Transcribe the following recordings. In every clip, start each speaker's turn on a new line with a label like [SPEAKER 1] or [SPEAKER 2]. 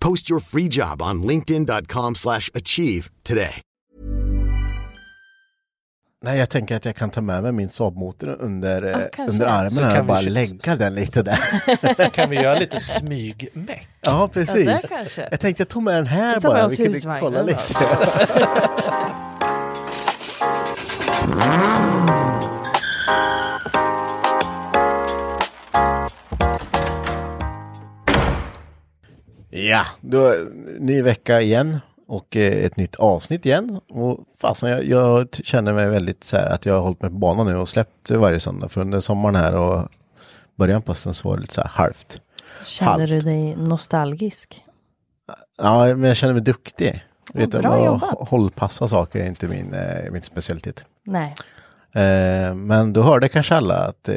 [SPEAKER 1] Post your free job on linkedin.com/achieve slash achieve today.
[SPEAKER 2] Nej, jag tänker att jag kan ta med mig min Saab-motor under, eh,
[SPEAKER 3] kanske.
[SPEAKER 2] under armen
[SPEAKER 4] Så
[SPEAKER 2] här
[SPEAKER 4] kan
[SPEAKER 2] och
[SPEAKER 4] vi
[SPEAKER 2] bara lägga den lite där.
[SPEAKER 4] Så kan vi göra lite smygmeck.
[SPEAKER 2] Ja,
[SPEAKER 3] Ja,
[SPEAKER 2] precis.
[SPEAKER 3] kanske.
[SPEAKER 2] Jag tänkte jag tog med den här
[SPEAKER 3] med
[SPEAKER 2] bara. Vi kunde kolla lite. Ja, då, ny vecka igen och eh, ett nytt avsnitt igen. Och fasen, jag, jag känner mig väldigt så här att jag har hållit mig på banan nu och släppt varje söndag. För under sommaren här och början på hösten så var det lite så här halvt.
[SPEAKER 3] Känner
[SPEAKER 2] Halvt.
[SPEAKER 3] du dig nostalgisk?
[SPEAKER 2] Ja, men jag känner mig duktig. Vet du,
[SPEAKER 3] bra jobbat.
[SPEAKER 2] hållpassa saker är inte min, eh, min specialitet.
[SPEAKER 3] Nej.
[SPEAKER 2] Eh, men då hörde kanske alla att eh,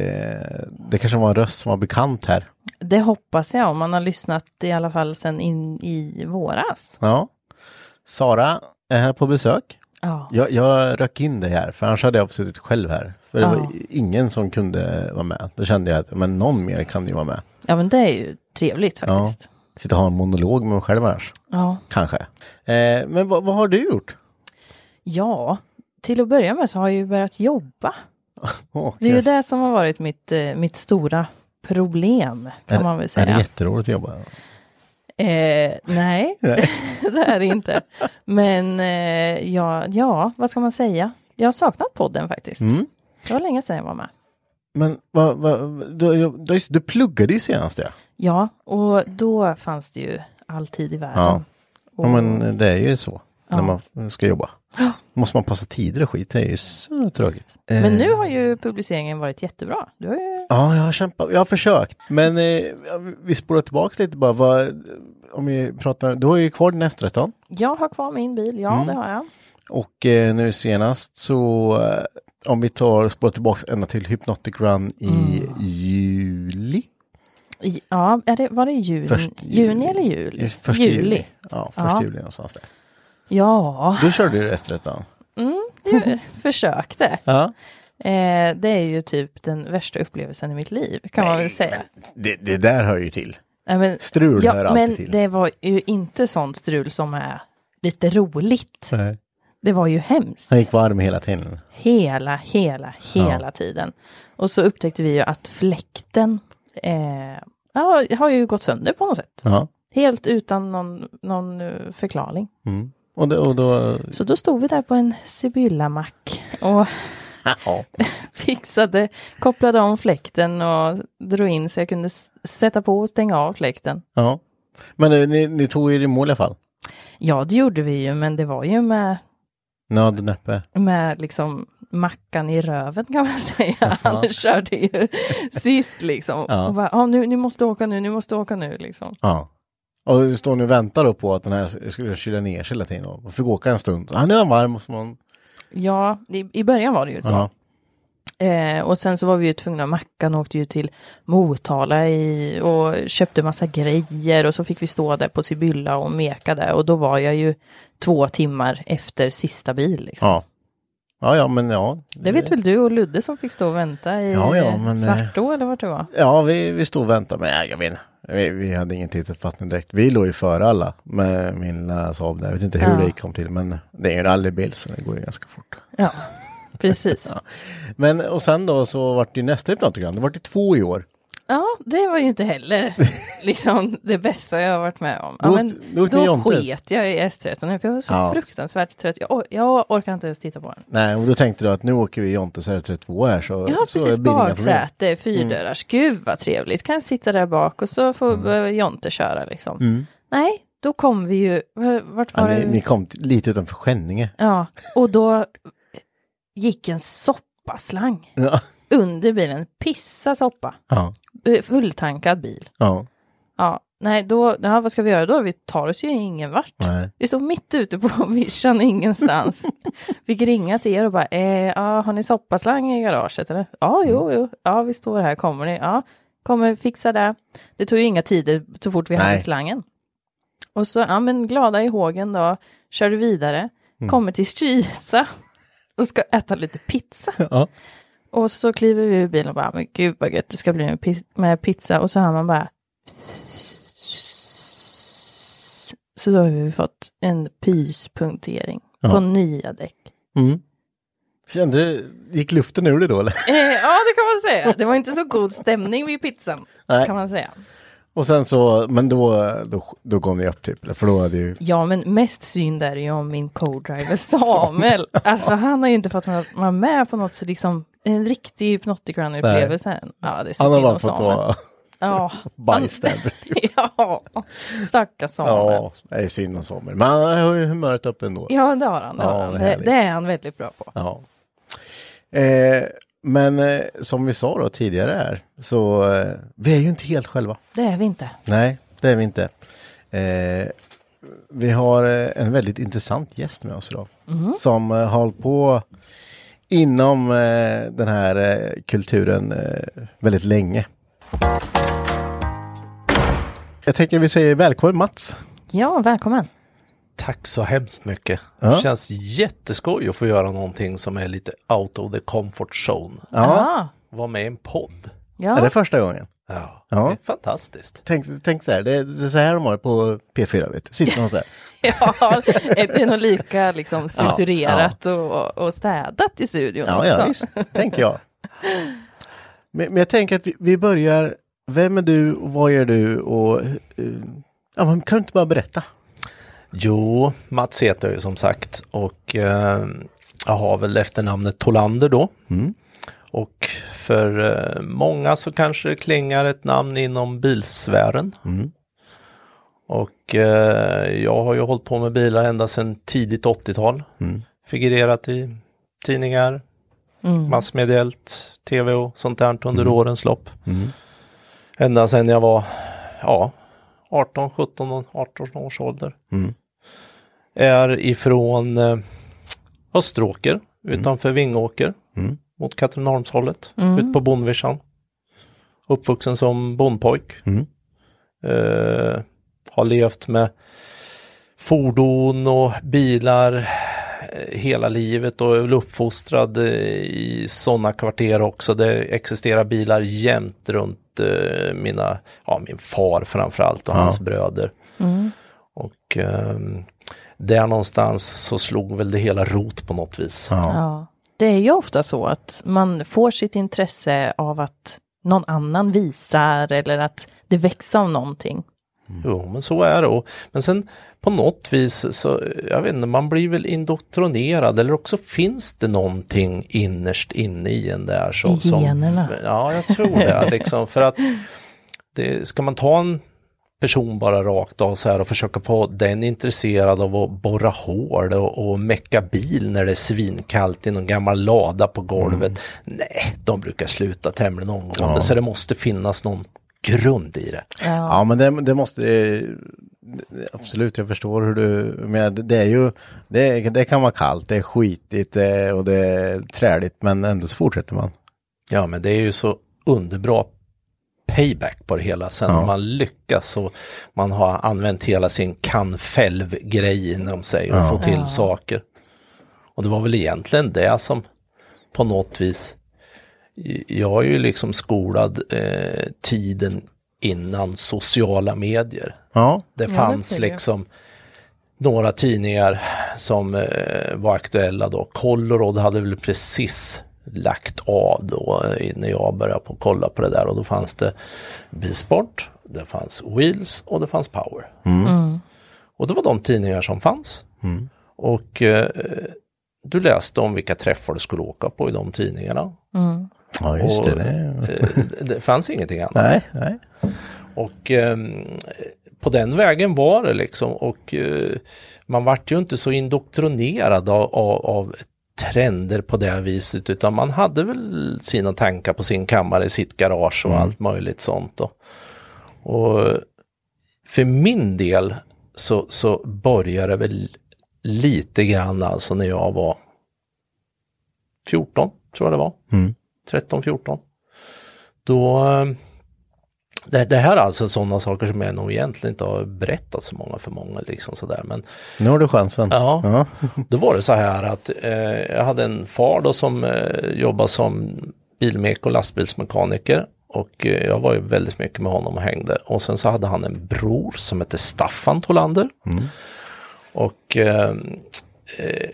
[SPEAKER 2] det kanske var en röst som var bekant här.
[SPEAKER 3] Det hoppas jag om man har lyssnat i alla fall sedan in i våras.
[SPEAKER 2] Ja. Sara är här på besök.
[SPEAKER 3] Ja.
[SPEAKER 2] Jag, jag rök in dig här, för annars hade jag suttit själv här. För det
[SPEAKER 3] Ja.
[SPEAKER 2] var ingen som kunde vara med. Då kände jag att men någon mer kan ju vara med.
[SPEAKER 3] ja, men det är ju trevligt
[SPEAKER 2] Ja.
[SPEAKER 3] faktiskt.
[SPEAKER 2] Sitta och ha en monolog med mig själv annars.
[SPEAKER 3] Ja.
[SPEAKER 2] Kanske. Eh, men vad, vad har du gjort?
[SPEAKER 3] Ja, till att börja med så har jag ju börjat jobba.
[SPEAKER 2] Åh,
[SPEAKER 3] Det är ju det som har varit mitt, eh, mitt stora problem kan
[SPEAKER 2] är,
[SPEAKER 3] man väl
[SPEAKER 2] Är
[SPEAKER 3] säga.
[SPEAKER 2] det jätteroligt att jobba?
[SPEAKER 3] Eh, nej, det är det inte. Men eh, ja, ja, vad ska man säga? Jag har saknat podden faktiskt.
[SPEAKER 2] Mm.
[SPEAKER 3] Det var länge sedan jag var med.
[SPEAKER 2] Men vad, vad, du, du, du pluggade ju senast ja.
[SPEAKER 3] Ja, och då fanns det ju all tid i världen.
[SPEAKER 2] Ja.
[SPEAKER 3] Och,
[SPEAKER 2] ja men det är ju så.
[SPEAKER 3] Ja.
[SPEAKER 2] När man ska jobba. Måste man passa tider och skit, det är ju så tråkigt.
[SPEAKER 3] men
[SPEAKER 2] Eh,
[SPEAKER 3] nu har ju publiceringen varit jättebra. Du har ju...
[SPEAKER 2] Ja, jag har kämpat, jag har försökt. Men eh, vi spolar tillbaka lite bara. Vad, om vi pratar, du har ju kvar din S13.
[SPEAKER 3] Jag har kvar min bil, ja
[SPEAKER 2] Mm.
[SPEAKER 3] det har jag.
[SPEAKER 2] Och eh, nu senast så, eh, om vi tar spolar tillbaka ända till Hypnotic Run i
[SPEAKER 3] Mm.
[SPEAKER 2] juli.
[SPEAKER 3] I, ja, är det, var det juni?
[SPEAKER 2] Först-
[SPEAKER 3] juni eller juli?
[SPEAKER 2] Första juli. Ja, första
[SPEAKER 3] Ja.
[SPEAKER 2] juli någonstans där.
[SPEAKER 3] Ja,
[SPEAKER 2] Då körde du S13.
[SPEAKER 3] jag försökte.
[SPEAKER 2] Ja.
[SPEAKER 3] Eh, det är ju typ den värsta upplevelsen i mitt liv, kan man väl säga.
[SPEAKER 2] Det, det där hör ju till.
[SPEAKER 3] Nej, men,
[SPEAKER 2] Strul hör
[SPEAKER 3] ja,
[SPEAKER 2] alltid
[SPEAKER 3] men
[SPEAKER 2] till.
[SPEAKER 3] det var ju inte sånt strul som är lite roligt.
[SPEAKER 2] Nej.
[SPEAKER 3] Det var ju hemskt.
[SPEAKER 2] Han gick varm hela tiden.
[SPEAKER 3] Hela, hela, hela
[SPEAKER 2] Ja.
[SPEAKER 3] tiden. Och så upptäckte vi ju att fläkten eh, ja, har ju gått sönder på något sätt.
[SPEAKER 2] Ja.
[SPEAKER 3] Helt utan någon, någon eh, förklaring.
[SPEAKER 2] Mm. Och, då, och då,
[SPEAKER 3] Så då stod vi där på en Sibylla-mack och
[SPEAKER 2] ja.
[SPEAKER 3] fixade, kopplade om fläkten och drog in så jag kunde sätta på och stänga av fläkten.
[SPEAKER 2] ja. Men ni, ni tog er i mål i alla fall?
[SPEAKER 3] Ja, det gjorde vi ju, men det var ju med,
[SPEAKER 2] Nöd och näppe.
[SPEAKER 3] med liksom mackan i röven kan man säga. Han körde ju sist liksom.
[SPEAKER 2] Ja.
[SPEAKER 3] Och bara, ah, nu, ni måste åka nu, ni måste åka nu liksom.
[SPEAKER 2] Ja. Och står nu och väntar då på att den här skulle kyla ner sig hela tiden. Och fick åka en stund. Ah, nu är han varm. Måste man...
[SPEAKER 3] Ja, i, i början var det ju så.
[SPEAKER 2] Ja.
[SPEAKER 3] Eh, och sen så var vi ju tvungna, Mackan åkte ju till Motala i, och köpte massa grejer och så fick vi stå där på Sibylla och meka där och då var jag ju två timmar efter sista bil. Liksom.
[SPEAKER 2] ja. Ja, ja, men ja.
[SPEAKER 3] Det vet väl du och Ludde som fick stå och vänta i
[SPEAKER 2] Ja, ja, men, eh,
[SPEAKER 3] Svartå eller vart det var?
[SPEAKER 2] Ja, vi, vi stod och väntade, men jag vet inte. Vi, vi hade ingen tidsuppfattning direkt. Vi låg ju före alla med min Saab där. Jag vet inte hur
[SPEAKER 3] Ja.
[SPEAKER 2] det kom till, men det är ju en rallybil så det går ju ganska fort.
[SPEAKER 3] Ja, precis.
[SPEAKER 2] Ja. Men och sen då så vart det ju nästa hypnotogram. Det vart ju två i år.
[SPEAKER 3] Ja, det var ju inte heller liksom det bästa jag har varit med om. Ja, men
[SPEAKER 2] då
[SPEAKER 3] då sket jag i S13 för jag var så
[SPEAKER 2] Ja.
[SPEAKER 3] fruktansvärt trött. Jag, jag orkar inte ens titta på den.
[SPEAKER 2] Nej, och då tänkte du att nu åker vi Jontes R32 här så,
[SPEAKER 3] Ja,
[SPEAKER 2] så
[SPEAKER 3] precis. Baksäte, fyrdörrars. Gud vad trevligt. Kan sitta där bak och så får mm. Jonte köra liksom.
[SPEAKER 2] Mm.
[SPEAKER 3] Nej, då kom vi ju, vart var
[SPEAKER 2] Ja,
[SPEAKER 3] det?
[SPEAKER 2] ni, ni kom lite utanför Skänninge.
[SPEAKER 3] Ja, och då gick en soppaslang
[SPEAKER 2] Ja.
[SPEAKER 3] under bilen. Pissa soppa.
[SPEAKER 2] Ja.
[SPEAKER 3] Eh, Fulltankad bil.
[SPEAKER 2] ja.
[SPEAKER 3] Ja, nej då, ja, vad ska vi göra då? Vi tar oss ju ingen vart.
[SPEAKER 2] Nej.
[SPEAKER 3] Vi står mitt ute på vischan ingenstans. Fick ringa till er och bara, eh, ja, har ni soppaslang i garaget eller? Ja, jo, jo, ja, vi står här, kommer ni? Ja, kommer fixa det. Det tog ju inga tider så fort vi hade
[SPEAKER 2] Nej.
[SPEAKER 3] slangen. Och så, ja men glada i hågen då, körde vidare, kommer till Kisa och ska äta lite pizza.
[SPEAKER 2] Ja.
[SPEAKER 3] Och så kliver vi ur bilen och bara, men gud vad gött det ska bli med pi- med pizza. Och så hör man bara... Så då har vi fått en pyspunktering
[SPEAKER 2] Ja.
[SPEAKER 3] på nya däck.
[SPEAKER 2] Mm. Kände du, gick luften ur det då eller?
[SPEAKER 3] Eh, ja, det kan man säga. Det var inte så god stämning vid pizzan,
[SPEAKER 2] Nej.
[SPEAKER 3] kan man säga.
[SPEAKER 2] Och sen så, men då, då, då kom ni upp typ, för då hade ju...
[SPEAKER 3] Ja, men mest synd är det ju om min co-driver Samuel. Alltså han har ju inte fått vara med på något så liksom en riktig hypnotic-run-upplevelse. Ja, det är så synd om
[SPEAKER 2] vara
[SPEAKER 3] Ja,
[SPEAKER 2] bystander.
[SPEAKER 3] ja, stackars Samuel.
[SPEAKER 2] Ja, det är synd om Samuel. Men han har ju humöret uppe ändå.
[SPEAKER 3] Ja, det har han. Det,
[SPEAKER 2] Ja,
[SPEAKER 3] har han.
[SPEAKER 2] det är
[SPEAKER 3] Det, är han väldigt bra på.
[SPEAKER 2] Ja. Eh, men eh, som vi sa då tidigare här, så eh, vi är ju inte helt själva.
[SPEAKER 3] Det är vi inte.
[SPEAKER 2] Nej, det är vi inte. Eh, vi har eh, en väldigt intressant gäst med oss idag. Som eh, har hållit på inom eh, den här eh, kulturen eh, väldigt länge. Jag tänker vi säger välkommen Mats.
[SPEAKER 3] Ja, välkommen.
[SPEAKER 4] Tack så hemskt mycket.
[SPEAKER 2] Ja.
[SPEAKER 4] Det känns jätteskoj att få göra någonting som är lite out of the comfort zone.
[SPEAKER 2] Ja,
[SPEAKER 4] Vara med i en podd.
[SPEAKER 3] ja.
[SPEAKER 2] är det första gången?
[SPEAKER 4] Ja,
[SPEAKER 2] Ja.
[SPEAKER 4] det är fantastiskt.
[SPEAKER 2] Tänk, tänk så här, det, det är så här de har det på P4 vet du. Sitter någon så här.
[SPEAKER 3] ja, det är nog lika liksom, strukturerat Och, och städat i studion
[SPEAKER 2] Ja,
[SPEAKER 3] också.
[SPEAKER 2] ja visst, tänker jag. Men, men jag tänker att vi, vi börjar, vem är du och vad gör du och eh, ja, men kan du inte bara berätta?
[SPEAKER 4] Jo, Mats heter jag ju som sagt och eh, jag har väl efternamnet Tolander då.
[SPEAKER 2] Mm.
[SPEAKER 4] Och för eh, många så kanske det klingar ett namn inom bilsfären.
[SPEAKER 2] Mm.
[SPEAKER 4] Och eh, jag har ju hållit på med bilar ända sedan tidigt 80-tal.
[SPEAKER 2] Mm.
[SPEAKER 4] Figurerat i tidningar,
[SPEAKER 3] Mm.
[SPEAKER 4] massmediellt, tv och sånt där under årens lopp.
[SPEAKER 2] Mm.
[SPEAKER 4] Ända sedan jag var ja, 18, 17, och 18 års ålder.
[SPEAKER 2] Mm.
[SPEAKER 4] Är ifrån eh, Österåker utanför Vingåker
[SPEAKER 2] Mm.
[SPEAKER 4] Mot Katrineholmshållet,
[SPEAKER 3] Mm.
[SPEAKER 4] ut på bondvischan. Uppvuxen som bondpojk.
[SPEAKER 2] Mm.
[SPEAKER 4] Eh, har levt med fordon och bilar eh, hela livet och är väl uppfostrad eh, i sådana kvarter också. Det existerar bilar jämt runt eh, mina, ja min far framförallt och
[SPEAKER 2] Ja.
[SPEAKER 4] hans bröder.
[SPEAKER 3] Mm.
[SPEAKER 4] Och ehm, där någonstans så slog väl det hela rot på något vis.
[SPEAKER 2] Ja.
[SPEAKER 3] Det är ju ofta så att man får sitt intresse av att någon annan visar eller att det väcks av någonting.
[SPEAKER 4] Jo, men så är det. Och, men sen på något vis så, jag vet inte, man blir väl indoktrinerad eller också finns det någonting innerst inne i en där. Så,
[SPEAKER 3] I generna.
[SPEAKER 4] Som, ja, jag tror det. liksom, för att det, ska man ta en person bara rakt av så här och försöka få den intresserad av att borra hål och, och mecka bil när det är svinkallt i någon gammal lada på golvet. Nej, de brukar sluta tämligen omgående.
[SPEAKER 2] Ja.
[SPEAKER 4] Så det måste finnas någon grund i det.
[SPEAKER 3] Ja.
[SPEAKER 2] Ja men det, det måste, eh, absolut jag förstår hur du, men det är ju, det, det kan vara kallt, det är skitigt eh, och det är träligt men ändå så fortsätter man.
[SPEAKER 4] Ja, men det är ju så underbra payback på det hela sen
[SPEAKER 2] Ja.
[SPEAKER 4] man lyckas och man har använt hela sin kan-fälv-grej inom sig och
[SPEAKER 2] Ja.
[SPEAKER 4] få till
[SPEAKER 3] Ja.
[SPEAKER 4] saker. Och det var väl egentligen det som på något vis, jag är ju liksom skolad eh, tiden innan sociala medier.
[SPEAKER 2] Ja,
[SPEAKER 4] Det fanns liksom några tidningar som eh, var aktuella då. Colorado hade väl precis lagt av då eh, när jag började på kolla på det där och då fanns det Bisport, det fanns Wheels och det fanns Power. Och det var de tidningar som fanns. Och eh, du läste om vilka träffar du skulle åka på i de tidningarna.
[SPEAKER 2] ja just det.
[SPEAKER 4] Och,
[SPEAKER 2] det.
[SPEAKER 4] eh, det fanns ingenting annat.
[SPEAKER 2] Nej, nej.
[SPEAKER 4] Och ehm, på den vägen var det liksom och eh, man vart ju inte så indoktrinerad av, av, av trender på det viset utan man hade väl sina tankar på sin kammare, sitt garage och allt möjligt sånt. Då. Och för min del så, så började det väl lite grann alltså när jag var 14 tror jag det var. 13, 14. Då eh, det, det här är alltså sådana saker som jag nog egentligen inte har berättat så många för många liksom sådär. Men
[SPEAKER 2] Nu har du chansen.
[SPEAKER 4] ja,
[SPEAKER 2] Ja.
[SPEAKER 4] då var det så här att eh, jag hade en far då som eh, jobbade som bilmek och lastbilsmekaniker. Och eh, jag var ju väldigt mycket med honom och hängde. Och sen så hade han en bror som hette Staffan Tolander. Och eh, eh,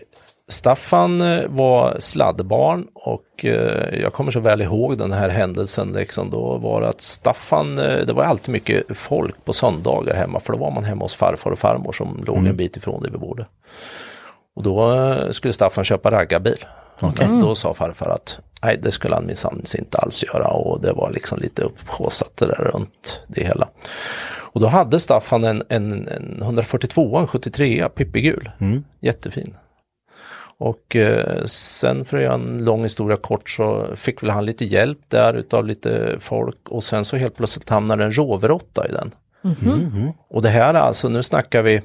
[SPEAKER 4] Staffan eh, var sladdbarn och eh, jag kommer så väl ihåg den här händelsen. Liksom, då var att Staffan, eh, det var alltid mycket folk på söndagar hemma för då var man hemma hos farfar och farmor som låg en bit ifrån där vi bodde. Och då skulle Staffan köpa raggarbil. Men Då sa farfar att nej det skulle han minsann inte alls göra och det var liksom lite upphaussat det där runt det hela. Och då hade Staffan en, en, en 142, en 73 pippigul. Jättefin. Och eh, sen för att göra en lång historia kort så fick väl han lite hjälp där utav lite folk och sen så helt plötsligt hamnade en 8 i den. Och det här är alltså, nu snackar vi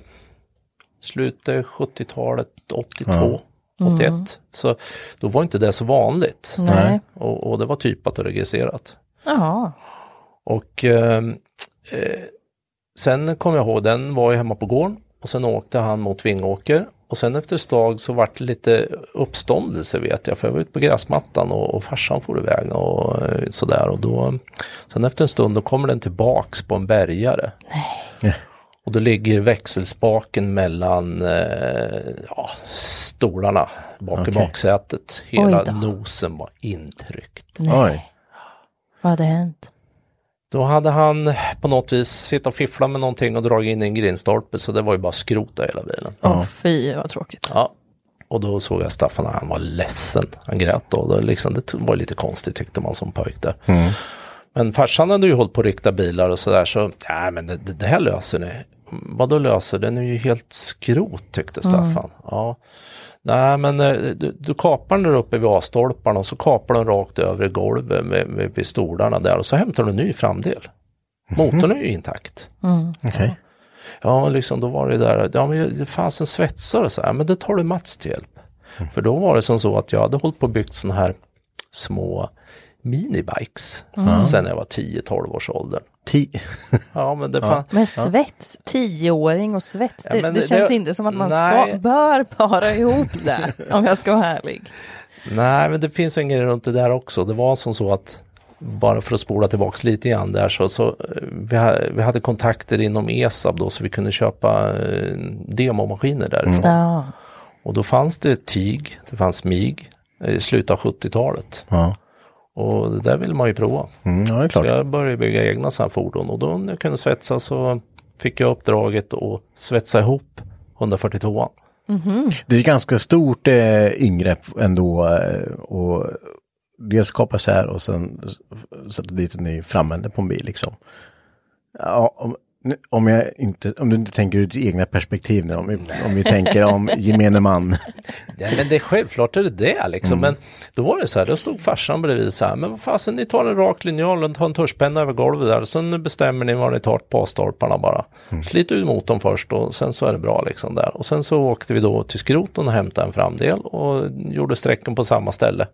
[SPEAKER 4] slutet 70-talet, 82, 81. Så då var inte det så vanligt.
[SPEAKER 3] Nej.
[SPEAKER 4] Och, och det var typat och registrerat.
[SPEAKER 3] Jaha.
[SPEAKER 4] Och eh, eh, sen kom jag ihåg, den var ju hemma på gården och sen åkte han mot Vingåker och sen efter ett tag så vart det lite uppståndelse vet jag, för jag var ute på gräsmattan och, och farsan for iväg och eh, sådär och då, sen efter en stund då kommer den tillbaks på en bärgare. Och då ligger växelspaken mellan eh, ja, stolarna bak i
[SPEAKER 2] Okej.
[SPEAKER 4] baksätet. Hela nosen var intryckt.
[SPEAKER 2] Oj.
[SPEAKER 3] Vad hade hänt?
[SPEAKER 4] Då hade han på något vis sitta och fiffla med någonting och dragit in i en grindstolpe så det var ju bara skrota hela bilen.
[SPEAKER 3] Åh fy vad tråkigt.
[SPEAKER 4] Ja. Och då såg jag Staffan han var ledsen. Han grät då. då liksom, det var lite konstigt tyckte man som pojk där. Men farsan hade ju hållit på att rikta bilar och sådär så, ja men det, det, här löser ni. Vad då löser? Den är ju helt skrot tyckte Staffan. Ja. Nej men eh, du, du kapar den där uppe vid A-stolparna och så kapar den rakt över i golvet med, med, vid stolarna där och så hämtar du en ny framdel. Motorn är ju intakt.
[SPEAKER 2] Okej.
[SPEAKER 4] Ja, liksom då var det där, ja men det fanns en svetsare så här, men det tar du Mats till hjälp. För då var det som så att jag hade hållit på och byggt sådana här små minibikes sen jag var 10-12 års ålder.
[SPEAKER 2] Ti-
[SPEAKER 4] Ja, men det fann,
[SPEAKER 3] Men svets, tioåring och svets,
[SPEAKER 4] Ja,
[SPEAKER 3] det,
[SPEAKER 4] men
[SPEAKER 3] det
[SPEAKER 4] det-
[SPEAKER 3] känns
[SPEAKER 4] det-
[SPEAKER 3] inte som att man
[SPEAKER 4] nej.
[SPEAKER 3] ska, bör para ihop det, om jag ska vara ärlig.
[SPEAKER 4] Nej, men det finns en grej runt det där också. Det var som så att bara för att spola tillbaks lite grann där så, så eh, vi, ha, vi hade kontakter inom ESAB då så vi kunde köpa eh, demomaskiner därifrån.
[SPEAKER 3] Ja.
[SPEAKER 4] Och då fanns det TIG, det fanns MIG i slutet av 70-talet.
[SPEAKER 2] Ja.
[SPEAKER 4] Och det där vill man ju prova.
[SPEAKER 2] Mm, ja, det är
[SPEAKER 4] Så
[SPEAKER 2] klart.
[SPEAKER 4] jag började bygga egna sådana fordon och då när jag kunde svetsa så fick jag uppdraget att svetsa ihop 142
[SPEAKER 2] Det är ganska stort eh, ingrepp ändå eh, och dels kapa så här och sen sätta dit en ny framände på en bil liksom. Ja, om, jag inte, om du inte tänker ur ditt egna perspektiv nu, om vi, om vi tänker om gemene man.
[SPEAKER 4] Ja, men det är självklart är det det liksom. Men då var det så här, då stod farsan bredvid så här, men vad fasen ni tar en rak linjal och tar en tuschpenna över golvet där sen bestämmer ni vad ni tar på stolparna bara. Slit ut motorn först och sen så är det bra liksom där. Och sen så åkte vi då till skroten och hämtade en framdel och gjorde sträcken på samma ställe.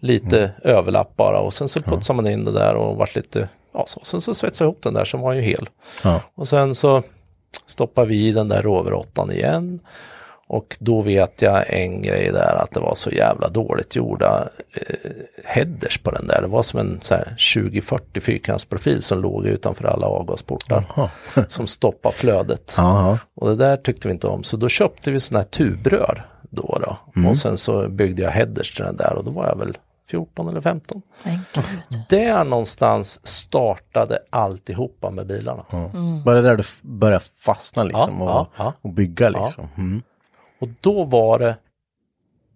[SPEAKER 4] Lite överlapp bara och sen så putsade man in det där och vart lite, ja så. Sen så svetsade jag ihop den där så var den ju hel.
[SPEAKER 2] Ja.
[SPEAKER 4] Och sen så stoppar vi i den där roverottan igen. Och då vet jag en grej där att det var så jävla dåligt gjorda eh, headers på den där. Det var som en så här 20-40 fyrkantsprofil som låg utanför alla avgasportar. Som stoppade flödet.
[SPEAKER 2] Jaha.
[SPEAKER 4] Och det där tyckte vi inte om. Så då köpte vi sådana här tubrör då. då.
[SPEAKER 2] Mm.
[SPEAKER 4] Och sen så byggde jag headers till den där och då var jag väl 14 eller 15.
[SPEAKER 3] Men gud.
[SPEAKER 4] Där någonstans startade alltihopa med bilarna.
[SPEAKER 2] Var det där du började fastna liksom
[SPEAKER 4] Ja,
[SPEAKER 2] och,
[SPEAKER 4] ja, ja.
[SPEAKER 2] och bygga liksom? Mm.
[SPEAKER 4] Och då var det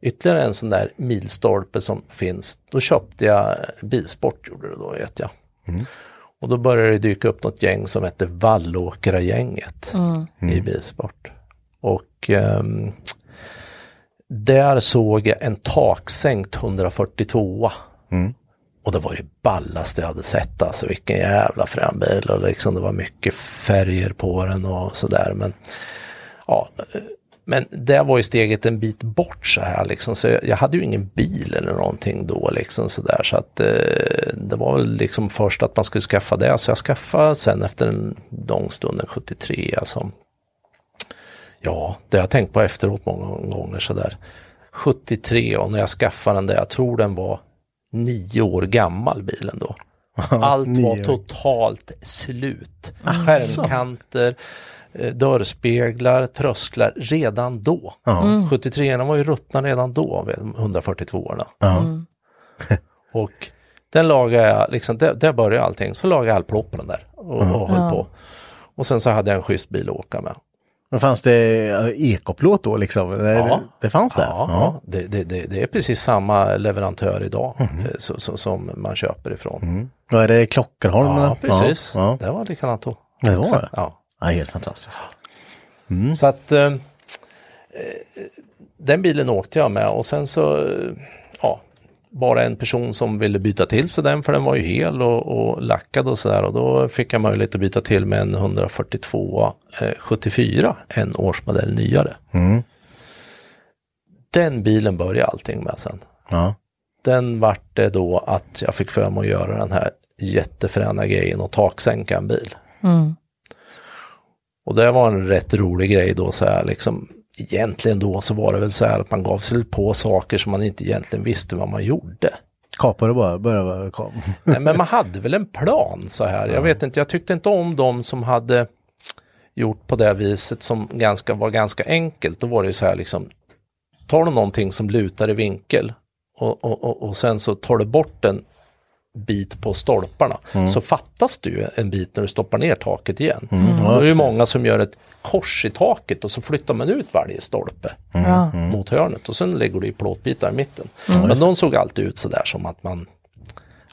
[SPEAKER 4] ytterligare en sån där milstolpe som finns. Då köpte jag Bilsport, gjorde det då vet jag. Och då började det dyka upp något gäng som hette Vallåkra-gänget i Bilsport. Och ehm, där såg jag en taksänkt 142 Och det var det ballaste jag hade sett alltså, vilken jävla frän bil och liksom det var mycket färger på den och sådär. Men ja, men det var ju steget en bit bort så här liksom, så jag, jag hade ju ingen bil eller någonting då liksom så där så att eh, det var väl liksom först att man skulle skaffa det, så jag skaffade sen efter en lång stund en 73 alltså. Ja, det har jag tänkt på efteråt många gånger så där. 73 och när jag skaffade den där, jag tror den var nio år gammal bilen då. Allt var totalt slut. Skärmkanter, eh, dörrspeglar, trösklar redan då.
[SPEAKER 2] Ja.
[SPEAKER 4] 73 var ju ruttna redan då, vid 142orna.
[SPEAKER 2] Ja.
[SPEAKER 4] Och den lagade jag, liksom, där, där började allting. Så lagade jag all plåt på den där och, och höll på. Och sen så hade jag en schysst bil att åka med.
[SPEAKER 2] Men fanns det eh, ekoplåt då liksom? Eller Det, fanns det?
[SPEAKER 4] Ja, ja. Det, det, det, är precis samma leverantör idag eh, så, så, som man köper ifrån.
[SPEAKER 2] Vad är det Klockarholm?
[SPEAKER 4] Ja,
[SPEAKER 2] eller?
[SPEAKER 4] precis.
[SPEAKER 2] Ja, ja.
[SPEAKER 4] Det var likadant då.
[SPEAKER 2] Det var det?
[SPEAKER 4] Ja.
[SPEAKER 2] ja, helt fantastiskt.
[SPEAKER 4] Så att eh, eh, den bilen åkte jag med och sen så, eh, ja, bara en person som ville byta till sig den för den var ju hel och, och lackad och sådär och då fick jag möjlighet att byta till med en 142 eh, 74, en årsmodell nyare. Den bilen började allting med sen.
[SPEAKER 2] Ja.
[SPEAKER 4] Den vart det då att jag fick för mig att göra den här jättefräna grejen och taksänka en bil. Och det var en rätt rolig grej då så här liksom. Egentligen då så var det väl så här att man gav sig på saker som man inte egentligen visste vad man gjorde.
[SPEAKER 2] Kapade bara, började vara kap.
[SPEAKER 4] Nej, men man hade väl en plan så här. Jag vet inte, jag tyckte inte om de som hade gjort på det viset som ganska, var ganska enkelt. Då var det ju så här liksom, tar du någonting som lutar i vinkel och, och, och, och sen så tar du bort en bit på stolparna så fattas det ju en bit när du stoppar ner taket igen. Då är det ju många som gör ett kors i taket och så flyttar man ut varje stolpe
[SPEAKER 3] Ja.
[SPEAKER 4] mot hörnet och sen lägger du i plåtbitar i mitten. Men de såg alltid ut sådär som att man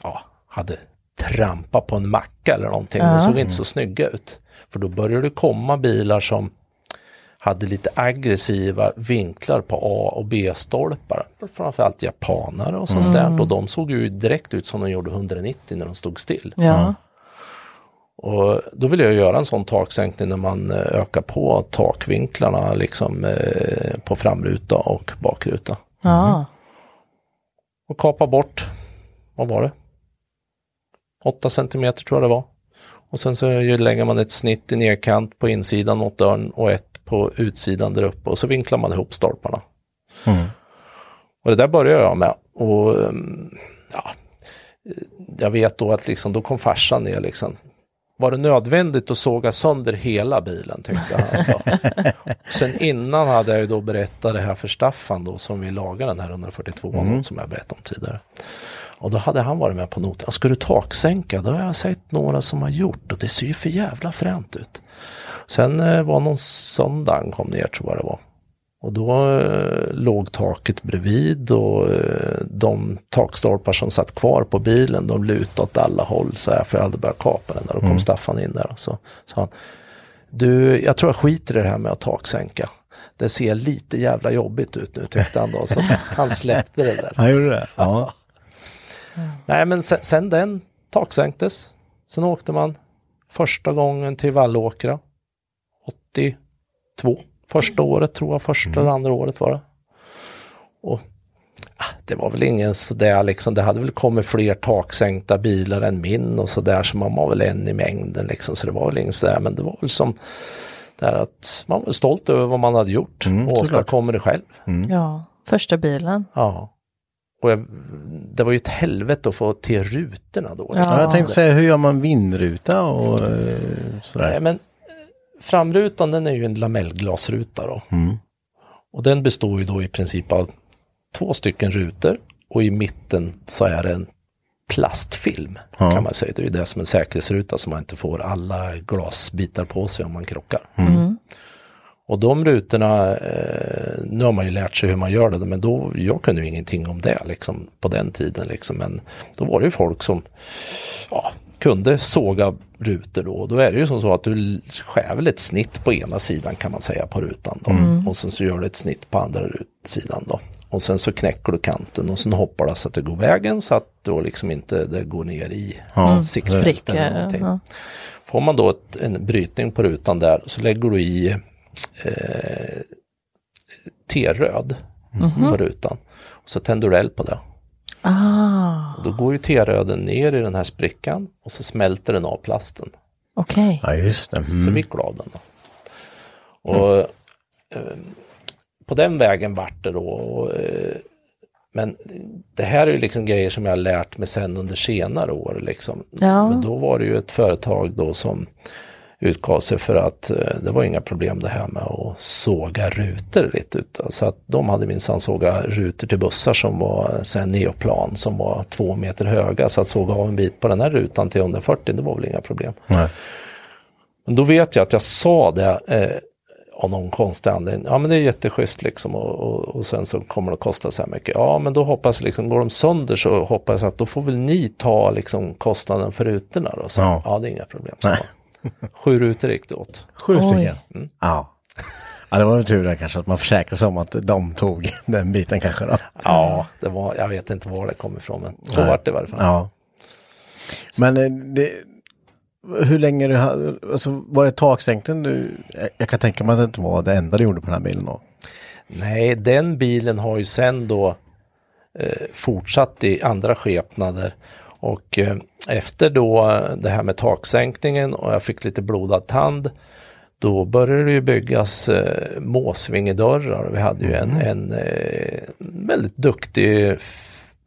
[SPEAKER 4] ja, hade trampat på en macka eller någonting. De såg inte så snygga ut. För då började det komma bilar som hade lite aggressiva vinklar på A och B-stolpar. Framförallt japanare och sånt där. Och de såg ju direkt ut som de gjorde 190 när de stod still.
[SPEAKER 3] Ja.
[SPEAKER 4] Och då vill jag göra en sån taksänkning när man eh, ökar på takvinklarna liksom eh, på framruta och bakruta.
[SPEAKER 3] Ja.
[SPEAKER 4] Och kapa bort, vad var det? 8 centimeter tror jag det var. Och sen så lägger man ett snitt i nedkant på insidan mot dörren och ett på utsidan där uppe och så vinklar man ihop stolparna. Och det där började jag med. Och um, ja, jag vet då att liksom, då kom farsan ner liksom. Var det nödvändigt att såga sönder hela bilen tyckte han. Då. Sen innan hade jag ju då berättat det här för Staffan då som vi lagade den här 142 som jag berättade om tidigare. Och då hade han varit med på noten. Ska du taksänka? Det har jag sett några som har gjort och det ser ju för jävla fränt ut. Sen eh, var någon söndag han kom ner tror jag det var. Och då eh, låg taket bredvid och eh, de takstolpar som satt kvar på bilen de lutade åt alla håll så här för jag hade börjat kapa den där och kom Staffan in där och så sa han Du, jag tror jag skiter i det här med att taksänka. Det ser lite jävla jobbigt ut nu tyckte han då så han släppte det där.
[SPEAKER 2] Han gjorde det? Ja.
[SPEAKER 4] Nej men sen, sen den taksänktes. Sen åkte man första gången till Vallåkra. 82. Första året tror jag, första eller andra året var det. Och ah, det var väl ingen sådär liksom, det hade väl kommit fler taksänkta bilar än min och sådär så man var väl en i mängden liksom så det var väl ingen sådär men det var väl som Det är att man var stolt över vad man hade gjort
[SPEAKER 2] Mm,
[SPEAKER 4] och åstadkommer det själv.
[SPEAKER 3] Ja, första bilen.
[SPEAKER 4] Ja. Och jag, det var ju ett helvete att få till rutorna då.
[SPEAKER 3] Ja.
[SPEAKER 2] Ja, jag tänkte säga, hur gör man vindruta och eh, sådär?
[SPEAKER 4] Nej, men framrutan den är ju en lamellglasruta då.
[SPEAKER 2] Mm.
[SPEAKER 4] Och den består ju då i princip av två stycken rutor och i mitten så är det en plastfilm
[SPEAKER 2] Ja.
[SPEAKER 4] kan man säga. Det är ju det som en säkerhetsruta så man inte får alla glasbitar på sig om man krockar.
[SPEAKER 2] Mm.
[SPEAKER 4] Och de rutorna, eh, nu har man ju lärt sig hur man gör det, men då, jag kunde ju ingenting om det liksom, på den tiden. Liksom. Men då var det ju folk som ja, kunde såga rutor då. Då är det ju som så att du skär väl ett snitt på ena sidan kan man säga på rutan. Då. Och sen så gör du ett snitt på andra sidan då. Och sen så knäcker du kanten och sen hoppar du så att det går vägen så att då liksom inte det går ner i siktfältet någonting.
[SPEAKER 3] ja.
[SPEAKER 4] Får man då ett, en brytning på rutan där så lägger du i eh, T-röd på rutan. Och så tänder du eld på det.
[SPEAKER 3] Ah,
[SPEAKER 4] Och då går ju T-röden ner i den här sprickan och så smälter den av plasten.
[SPEAKER 3] okej.
[SPEAKER 2] Ja, just det.
[SPEAKER 4] Så
[SPEAKER 2] Mm.
[SPEAKER 4] vi gladen då. Och eh, på den vägen vart det då. Och, eh, men det här är ju liksom grejer som jag har lärt mig sen under senare år. Liksom.
[SPEAKER 3] Ja.
[SPEAKER 4] Men då var det ju ett företag då som utgav sig för att eh, det var inga problem det här med att såga rutor lite. Så att de hade minsann såga rutor till bussar som var så här neoplan som var två meter höga. Så att såga av en bit på den här rutan till 140 det var väl inga problem.
[SPEAKER 2] Nej.
[SPEAKER 4] Men då vet jag att jag sa det eh, av någon konstig anledning. Ja men det är jätteschysst liksom och, och, och sen så kommer det att kosta så här mycket. Ja men då hoppas jag liksom, går de sönder så hoppas jag att då får väl ni ta liksom kostnaden för rutorna då. Så,
[SPEAKER 2] Ja.
[SPEAKER 4] ja. det är inga problem. Så,
[SPEAKER 2] Nej.
[SPEAKER 4] Sju rutor gick det åt.
[SPEAKER 2] Sju
[SPEAKER 3] Oj.
[SPEAKER 2] stycken? Ja. Ja, det var väl tur där kanske att man försäkrade sig om att de tog den biten kanske då.
[SPEAKER 4] Ja, det var, jag vet inte var det kom ifrån men så
[SPEAKER 2] Nej.
[SPEAKER 4] vart det i varje fall.
[SPEAKER 2] Ja. Men eh, det, hur länge du hade, alltså var det taksänkten du, jag- jag kan tänka mig att det inte var det enda du gjorde på den här bilen då.
[SPEAKER 4] Nej, den bilen har ju sen då eh, fortsatt i andra skepnader. Och eh, efter då det här med taksänkningen och jag fick lite blodad tand. Då började det ju byggas eh, måsvingedörrar. Vi hade ju en, en eh, väldigt duktig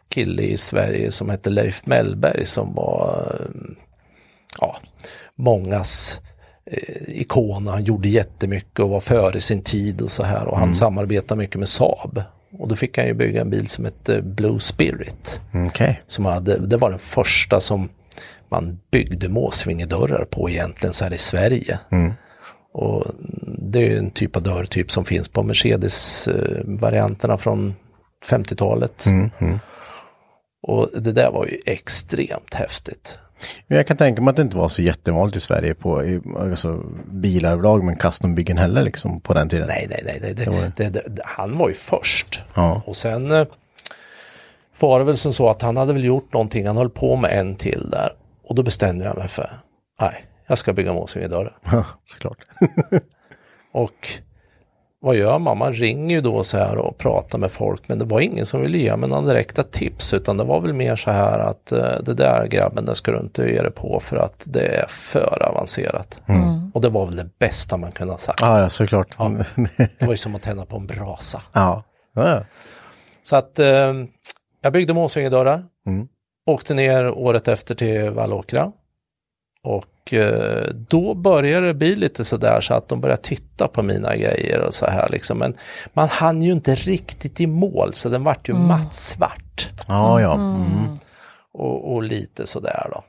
[SPEAKER 4] kille i Sverige som hette Leif Mellberg som var eh, ja, mångas eh, ikon. Han gjorde jättemycket och var före sin tid och så här. Och han samarbetade mycket med Saab. Och då fick han ju bygga en bil som hette Blue Spirit.
[SPEAKER 2] Okej.
[SPEAKER 4] Som hade, det var den första som man byggde måsvingedörrar på egentligen så här i Sverige. Och det är en typ av dörrtyp som finns på Mercedes-varianterna från 50-talet. Och det där var ju extremt häftigt.
[SPEAKER 2] Jag kan tänka mig att det inte var så jättevanligt i Sverige på i, alltså, bilar överlag men custombyggen heller liksom på den tiden.
[SPEAKER 4] Nej, nej, nej, nej. Det,
[SPEAKER 2] Det var-
[SPEAKER 4] det, han var ju först.
[SPEAKER 2] Ja.
[SPEAKER 4] Och sen eh, var det väl som så att han hade väl gjort någonting, han höll på med en till där. Och då bestämde jag mig för, nej, jag ska bygga måsvingedörrar.
[SPEAKER 2] Ja, såklart.
[SPEAKER 4] Och vad gör man? Man ringer ju då så här och pratar med folk men det var ingen som ville ge mig några direkta tips utan det var väl mer så här att eh, det där grabben det ska du inte ge dig på för att det är för avancerat. Och det var väl det bästa man kunde ha sagt.
[SPEAKER 2] Ja, ja såklart. Ja.
[SPEAKER 4] Det var ju som att tända på en brasa.
[SPEAKER 2] ja. ja.
[SPEAKER 4] Så att eh, jag byggde måsvingedörrar.
[SPEAKER 2] Mm.
[SPEAKER 4] Åkte ner året efter till Vallåkra. Och eh, då började det bli lite sådär så att de började titta på mina grejer och så här liksom. Men man hann ju inte riktigt i mål så den vart ju mattsvart.
[SPEAKER 2] Ja, ja. Mm.
[SPEAKER 4] Och, och lite sådär då.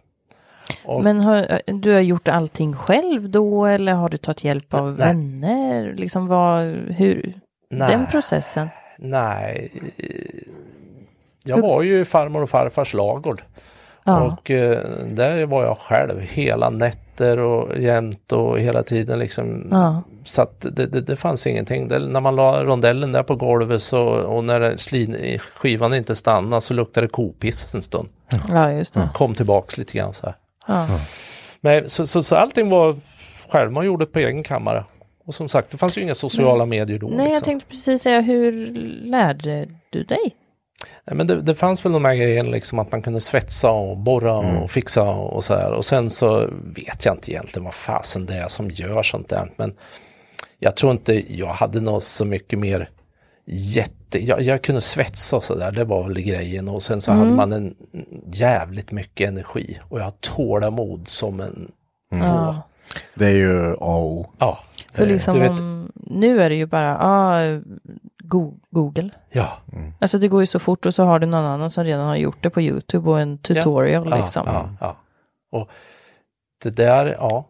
[SPEAKER 4] Och,
[SPEAKER 3] Men har, du har gjort allting själv då eller har du tagit hjälp av
[SPEAKER 4] Nej.
[SPEAKER 3] vänner? Liksom vad, hur,
[SPEAKER 4] Nej.
[SPEAKER 3] den processen?
[SPEAKER 4] Nej, jag var ju i farmor och farfars lagård.
[SPEAKER 3] Ja.
[SPEAKER 4] Och eh, där var jag själv hela nätter och jämt och hela tiden liksom.
[SPEAKER 3] Ja.
[SPEAKER 4] Så att det, det, det fanns ingenting. Det, när man la rondellen där på golvet så, och när slin, skivan inte stannade så luktade det kopiss en stund.
[SPEAKER 3] ja, just det.
[SPEAKER 4] Kom tillbaks lite grann så här.
[SPEAKER 3] Ja.
[SPEAKER 4] Nej, så, så, så allting var själv, man gjorde på egen kammare. Och som sagt, det fanns ju inga sociala medier då.
[SPEAKER 3] Nej, jag
[SPEAKER 4] liksom.
[SPEAKER 3] tänkte precis säga, hur lärde du dig?
[SPEAKER 4] Nej, men det, det fanns väl de här grejerna liksom att man kunde svetsa och borra och fixa och, så här. Och sen så vet jag inte egentligen vad fasen det är som gör sånt där. Men jag tror inte jag hade något så mycket mer jätte, jag, jag kunde svetsa och sådär, det var väl grejen och sen så hade man en jävligt mycket energi och jag har tålamod som en
[SPEAKER 3] Ja.
[SPEAKER 2] Det är ju A och O.
[SPEAKER 4] Ja,
[SPEAKER 3] För liksom
[SPEAKER 4] du vet-
[SPEAKER 3] om, nu är det ju bara, ah, Google.
[SPEAKER 4] ja,
[SPEAKER 3] Alltså det går ju så fort och så har du någon annan som redan har gjort det på YouTube och en tutorial
[SPEAKER 4] ja,
[SPEAKER 3] liksom.
[SPEAKER 4] ja, ja. Och det där, ja.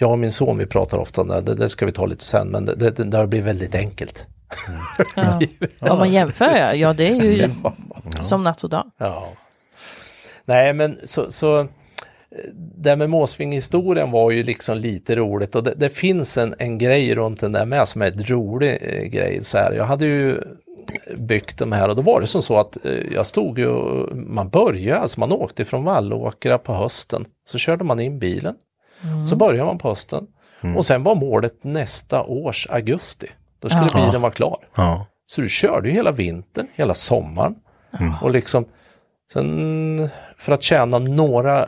[SPEAKER 4] Jag och min son, vi pratar ofta om det, det, det ska vi ta lite sen, men det, det, det där blir väldigt enkelt.
[SPEAKER 3] Ja. Om man jämför, ja, ja det är ju som natt och dag.
[SPEAKER 4] Ja. Nej, men så, så det med Måsving-historien var ju liksom lite roligt och det, det finns en, en grej runt den där med som är ett rolig eh, grej. Så här. Jag hade ju byggt de här och då var det som så att eh, jag stod ju, och- man började, alltså man åkte från Vallåkra på hösten, så körde man in bilen, så började man på hösten och sen var målet nästa års augusti. Då skulle
[SPEAKER 3] Ja.
[SPEAKER 4] bilen vara klar.
[SPEAKER 2] Ja.
[SPEAKER 4] Så du körde ju hela vintern, hela sommaren. Och liksom, sen för att tjäna några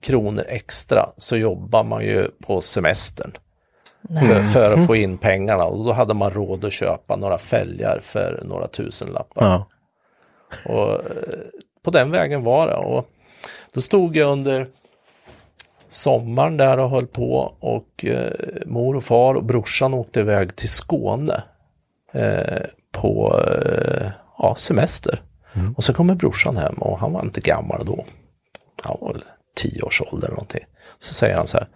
[SPEAKER 4] kronor extra så jobbar man ju på semestern. För, för att få in pengarna och då hade man råd att köpa några fälgar för några tusenlappar.
[SPEAKER 2] Ja.
[SPEAKER 4] Och eh, på den vägen var det. Och då stod jag under sommaren där och höll på och eh, mor och far och brorsan åkte iväg till Skåne eh, på eh, ja, semester. Och så kommer brorsan hem och han var inte gammal då. Han var tio års ålder eller någonting. Så säger han så här.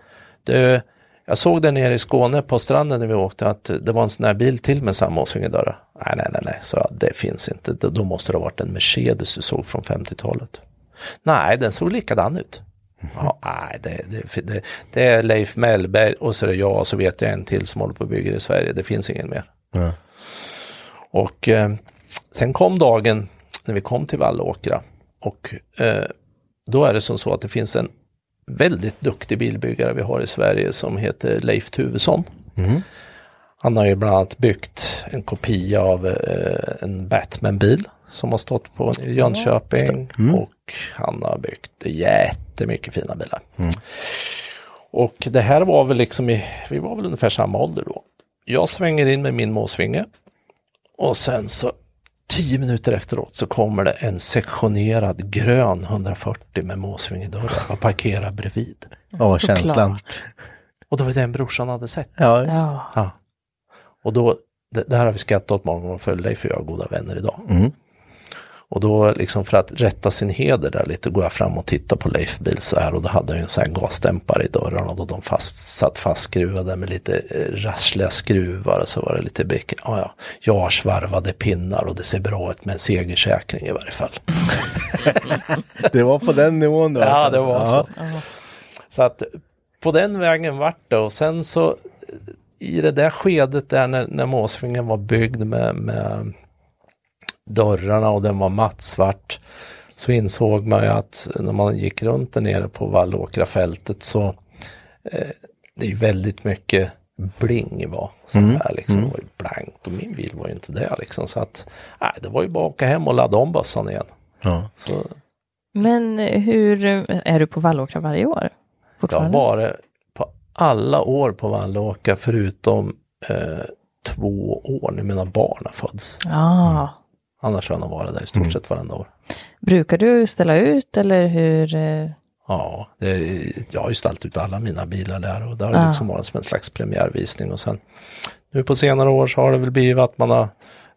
[SPEAKER 4] Du, jag såg där nere i Skåne på stranden när vi åkte att det var en sån här bil till med samma åsingedörrar. Nej, nej, nej, nej, så jag, det finns inte. Då- måste det ha varit en Mercedes du såg från 50-talet. Nej, den såg likadan ut. Ja, nej, det, det, det, det är Leif Mellberg och så är det jag och så vet jag en till som håller på och bygger i Sverige. Det finns ingen mer.
[SPEAKER 2] Ja.
[SPEAKER 4] Och eh, sen kom dagen när vi kom till Vallåkra och eh, då är det som så att det finns en väldigt duktig bilbyggare vi har i Sverige som heter Leif Tuvesson. Han har ju bland annat byggt en kopia av eh, en Batman-bil som har stått på i Jönköping och han har byggt jättemycket fina bilar. Och det här var väl liksom i, vi var väl ungefär samma ålder då. Jag svänger in med min måsvinge och sen så tio minuter efteråt så kommer det en sektionerad grön 140 med måsvingedörrar och parkerar bredvid.
[SPEAKER 2] Ja,
[SPEAKER 3] Såklart.
[SPEAKER 2] känslan.
[SPEAKER 4] Och det var den brorsan hade sett.
[SPEAKER 2] Ja,
[SPEAKER 3] Ja.
[SPEAKER 4] Ja. Och då, det, det här har vi skrattat åt många gånger för Leif och jag är goda vänner idag.
[SPEAKER 2] Mm.
[SPEAKER 4] Och då liksom för att rätta sin heder där lite går jag fram och tittar på Leif bil så här och då hade jag en sån här gasdämpare i dörrarna och då de fast, satt fastskruvade med lite eh, rassliga skruvar och så var det lite brickor. Ja, ja, jag har svarvade pinnar och det ser bra ut med en segersäkring i varje fall.
[SPEAKER 2] Det var på den nivån då.
[SPEAKER 4] Ja, det var
[SPEAKER 2] Ja.
[SPEAKER 4] så. Så att på den vägen vart det och sen så i det där skedet där när, när Måsvingen var byggd med, med dörrarna och den var mattsvart så insåg man ju att när man gick runt där nere på Vallåkrafältet så eh, det är ju väldigt mycket bling var så här liksom. Det var ju blankt och min bil var ju inte det liksom. Så att nej, det var ju bara att åka hem och ladda om bössan igen.
[SPEAKER 2] Ja.
[SPEAKER 4] Så
[SPEAKER 3] Men hur, är du på Vallåkra varje år?
[SPEAKER 4] Jag har varit på alla år på Vallåka förutom eh, två år när mina barn har fötts.
[SPEAKER 3] Ja.
[SPEAKER 4] Annars har jag nog varit där i stort sett varenda år.
[SPEAKER 3] Brukar du ställa ut eller hur? eh,
[SPEAKER 4] Ja, det, jag har ju ställt ut alla mina bilar där och det har
[SPEAKER 3] Ja.
[SPEAKER 4] liksom varit som en slags premiärvisning och sen nu på senare år så har det väl blivit att man har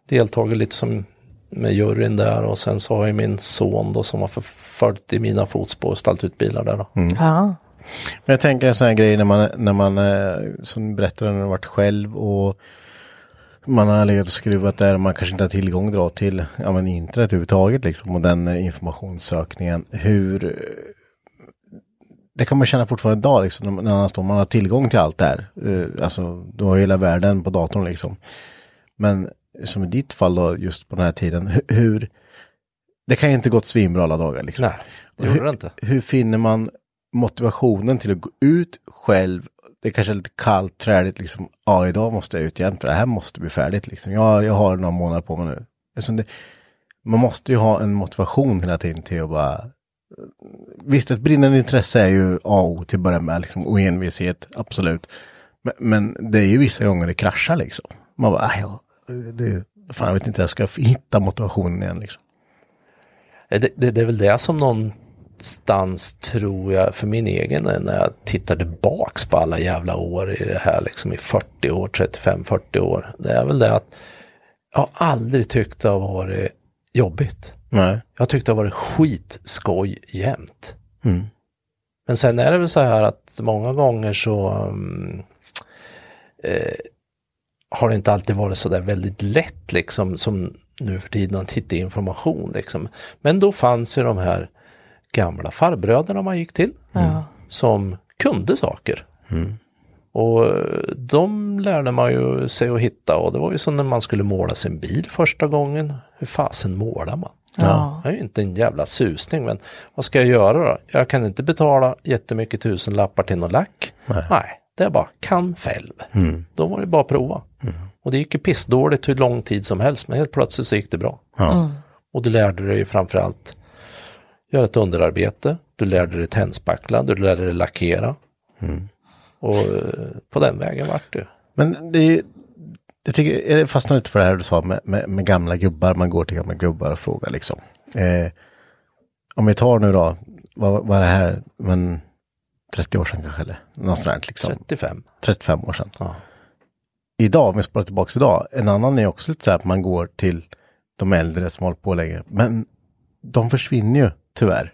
[SPEAKER 4] deltagit lite som med juryn där och sen så har ju min son då som har följt i mina fotspår ställt ut bilar där då.
[SPEAKER 3] Ja.
[SPEAKER 2] Men jag tänker en sån här grej när man, när man eh, som berättade när man varit själv och man har legat och skruvat där och man kanske inte har tillgång då till ja, men internet överhuvudtaget liksom och den eh, informationssökningen. Hur eh, det kan man känna fortfarande idag liksom när man- står, man har tillgång till allt det här. Eh, alltså du har hela världen på datorn liksom. Men som i ditt fall då just på den här tiden, hu- hur det kan ju inte gått svinbra alla dagar liksom.
[SPEAKER 4] Nej, det gjorde det inte.
[SPEAKER 2] Hur finner man motivationen till att gå ut själv? Det kanske är lite kallt, träligt liksom. Ja, idag måste jag ut igen för det här måste bli färdigt liksom. Jag, jag har några månader på mig nu. Alltså det, man måste ju ha en motivation hela tiden till att bara... Visst, ett brinnande intresse är ju A och O till att börja med liksom, och envishet, absolut. Men, men det är ju vissa gånger det kraschar liksom. Man bara, ja, det, fan jag vet inte, jag ska hitta motivationen igen liksom.
[SPEAKER 4] Det, det, det är väl det som någon någonstans tror jag för min egen när jag tittar tillbaks på alla jävla år i det här liksom i 40 år, 35-40 år. Det är väl det att jag har aldrig tyckt det har varit jobbigt.
[SPEAKER 2] Nej.
[SPEAKER 4] Jag tyckt det har varit skitskoj jämt.
[SPEAKER 2] Mm.
[SPEAKER 4] Men sen är det väl så här att många gånger så um, eh, har det inte alltid varit så där väldigt lätt liksom som nu för tiden att hitta information liksom. Men då fanns ju de här gamla farbröderna man gick till
[SPEAKER 3] Ja.
[SPEAKER 4] som kunde saker. Och eh, de lärde man ju sig att hitta och det var ju som när man skulle måla sin bil första gången. Hur fasen målar man?
[SPEAKER 3] Ja.
[SPEAKER 4] Det är ju inte en jävla susning men vad ska jag göra då? Jag kan inte betala jättemycket tusen lappar till någon lack. Nej, det är bara kan själv. Då var det bara att prova. Och det gick ju pissdåligt hur lång tid som helst men helt plötsligt så gick det bra.
[SPEAKER 2] Ja.
[SPEAKER 4] Och du lärde dig framförallt göra ett underarbete, du lärde dig tändspackla, du lärde dig lackera. Och eh, på den vägen vart det.
[SPEAKER 2] Men det är jag tycker, jag fastnar lite för det här du sa med, med, med gamla gubbar, man går till gamla gubbar och frågar liksom. Eh, om vi tar nu då, vad, vad är det här, men 30 år sedan kanske eller? Där, liksom.
[SPEAKER 4] 35.
[SPEAKER 2] 35 år sedan.
[SPEAKER 4] Ja.
[SPEAKER 2] Idag, om vi sparar tillbaka idag, en annan är också lite så här att man går till de äldre som håller på länge. Men de försvinner ju tyvärr.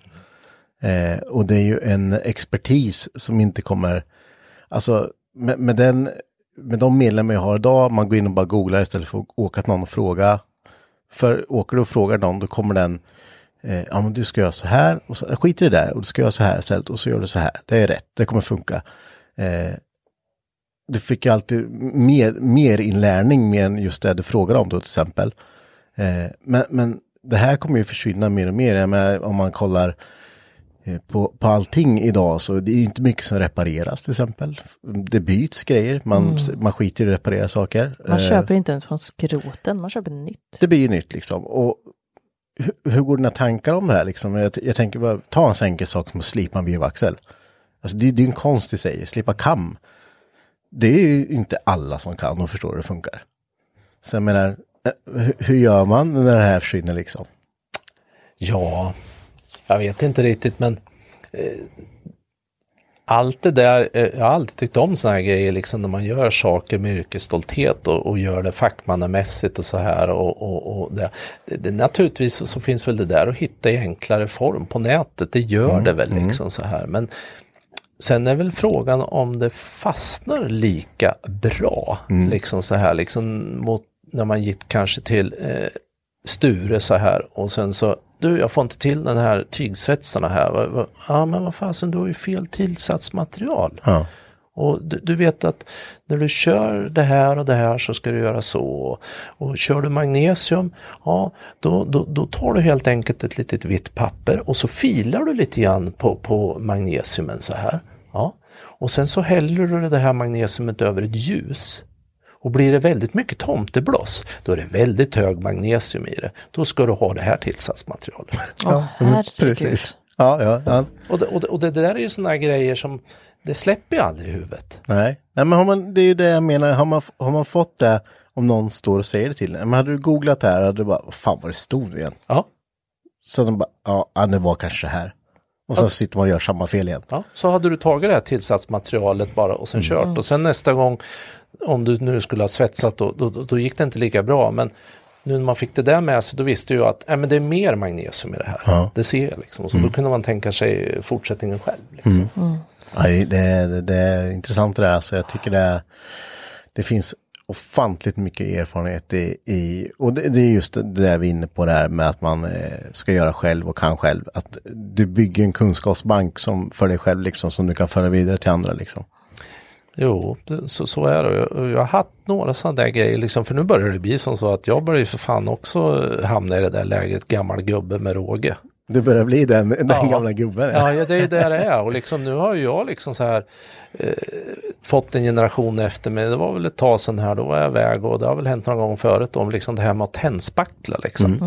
[SPEAKER 2] Eh, och det är ju en expertis som inte kommer, alltså med, med den, med de medlemmar jag har idag, man går in och bara googlar istället för att åka till någon och fråga. För åker du och frågar någon, då kommer den, eh, ja men du ska göra så här, och så, skit i det där, och du ska göra så här istället, och så gör du så här. Det är rätt, det kommer funka. Eh, du fick ju alltid mer, mer inlärning mer än just det du frågade om då till exempel. Eh, men, men det här kommer ju försvinna mer och mer. Menar, om man kollar eh, på, på allting idag så det är inte mycket som repareras till exempel. Det byts grejer, man, man skiter i att reparera saker.
[SPEAKER 3] Man
[SPEAKER 2] Eh,
[SPEAKER 3] köper inte ens från skroten, man köper nytt.
[SPEAKER 2] det blir ju nytt liksom. Och hur, hur går dina tankar om det här liksom? Jag, jag tänker bara, ta en så enkel sak som att slipa en vevaxel. Alltså det, det är ju en konst i sig, slipa kam. Det är ju inte alla som kan och förstår hur det funkar. Så jag menar, hur, hur gör man när det här försvinner liksom?
[SPEAKER 4] Ja, jag vet inte riktigt men eh, allt det där, eh, jag har alltid tyckt om sådana här grejer liksom när man gör saker med yrkesstolthet och, och gör det fackmannamässigt och så här och, och, och det, det, det, naturligtvis så, så finns väl det där att hitta i enklare form på nätet, det gör det väl liksom så här men Sen är väl frågan om det fastnar lika bra, liksom så här, liksom mot när man gick kanske till eh, Sture så här och sen så, du jag får inte till den här tygsvetsarna här. Ja men vad fasen, du har ju fel tillsatsmaterial.
[SPEAKER 2] Ja.
[SPEAKER 4] Och du, du vet att när du kör det här och det här så ska du göra så. Och kör du magnesium, ja då, då, då tar du helt enkelt ett litet vitt papper och så filar du lite grann på, på magnesiumen så här. Ja. Och sen så häller du det här magnesiumet över ett ljus. Och blir det väldigt mycket tomtebloss, då är det väldigt hög magnesium i det. Då ska du ha det här tillsatsmaterialet.
[SPEAKER 2] Men
[SPEAKER 3] herregud.
[SPEAKER 2] precis. Ja, ja, ja.
[SPEAKER 4] Och det, och det, och det där är ju sådana grejer som, det släpper ju aldrig i huvudet.
[SPEAKER 2] Nej, Nej men har man, det är ju det jag menar, har man, har man fått det om någon står och säger det till en? Men hade du googlat det här hade du bara, vad fan var det stod igen?
[SPEAKER 4] Ja.
[SPEAKER 2] Så de bara, ja, ja, det var kanske det här. Och så sitter man och gör samma fel igen.
[SPEAKER 4] Ja, så hade du tagit det här tillsatsmaterialet bara och sen kört och sen nästa gång om du nu skulle ha svetsat då, då, då gick det inte lika bra men nu när man fick det där med sig då visste jag att äh, men det är mer magnesium i det här.
[SPEAKER 2] Ja.
[SPEAKER 4] Det ser jag liksom. Och så Då kunde man tänka sig fortsättningen själv. Liksom.
[SPEAKER 2] Ja, det, det, det är intressant det där, så jag tycker det, det finns ofantligt mycket erfarenhet i, i och det, det är just det där vi är inne på det här med att man eh, ska göra själv och kan själv. Att du bygger en kunskapsbank som för dig själv liksom, som du kan föra vidare till andra liksom.
[SPEAKER 4] Jo, det, så, så är det. Jag, jag har haft några sådana där grejer liksom, för nu börjar det bli som så att jag börjar ju för fan också hamna i det där läget gammal gubbe med råge.
[SPEAKER 2] Det börjar bli den, den
[SPEAKER 4] Ja.
[SPEAKER 2] gamla gubben.
[SPEAKER 4] Ja, ja, det är ju det det är och liksom nu har ju jag liksom så här eh, fått en generation efter mig. Det var väl ett tag sedan här, då var jag iväg och det har väl hänt någon gång förut om liksom det här med att tändspackla liksom.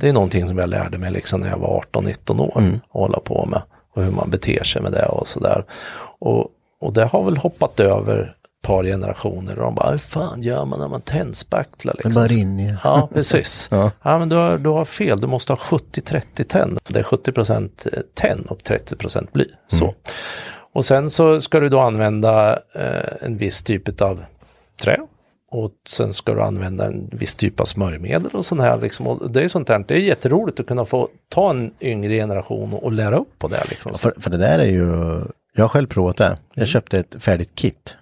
[SPEAKER 4] Det är någonting som jag lärde mig liksom när jag var 18-19 år att hålla på med och hur man beter sig med det och sådär. Och, och det har väl hoppat över par generationer och de bara, hur fan gör man när man tändspacklar?
[SPEAKER 2] Det
[SPEAKER 4] Liksom.
[SPEAKER 2] bara rinner.
[SPEAKER 4] Ja, precis.
[SPEAKER 2] Ja.
[SPEAKER 4] ja. men du har, du har fel, du måste ha 70-30 tenn. Det är 70% tenn och 30 bly. Så. Och sen så ska du då använda eh, en viss typ av trä. Och sen ska du använda en viss typ av smörjmedel och sånt här. Liksom. Och det är sånt där. Det är jätteroligt att kunna få ta en yngre generation och, och lära upp på det. Liksom.
[SPEAKER 2] För, för det där är ju, jag har själv provat det. Jag köpte ett färdigt kit.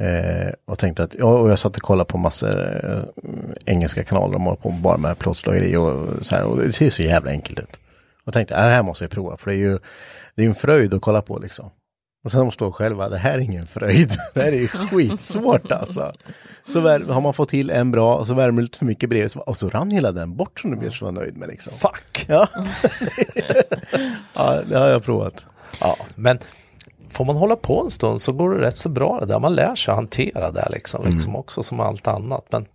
[SPEAKER 2] Eh, och tänkte att, ja, och jag satt och kollade på massor eh, engelska kanaler, de håller på bara med plåtslageri och så här, och det ser så jävla enkelt ut. Och tänkte, äh, det här måste jag prova, för det är ju, det är en fröjd att kolla på liksom. Och sen måste jag själva, det här är ingen fröjd, det här är ju skitsvårt alltså. Så har man fått till en bra, och så värmer lite för mycket bredvid, och så rann hela den bort som du blir så nöjd med liksom.
[SPEAKER 4] Fuck!
[SPEAKER 2] Ja. ja, det har jag provat.
[SPEAKER 4] Ja, men får man hålla på en stund så går det rätt så bra det där. Man lär sig att hantera det liksom, liksom också som allt annat. Men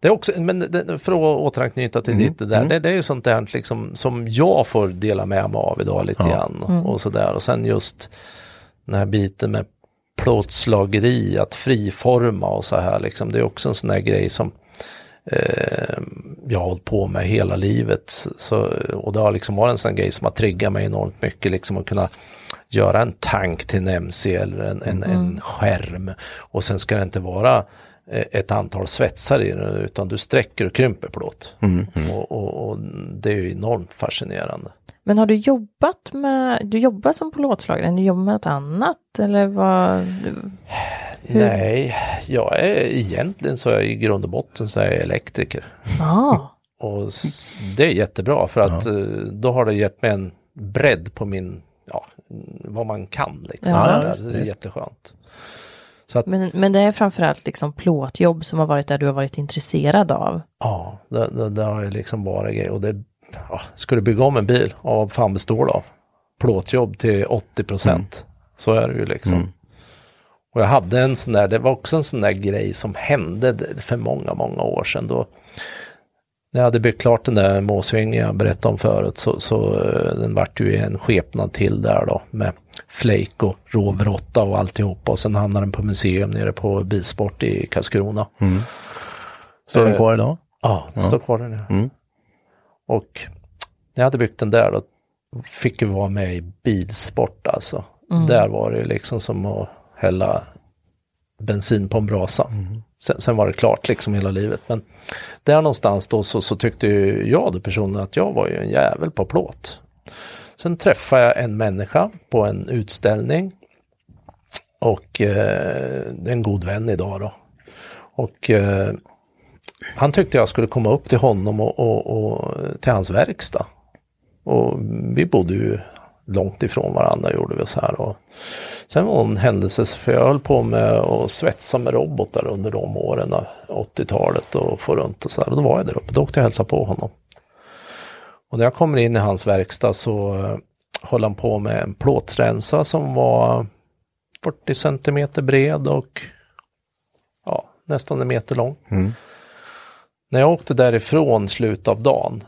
[SPEAKER 4] det är också, men det, för att återanknyta till ditt det där, det, det är ju sånt där liksom, som jag får dela med mig av idag lite grann och, och sådär. Och sen just den här biten med plåtslageri, att friforma och så här liksom. Det är också en sån där grej som eh, jag har hållit på med hela livet. Så, och det har liksom varit en sån grej som har triggat mig enormt mycket, liksom att kunna göra en tank till en MC eller en, en, en skärm. Och sen ska det inte vara eh, ett antal svetsar i den, utan du sträcker och krymper plåt. Och, och, och det är ju enormt fascinerande.
[SPEAKER 3] Men har du jobbat med, du jobbar som plåtslagare, du jobbar med något annat eller vad? Hur?
[SPEAKER 4] Nej, jag är egentligen så är jag i grund och botten så är jag elektriker.
[SPEAKER 3] Ja,
[SPEAKER 4] Och det är jättebra för att eh, då har det gett mig en bredd på min, ja, vad man kan. Liksom.
[SPEAKER 3] Ja,
[SPEAKER 4] det är
[SPEAKER 2] visst.
[SPEAKER 4] jätteskönt. Så att,
[SPEAKER 3] men, men det är framförallt liksom plåtjobb som har varit där du har varit intresserad av.
[SPEAKER 4] ja, det, det, det har ju liksom varit grej. Och det, ja, ska du bygga om en bil, ja, vad fan består det av? Plåtjobb till 80 procent. Så är det ju liksom. Och jag hade en sån där, det var också en sån där grej som hände för många, många år sedan. Då, när jag hade byggt klart den där måsvingen jag berättade om förut så, så eh, den vart ju en skepnad till där då med flake och råvråtta och alltihopa och sen hamnade den på museum nere på Bilsport i Karlskrona.
[SPEAKER 2] Står den
[SPEAKER 4] Eh,
[SPEAKER 2] kvar idag?
[SPEAKER 4] Ja, det står kvar där nu.
[SPEAKER 2] Mm.
[SPEAKER 4] Och när jag hade byggt den där då fick jag vara med i bilsport alltså. Där var det liksom som att hälla bensin på en brasa. Sen, sen var det klart liksom hela livet. Men där någonstans då så, så tyckte ju jag då personen att jag var ju en jävel på plåt. Sen träffade jag en människa på en utställning. Och eh, det är en god vän idag då. Och eh, han tyckte jag skulle komma upp till honom och, och, och till hans verkstad. Och vi bodde ju långt ifrån varandra gjorde vi så här. Och sen var det en händelse, för jag höll på med att svetsa med robotar under de åren, 80-talet och få runt och så där. Och då var jag där uppe, då åkte jag och hälsade på honom. Och när jag kommer in i hans verkstad så eh, höll han på med en plåtrensare som var 40 centimeter bred och ja, nästan en meter lång. När jag åkte därifrån slut av dagen,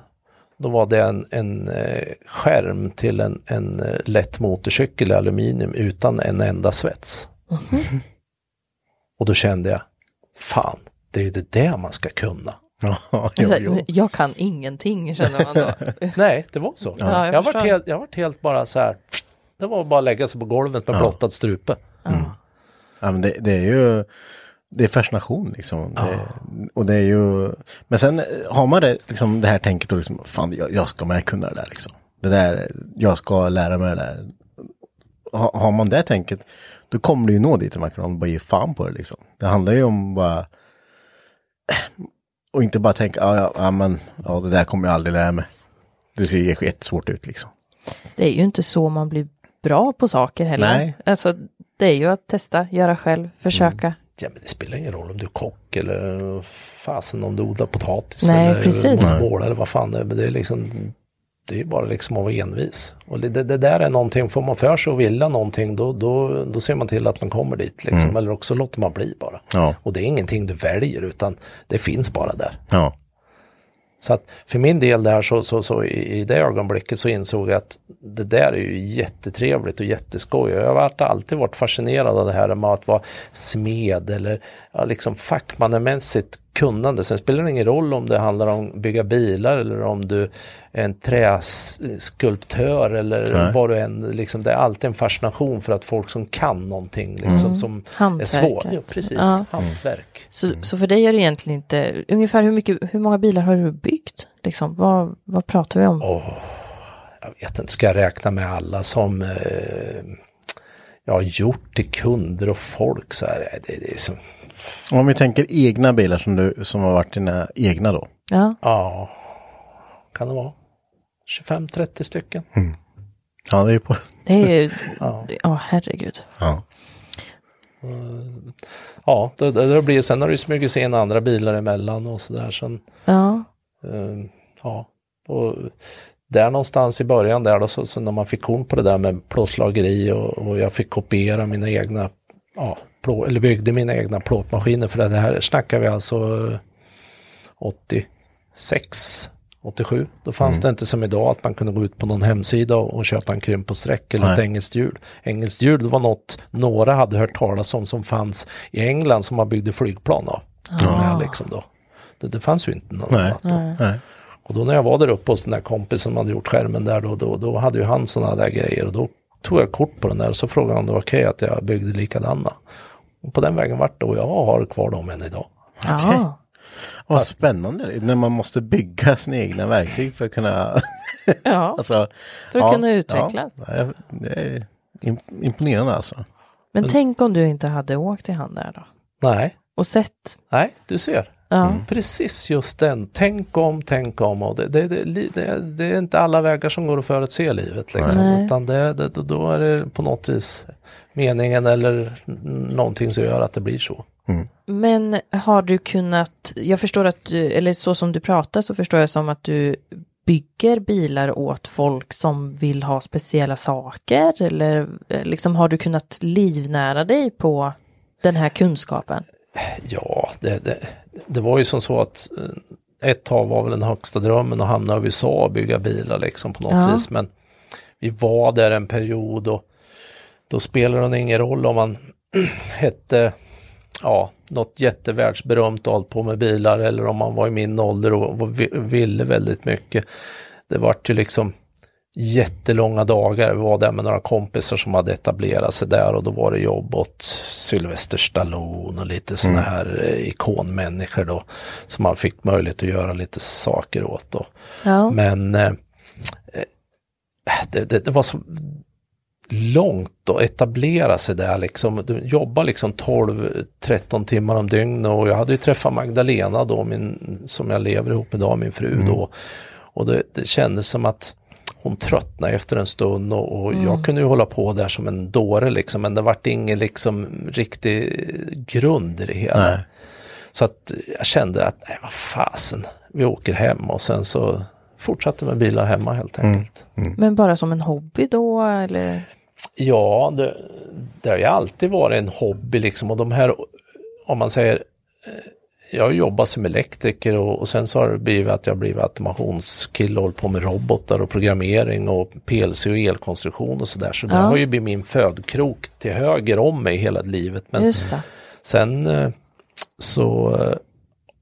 [SPEAKER 4] då var det en, en eh, skärm till en, en eh, lätt motorcykel i aluminium utan en enda svets. Och då kände jag, fan, det är ju det där man ska kunna.
[SPEAKER 2] Ja, jo, jo.
[SPEAKER 3] Jag kan ingenting känner man då.
[SPEAKER 4] Nej, det var så.
[SPEAKER 3] Ja, jag
[SPEAKER 4] jag, var helt, jag var helt bara så här, det var bara att lägga sig på golvet med blottad strupe.
[SPEAKER 2] Ja, men det, det är ju, det är fascination liksom. Det, och det är ju, men sen har man det, liksom, det här tänket och liksom, fan jag, jag ska med kunna det där liksom. Det där, jag ska lära mig det där. Ha, har man det tänket, då kommer du ju nå dit man kan bara ge fan på det liksom. Det handlar ju om bara, och inte bara tänka, ja, ja, ja men, ja det där kommer jag aldrig lära mig. Det ser ju jättesvårt ut liksom.
[SPEAKER 3] Det är ju inte så man blir bra på saker heller.
[SPEAKER 2] Nej.
[SPEAKER 3] Alltså, det är ju att testa, göra själv, försöka.
[SPEAKER 4] Ja men det spelar ingen roll om du är kock eller fasen om du odlar potatis
[SPEAKER 3] Nej,
[SPEAKER 4] eller
[SPEAKER 3] precis.
[SPEAKER 4] mål eller vad fan det är. Men Det är liksom det är ju bara liksom att vara envis. Och det, det, det där är någonting, får man för sig att vilja någonting då, då, då ser man till att man kommer dit liksom. Eller också låter man bli bara.
[SPEAKER 2] Ja.
[SPEAKER 4] Och det är ingenting du väljer utan det finns bara där.
[SPEAKER 2] Ja.
[SPEAKER 4] Så att för min del där så, så, så i, i det ögonblicket så insåg jag att det där är ju jättetrevligt och jätteskoj. Jag har alltid varit fascinerad av det här med att vara smed eller ja, liksom fackmannamässigt kunnande. Sen spelar det ingen roll om det handlar om bygga bilar eller om du är en träskulptör eller
[SPEAKER 2] Nej.
[SPEAKER 4] vad du än, liksom, det är alltid en fascination för att folk som kan någonting liksom, som är svårt.
[SPEAKER 3] Hantverket.
[SPEAKER 4] Ja, precis,
[SPEAKER 3] Ja.
[SPEAKER 4] hantverk.
[SPEAKER 3] Så, så för dig är det egentligen inte, ungefär hur, mycket, hur många bilar har du byggt? Liksom, vad, vad pratar vi om?
[SPEAKER 4] Åh, jag vet inte, ska jag räkna med alla som eh, jag har gjort till kunder och folk så här. Det, det är så,
[SPEAKER 2] Om vi tänker egna bilar som, du, som har varit dina egna då.
[SPEAKER 3] Ja,
[SPEAKER 4] ja, kan det vara 25-30 stycken.
[SPEAKER 2] Ja, det är på.
[SPEAKER 3] det är ju,
[SPEAKER 4] Ja.
[SPEAKER 3] ja herregud.
[SPEAKER 2] Ja.
[SPEAKER 4] Ja, det, det, det blir, sen har det ju smugit sig in andra bilar emellan och sådär. Sen,
[SPEAKER 3] Ja,
[SPEAKER 4] eh, ja, och där någonstans i början där då, så, så när man fick korn på det där med plåtslageri och, och jag fick kopiera mina egna, ja, plå, eller byggde mina egna plåtmaskiner för det här snackar vi alltså eh, 86, 87. Då fanns det inte som idag att man kunde gå ut på någon hemsida och, och köpa en krymp på streck eller
[SPEAKER 2] Nej.
[SPEAKER 4] ett engelskt hjul. Engelskt hjul var något några hade hört talas om som fanns i England som man byggde flygplan av. Med, liksom då. Det, det fanns ju inte något
[SPEAKER 2] Nej.
[SPEAKER 4] annat då.
[SPEAKER 2] Nej.
[SPEAKER 4] Och då när jag var där uppe hos den där kompisen som hade gjort skärmen där då, då, då hade ju han sådana där grejer och då tog jag kort på den där och så frågade han om det var okej att jag byggde likadana. Och på den vägen vart det och jag har kvar dem än idag.
[SPEAKER 3] ja.
[SPEAKER 2] Vad spännande när man måste bygga sina egna verktyg för att kunna...
[SPEAKER 3] ja.
[SPEAKER 2] alltså,
[SPEAKER 3] För att kunna utvecklas.
[SPEAKER 2] Ja, ja, det är imp- imponerande alltså.
[SPEAKER 3] Men tänk om du inte hade åkt till han där då?
[SPEAKER 4] Nej,
[SPEAKER 3] Och sett.
[SPEAKER 4] nej, du ser.
[SPEAKER 3] Ja,
[SPEAKER 4] Precis just den. Tänk om, tänk om. Och det, det, det, det, det är inte alla vägar som går att förutse livet. Liksom.
[SPEAKER 3] Nej.
[SPEAKER 4] Utan det, det, då är det på något vis meningen eller någonting som gör att det blir så.
[SPEAKER 3] Men har du kunnat, jag förstår att du, eller så som du pratar så förstår jag som att du bygger bilar åt folk som vill ha speciella saker eller eh, liksom har du kunnat livnära dig på den här kunskapen?
[SPEAKER 4] Ja, det, det, det var ju som så att eh, ett tag var väl den högsta drömmen att hamna i USA och bygga bilar liksom på något
[SPEAKER 3] Ja.
[SPEAKER 4] vis. Men vi var där en period och då spelade det ingen roll om man hette ja, något jättevärldsberömt och hållit på med bilar eller om man var i min ålder och, och vi- ville väldigt mycket. Det vart ju liksom jättelånga dagar. Vi var där med några kompisar som hade etablerat sig där och då var det jobb åt Sylvester Stallone och lite sådana här eh, ikonmänniskor då. Som man fick möjlighet att göra lite saker åt då.
[SPEAKER 3] Ja,
[SPEAKER 4] Men eh, eh, det, det, det var så långt att etablera sig där liksom. Du jobbar liksom 12-13 timmar om dygnet och jag hade ju träffat Magdalena då, min, som jag lever ihop med idag, min fru då. Och det, det kändes som att hon tröttnade efter en stund och, och jag kunde ju hålla på där som en dåre liksom, men det vart ingen liksom riktig grund i det hela.
[SPEAKER 2] Nej.
[SPEAKER 4] Så att jag kände att, nej vad fasen, vi åker hem och sen så fortsatte med bilar hemma helt enkelt.
[SPEAKER 3] men bara som en hobby då eller?
[SPEAKER 4] Ja, det, det har ju alltid varit en hobby liksom och de här, om man säger, eh, jag har jobbat som elektriker och, och sen så har det blivit att jag blivit automationskille och hållit på med robotar och programmering och PLC och elkonstruktion och sådär. Så det
[SPEAKER 3] Ja.
[SPEAKER 4] har ju blivit min födkrok till höger om mig hela livet. Men
[SPEAKER 3] det.
[SPEAKER 4] Sen eh, så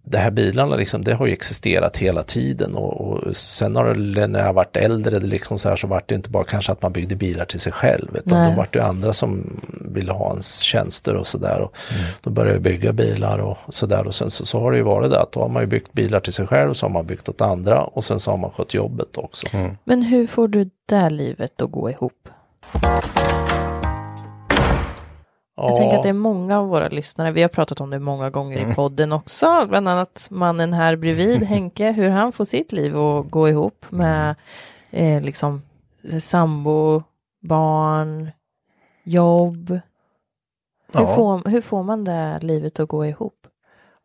[SPEAKER 4] det här bilarna liksom, det har ju existerat hela tiden och, och sen har det, när jag varit äldre, det liksom så här så vart det inte bara kanske att man byggde bilar till sig själv, utan
[SPEAKER 3] Nej.
[SPEAKER 4] då vart det andra som ville ha ens tjänster och sådär. Och Då började jag bygga bilar och sådär och sen så, så har det ju varit det att då har man ju byggt bilar till sig själv, så har man byggt åt andra och sen så har man skött jobbet också.
[SPEAKER 3] Men hur får du det livet att gå ihop? Jag tänker att det är många av våra lyssnare, vi har pratat om det många gånger i podden också, bland annat mannen här bredvid, Henke, hur han får sitt liv att gå ihop med eh, liksom sambo, barn, jobb. Hur,
[SPEAKER 2] Ja.
[SPEAKER 3] får, hur får man det livet att gå ihop?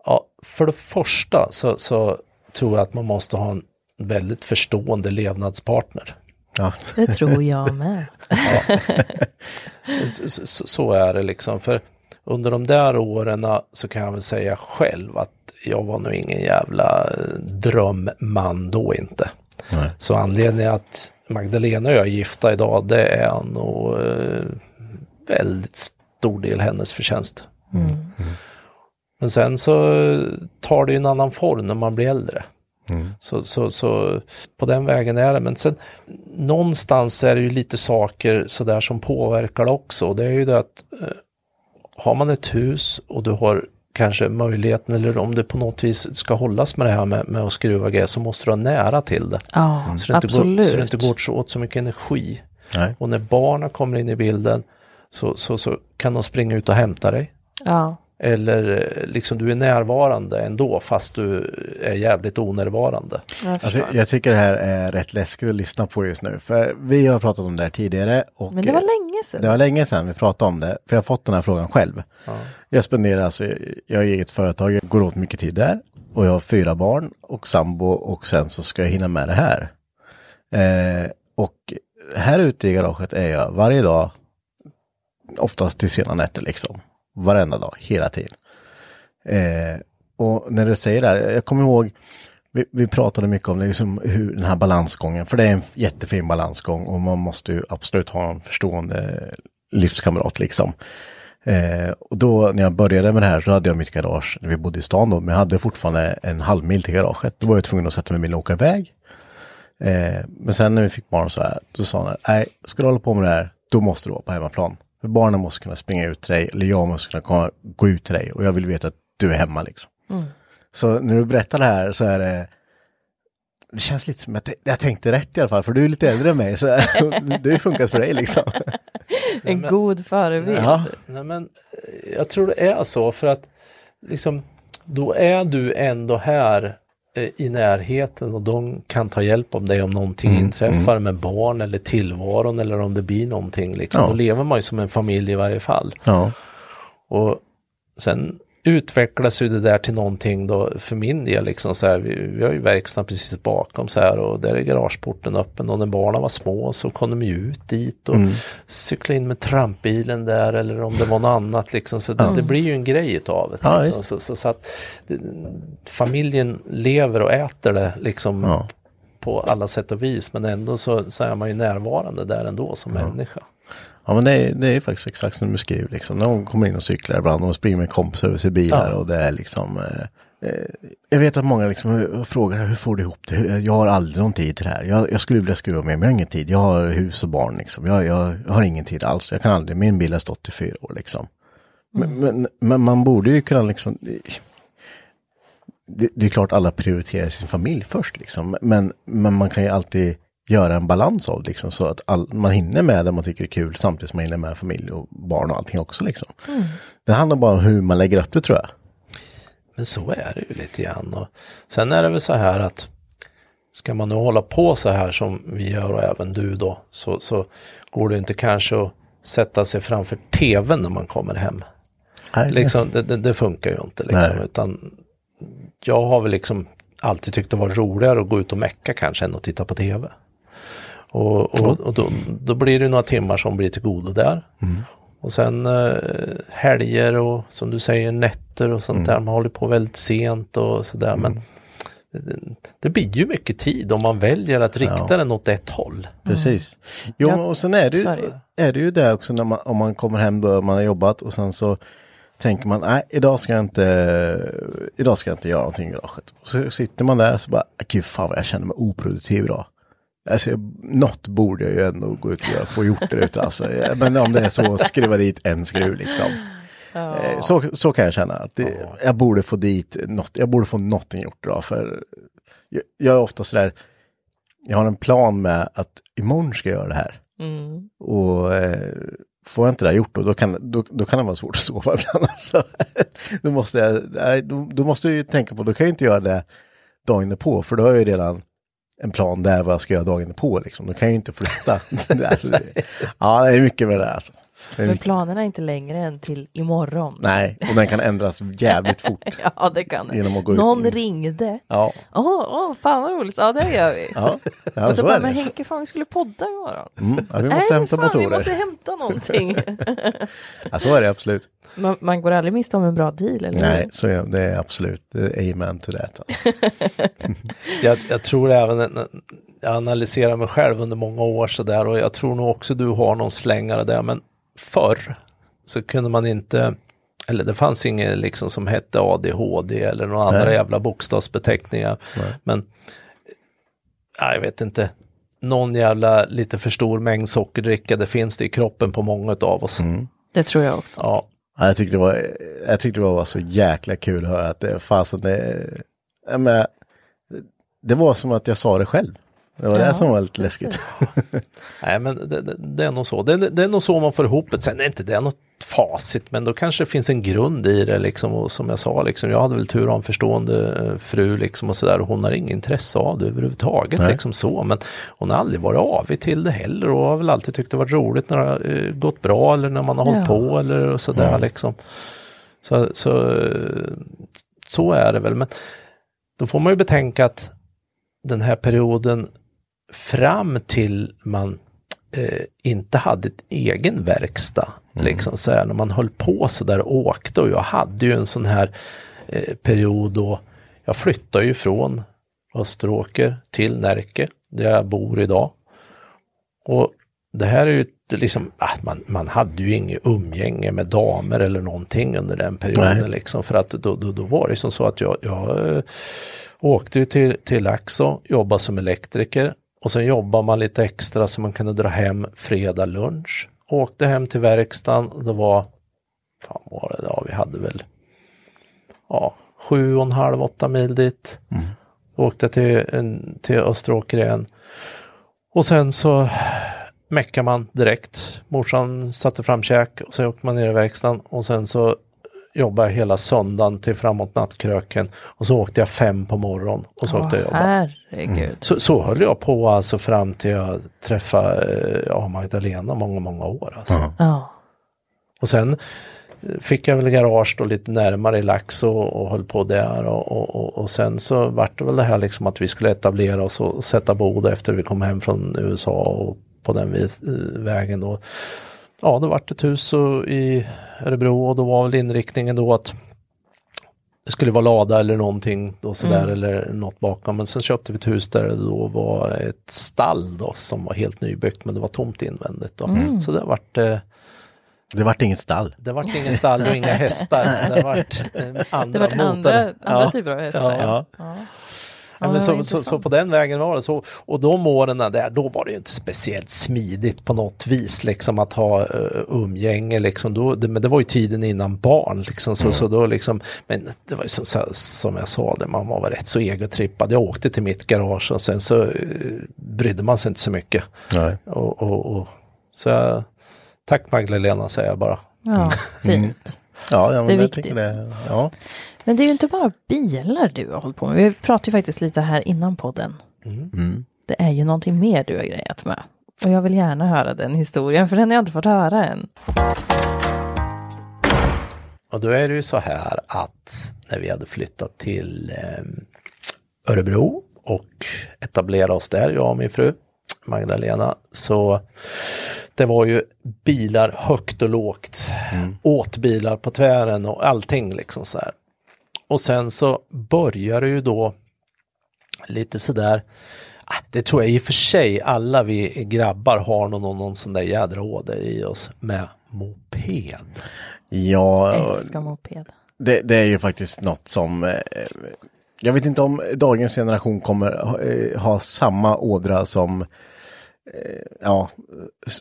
[SPEAKER 4] Ja, för det första så, så tror jag att man måste ha en väldigt förstående levnadspartner.
[SPEAKER 2] Ja.
[SPEAKER 3] Det tror jag med.
[SPEAKER 4] Så, så, så är det liksom. För under de där åren så kan jag väl säga själv att jag var nog ingen jävla eh, drömman då inte.
[SPEAKER 2] Nej.
[SPEAKER 4] Så anledningen att Magdalena och jag är gifta idag det är nog eh, väldigt stor del hennes förtjänst. Men sen så tar det ju en annan form när man blir äldre. Så, så, så på den vägen är det. Men sen någonstans är det ju lite saker sådär som påverkar också. Det är ju det att eh, har man ett hus och du har kanske möjligheten eller om det på något vis ska hållas med det här med, med att skruva grejer så måste du ha nära till det.
[SPEAKER 3] Ja,
[SPEAKER 4] Så det, inte går,
[SPEAKER 3] absolut.
[SPEAKER 4] så det inte går åt så mycket energi.
[SPEAKER 2] Nej.
[SPEAKER 4] Och när barnen kommer in i bilden så, så, så kan de springa ut och hämta dig.
[SPEAKER 3] Ja,
[SPEAKER 4] Eller eh, liksom du är närvarande ändå fast du är jävligt onärvarande.
[SPEAKER 3] jag
[SPEAKER 2] Alltså, jag tycker det här är rätt läskigt att lyssna på just nu. För vi har pratat om det här tidigare. Och
[SPEAKER 3] Men det var länge sedan.
[SPEAKER 2] Det var länge sedan vi pratade om det. För jag har fått den här frågan själv. Jag spenderar alltså, jag har eget företag, jag går åt mycket tid där. Och jag har fyra barn och sambo och sen så ska jag hinna med det här. Eh, och här ute i garaget är jag varje dag, oftast till sena nätter liksom. Varenda dag, hela tiden. Eh, och när du säger det här, jag kommer ihåg, vi, vi pratade mycket om det, liksom hur den här balansgången, för det är en jättefin balansgång och man måste ju absolut ha en förstående livskamrat liksom. Eh, och då när jag började med det här så hade jag mitt garage, när vi bodde i stan då, men jag hade fortfarande en halv mil till garaget. Då var jag tvungen att sätta mig i bilen och åka iväg. Eh, men sen när vi fick barn så här, då sa han, nej, ska du hålla på med det här, då måste du vara på hemmaplan. För barnen måste kunna springa ut till dig, eller jag måste kunna komma, gå ut till dig och jag vill veta att du är hemma liksom. Så när du berättar det här så är det, det känns lite som att jag, jag tänkte rätt i alla fall, för du är lite äldre än mig, så det har funkat för dig liksom.
[SPEAKER 3] En god förebild.
[SPEAKER 2] Ja.
[SPEAKER 4] Nej, men eh, jag tror det är så för att liksom då är du ändå här i närheten och de kan ta hjälp av dig om någonting
[SPEAKER 2] Mm,
[SPEAKER 4] inträffar med barn eller tillvaron eller om det blir någonting. Liksom.
[SPEAKER 2] Ja.
[SPEAKER 4] Då lever man ju som en familj i varje fall.
[SPEAKER 2] Ja,
[SPEAKER 4] Och sen utvecklas ju det där till någonting då för min del liksom så här, vi, vi har ju verkstaden precis bakom så här och där är garageporten öppen och när barnen var små så kom de ju ut dit och cykla in med trampbilen där eller om det var något annat liksom så det, det blir ju en grej utav det.
[SPEAKER 2] Ja,
[SPEAKER 4] liksom.
[SPEAKER 2] visst.
[SPEAKER 4] så, så, så att det, familjen lever och äter det liksom
[SPEAKER 2] Ja.
[SPEAKER 4] på alla sätt och vis men ändå så, så är man ju närvarande där ändå som människa.
[SPEAKER 2] Ja men det är, det är faktiskt exakt som du beskriver liksom. När de kommer in och cyklar ibland och springer med kompisar över sig bilar
[SPEAKER 4] Ja.
[SPEAKER 2] och det är liksom eh, eh, jag vet att många liksom frågar hur får du ihop det? Jag har aldrig någon tid till det här. Jag, jag skulle vilja skruva med men jag har ingen tid. Jag har hus och barn liksom. Jag, jag, jag har ingen tid alls. Jag kan aldrig, min bil har stått i fyra år liksom. Men, men, men man borde ju kunna liksom det, det är klart alla prioriterar sin familj först liksom. Men, men man kan ju alltid göra en balans av liksom så att all, man hinner med det man tycker är kul samtidigt som man hinner med familj och barn och allting också liksom. Det handlar bara om hur man lägger upp det tror jag.
[SPEAKER 4] Men så är det ju lite grann. Och sen är det väl så här att ska man nu hålla på så här som vi gör och även du då så, så går det inte kanske att sätta sig framför tvn när man kommer hem.
[SPEAKER 2] Nej,
[SPEAKER 4] Liksom, det, det, det funkar ju inte liksom,
[SPEAKER 2] Nej.
[SPEAKER 4] utan jag har väl liksom alltid tyckt det var roligare att gå ut och mecka kanske än att titta på tv. Och, och, och då, då blir det några timmar som blir till godo där. Och sen eh, helger och som du säger nätter och sånt där. Man håller på väldigt sent och sådär. Men det, det blir ju mycket tid om man väljer att rikta
[SPEAKER 2] Ja.
[SPEAKER 4] den åt ett håll.
[SPEAKER 2] Precis. Jo,
[SPEAKER 3] Ja,
[SPEAKER 2] och sen är det, ju. är det ju det också när man, om man kommer hem då man har jobbat och sen så tänker man, nej idag ska jag inte, idag ska jag inte göra någonting i garaget. Och så sitter man där och så bara, gud fan vad jag känner mig oproduktiv idag. Alltså, jag- något borde jag ju ändå gå ut och få gjort det ute. Alltså. Ja, Men om det är så, skriva dit en skruv liksom. Eh, Så, så kan jag känna. Att det, Jag borde få dit något, jag borde få någonting gjort idag. För jag, jag är ofta sådär, jag har en plan med att imorgon ska jag göra det här. Och eh, får jag inte det här gjort då, då kan, då, då kan det vara svårt att sova ibland. Alltså. då, måste jag, då, då måste jag ju tänka på, då kan jag inte göra det dagen på, för då har jag ju redan en plan där vad jag ska göra dagen på. Liksom. Då kan jag ju inte flytta. Alltså, det, ja, det är mycket med det där, alltså.
[SPEAKER 3] Men planerna är inte längre än till imorgon.
[SPEAKER 2] Nej, och den kan ändras jävligt fort.
[SPEAKER 3] Ja, det kan
[SPEAKER 2] att gå ut.
[SPEAKER 3] Någon ringde.
[SPEAKER 2] Ja,
[SPEAKER 3] Åh, åh, fan vad roligt. Ja, det gör vi.
[SPEAKER 2] ja, ja
[SPEAKER 3] och så,
[SPEAKER 2] så
[SPEAKER 3] bara, men. Henke, fan vi skulle podda imorgon.
[SPEAKER 2] Mm, ja, vi måste
[SPEAKER 3] Nej,
[SPEAKER 2] hämta
[SPEAKER 3] fan,
[SPEAKER 2] motorer.
[SPEAKER 3] vi måste hämta någonting.
[SPEAKER 2] Ja, så är det absolut.
[SPEAKER 3] man, man går aldrig miste om en bra deal, eller
[SPEAKER 2] Nej, så är det är absolut. Amen to that.
[SPEAKER 4] Jag, jag tror även, när- jag analyserar mig själv under många år sådär och jag tror nog också du har någon slängare där, men förr så kunde man inte, eller det fanns inget liksom som hette ADHD eller några andra
[SPEAKER 2] Nej.
[SPEAKER 4] jävla bokstavsbeteckningar. Men, ja, jag vet inte, någon jävla lite för stor mängd sockerdricka, det finns det i kroppen på många av oss.
[SPEAKER 3] Det tror jag också.
[SPEAKER 4] Ja,
[SPEAKER 2] Ja, jag tyckte det var, jag tyckte det var så jäkla kul att höra att det fasen det, det var som att jag sa det själv. Det var
[SPEAKER 3] Ja.
[SPEAKER 2] det som var lite läskigt.
[SPEAKER 4] Nej men det, det, det är nog så. Det, det är nog så man får ihop det. Sen är inte det något facit men då kanske det finns en grund i det liksom. Och som jag sa liksom, jag hade väl tur att ha en förstående eh, fru liksom och sådär. Och hon har ingen intresse av det överhuvudtaget
[SPEAKER 2] Nej.
[SPEAKER 4] liksom så. Men hon har aldrig varit avig till det heller och har väl alltid tyckt det varit roligt när det har eh, gått bra eller när man har
[SPEAKER 3] Ja.
[SPEAKER 4] hållit på eller och sådär liksom. Så, så, så är det väl. Men då får man ju betänka att den här perioden fram till man eh, inte hade ett egen verkstad. Liksom så här, när man höll på så där och åkte och jag hade ju en sån här eh, period då jag flyttade ju från Österåker till Närke där jag bor idag. Och det här är ju liksom, ah, man, man hade ju inget umgänge med damer eller någonting under den perioden
[SPEAKER 2] Nej.
[SPEAKER 4] liksom för att då, då, då var det som så att jag, jag eh, åkte ju till, till Laxå, jobbade som elektriker och sen jobbade man lite extra så man kunde dra hem fredag lunch. Åkte hem till verkstaden, det var, fan var det, ja vi hade väl, ja, sju och en halv, åtta mil dit. Åkte till, till Österåker igen. Och sen så meckade man direkt. Morsan satte fram käk och sen åkte man ner i verkstaden och sen så jobbade jag hela söndagen till framåt nattkröken och så åkte jag fem på morgonen och så åkte jag
[SPEAKER 3] Åh,
[SPEAKER 4] jobba.
[SPEAKER 3] herregud.
[SPEAKER 4] Så, så höll jag på alltså fram till jag träffade eh, ja, Magdalena många, många år. Alltså.
[SPEAKER 3] Ja.
[SPEAKER 4] Och sen fick jag väl garage då lite närmare i Laxå och, och höll på där och, och, och, och sen så vart det väl det här liksom att vi skulle etablera oss och sätta bo efter vi kom hem från USA och på den vis, eh, vägen då. Ja, det vart ett hus i Örebro och då var väl inriktningen då att det skulle vara lada eller någonting då sådär eller något bakom. Men sen köpte vi ett hus där det då var ett stall då som var helt nybyggt men det var tomt invändigt. Då. Så det vart eh,
[SPEAKER 2] Det vart inget stall.
[SPEAKER 4] det vart ingen stall och inga hästar. Det vart eh,
[SPEAKER 3] Det
[SPEAKER 4] andra
[SPEAKER 3] var andra, andra
[SPEAKER 4] Ja.
[SPEAKER 3] typer av hästar.
[SPEAKER 4] Ja.
[SPEAKER 3] Ja.
[SPEAKER 4] Ja, men så, så, så på den vägen var det så. Och de åren där, då var det ju inte speciellt smidigt på något vis liksom att ha uh, umgänge liksom. Då, det, men det var ju tiden innan barn liksom. Så, så då liksom, men det var ju som, som jag sa, det, man var rätt så egotrippad. Jag åkte till mitt garage och sen så uh, brydde man sig inte så mycket.
[SPEAKER 2] Nej.
[SPEAKER 4] Och, och, och, så jag, tack Magdalena säger jag bara.
[SPEAKER 3] Ja, fint.
[SPEAKER 2] Ja, ja men
[SPEAKER 3] Det är
[SPEAKER 2] jag
[SPEAKER 3] viktigt.
[SPEAKER 2] tycker det. Ja.
[SPEAKER 3] Men det är ju inte bara bilar du har hållit på med. Vi pratade ju faktiskt lite här innan podden.
[SPEAKER 2] Mm.
[SPEAKER 3] Det är ju någonting mer du har grejat med. Och jag vill gärna höra den historien, för den har jag inte fått höra än.
[SPEAKER 4] Och då är det ju så här att när vi hade flyttat till eh, Örebro och etablerat oss där, jag och min fru Magdalena, så det var ju bilar högt och lågt, åt bilar på tvären och allting liksom så här. Och sen så börjar det ju då lite sådär, ah, det tror jag i och för sig alla vi grabbar har någon, någon sån där jädra åder i oss med moped.
[SPEAKER 2] Ja,
[SPEAKER 3] Älskar moped.
[SPEAKER 2] det, det är ju faktiskt något som eh, jag vet inte om dagens generation kommer ha, eh, ha samma ådra som eh, ja,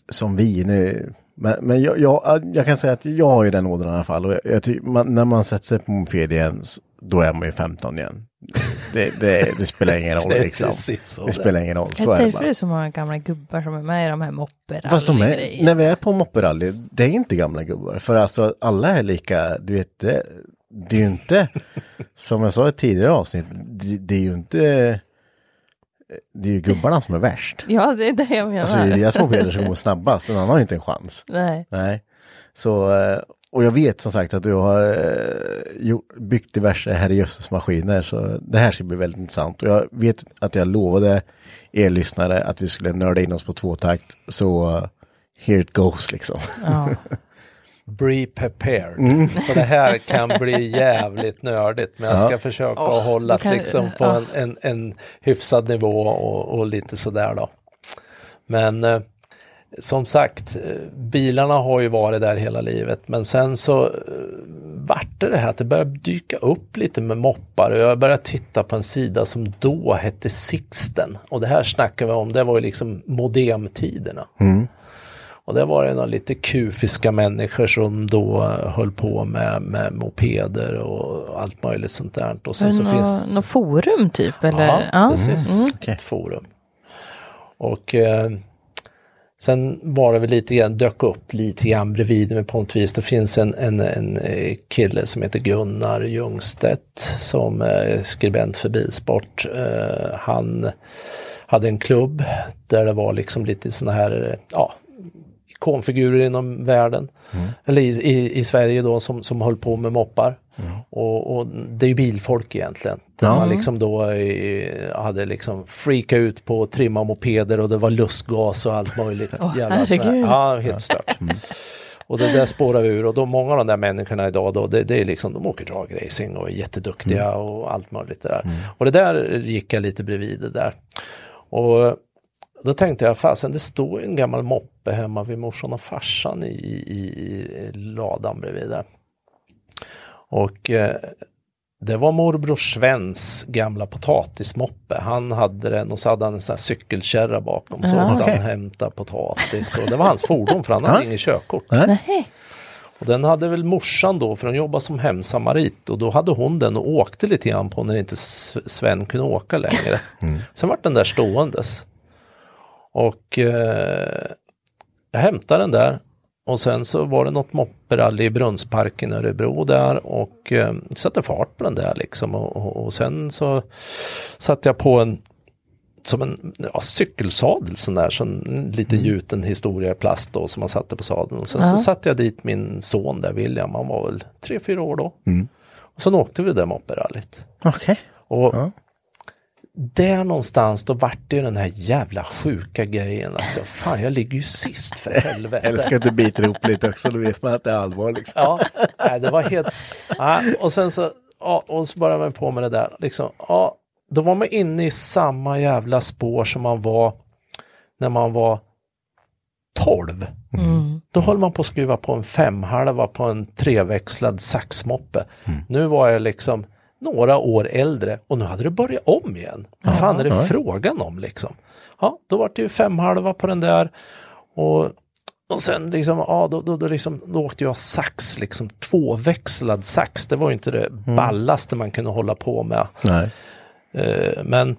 [SPEAKER 2] som vi nu. Men, men jag, jag, jag kan säga att jag har ju den ådran i alla fall. Och jag, jag ty, man, när man sätter sig på moped igen, då är man ju 15 igen. Det, det, det spelar ingen roll liksom. Det
[SPEAKER 4] det.
[SPEAKER 2] spelar ingen roll,
[SPEAKER 3] Det
[SPEAKER 2] så
[SPEAKER 3] är
[SPEAKER 2] det
[SPEAKER 3] därför det är så många gamla gubbar som är med i de här
[SPEAKER 2] Fast de är, när vi är på mopperally, det är inte gamla gubbar. För alltså alla är lika, du vet, det, det är ju inte, som jag sa i tidigare avsnitt, det, det är ju inte, det är ju gubbarna som är värst.
[SPEAKER 3] Ja, det är det jag menar.
[SPEAKER 2] Alltså det är deras mopeder som går snabbast, en annan har inte en chans.
[SPEAKER 3] Nej.
[SPEAKER 2] Nej. Så, eh, och jag vet som sagt att du har eh, byggt diverse herrejösses maskiner så det här ska bli väldigt intressant. Och jag vet att jag lovade er lyssnare att vi skulle nörda in oss på tvåtakt. Så uh, here it goes liksom.
[SPEAKER 3] Ja.
[SPEAKER 4] Be prepared. För det här kan bli jävligt nördigt. Men jag ska försöka att hålla
[SPEAKER 3] kan-
[SPEAKER 4] liksom på
[SPEAKER 3] ja.
[SPEAKER 4] en, en, en hyfsad nivå och, och lite sådär då. Men eh, som sagt, eh, bilarna har ju varit där hela livet. Men sen så eh, vart det det här att det började dyka upp lite med moppar. Och jag började titta på en sida som då hette Sixten. Och det här snackar vi om, det var ju liksom modemtiderna. Och det var det några lite kufiska människor som då eh, höll på med, med mopeder och allt möjligt sånt där. Och sen så
[SPEAKER 3] Nå,
[SPEAKER 4] finns...
[SPEAKER 3] Något forum typ? Eller?
[SPEAKER 4] Ja,
[SPEAKER 3] Ja.
[SPEAKER 4] precis.
[SPEAKER 3] Mm.
[SPEAKER 4] Ett forum. Och eh, sen var det väl lite grann, dök upp lite grann bredvid mig på något vis. Det finns en, en, en eh, kille som heter Gunnar Ljungstedt som är skribent för bilsport. Eh, han hade en klubb där det var liksom lite sådana här, eh, ja, ikonfigurer inom världen. Eller i, i, i Sverige då som, som höll på med moppar. Och, och det är ju bilfolk egentligen. Där
[SPEAKER 2] Ja.
[SPEAKER 4] man liksom då eh, hade liksom freakat ut på att trimma mopeder och det var lustgas och allt möjligt.
[SPEAKER 3] Åh,
[SPEAKER 4] Jävla. Ja, helt stört. Och det där spårar vi ur och då många av de där människorna idag då, det, det är liksom, de åker dragracing och är jätteduktiga och allt möjligt där. Och det där gick jag lite bredvid det där. Och då tänkte jag, fasen det står ju en gammal moppe hemma vid morsan och farsan i, i, i ladan bredvid där. Och eh, det var morbror Svens gamla potatismoppe. Han hade den och så hade han en sån här cykelkärra bakom. Så
[SPEAKER 3] Ja.
[SPEAKER 4] åkte
[SPEAKER 2] Okej.
[SPEAKER 4] han hämta potatis. Och det var hans fordon för han hade
[SPEAKER 2] Ja.
[SPEAKER 4] ingen körkort.
[SPEAKER 3] Nej.
[SPEAKER 4] Och den hade väl morsan då, för hon jobbade som hemsamarit och då hade hon den och åkte lite grann på när inte Sven kunde åka längre. Sen vart den där ståendes. Och eh, jag hämtade den där och sen så var det något mopperally i Brunnsparken i Örebro där och eh, satte fart på den där liksom och, och, och sen så satte jag på en som en ja, cykelsadel sån där, så en lite gjuten historia i plast då som man satte på sadeln. Och sen så satte jag dit min son där, William, han var väl tre fyra år då. Och sen åkte vi det där mopperallyt.
[SPEAKER 2] Okej.
[SPEAKER 4] Och
[SPEAKER 2] Ja.
[SPEAKER 4] Där någonstans då vart det ju den här jävla sjuka grejen. Alltså, fan jag ligger ju sist för helvete.
[SPEAKER 2] Älskar att du biter ihop lite också, då vet man att det är allvar liksom.
[SPEAKER 4] Ja, nej, det var helt... Ja, och sen så, ja, och så började man på med det där. Liksom, ja, då var man inne i samma jävla spår som man var när man var 12.
[SPEAKER 3] Mm.
[SPEAKER 4] Då höll man på att skruva på en femhalva på en treväxlad saxmoppe. Nu var jag liksom några år äldre och nu hade det börjat om igen. Vad fan är det frågan om liksom? Ja, då var det ju femhalva på den där och, och sen liksom, ja, då, då, då, liksom, då åkte jag sax, liksom tvåväxlad sax. Det var ju inte det ballaste man kunde hålla på med.
[SPEAKER 2] Nej.
[SPEAKER 4] Eh, men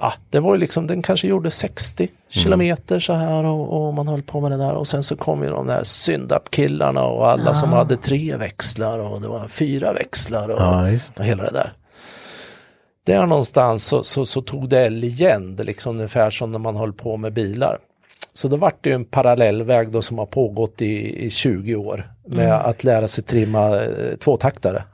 [SPEAKER 4] ja, det var ju liksom, den kanske gjorde 60 kilometer så här och, och man höll på med det där och sen så kom ju de där syndap-killarna och alla som hade tre växlar och det var fyra växlar och,
[SPEAKER 2] visst.
[SPEAKER 4] och hela det där. Där någonstans så, så, så tog det eld igen, det liksom ungefär som när man höll på med bilar. Så då vart det ju en parallellväg då som har pågått i, i 20 år med att lära sig trimma eh, tvåtaktare.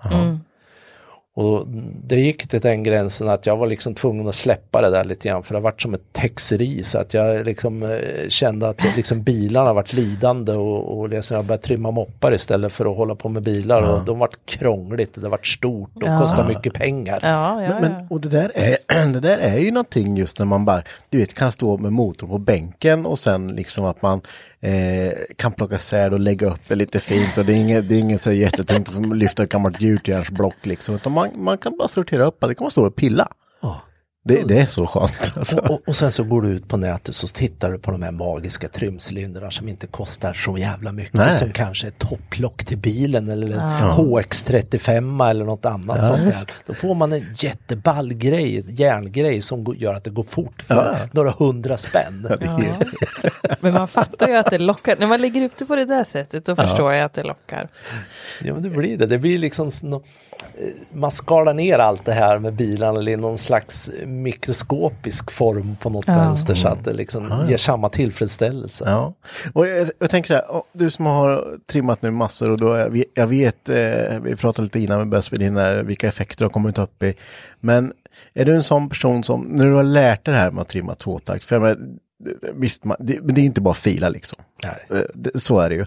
[SPEAKER 4] Och det gick till den gränsen att jag var liksom tvungen att släppa det där lite grann för det har varit som ett texeri så att jag liksom eh, kände att liksom bilarna varit lidande och, och liksom jag började trimma moppar istället för att hålla på med bilar och de vart krångligt, det vart stort och
[SPEAKER 3] Ja.
[SPEAKER 4] kostade mycket pengar.
[SPEAKER 3] Ja, ja,
[SPEAKER 2] Men, men,
[SPEAKER 3] ja.
[SPEAKER 2] och det där, är, det där är ju någonting just när man bara, du vet, kan stå med motorn på bänken och sen liksom att man eh, kan plocka isär och lägga upp det lite fint och det är inget, det är inget så jättetungt att lyfta ett gammalt gjutjärnsblock liksom, utan man, man kan bara sortera upp det, det kan man stå och pilla.
[SPEAKER 4] Ja.
[SPEAKER 2] Det, det är så skönt. Alltså.
[SPEAKER 4] Och, och, och sen så går du ut på nätet så tittar du på de här magiska trymcylindrarna som inte kostar så jävla mycket.
[SPEAKER 2] Nej.
[SPEAKER 4] Som kanske är topplock till bilen eller en HX35 eller något annat
[SPEAKER 2] Ja,
[SPEAKER 4] sånt där. Då får man en jätteball grej, järngrej som gör att det går fort för
[SPEAKER 2] Ja.
[SPEAKER 4] några hundra spänn.
[SPEAKER 3] Ja. Men man fattar ju att det lockar. När man lägger upp det på det där sättet då förstår jag att det lockar.
[SPEAKER 4] Ja men det blir det. Det blir liksom man skalar ner allt det här med bilarna i någon slags mikroskopisk form på något
[SPEAKER 3] Ja.
[SPEAKER 4] vänster så att det liksom ger samma tillfredsställelse.
[SPEAKER 2] Ja, och jag, jag tänker så här, du som har trimmat nu massor och då, jag vet, jag vet eh, vi pratade lite innan vi började spela in här, vilka effekter du har kommit upp i. Men är du en sån person som, när du har lärt dig det här med att trimma tvåtakt, för jag menar, visst, man, det, men det är inte bara fila liksom.
[SPEAKER 4] Nej.
[SPEAKER 2] Eh, så är det ju.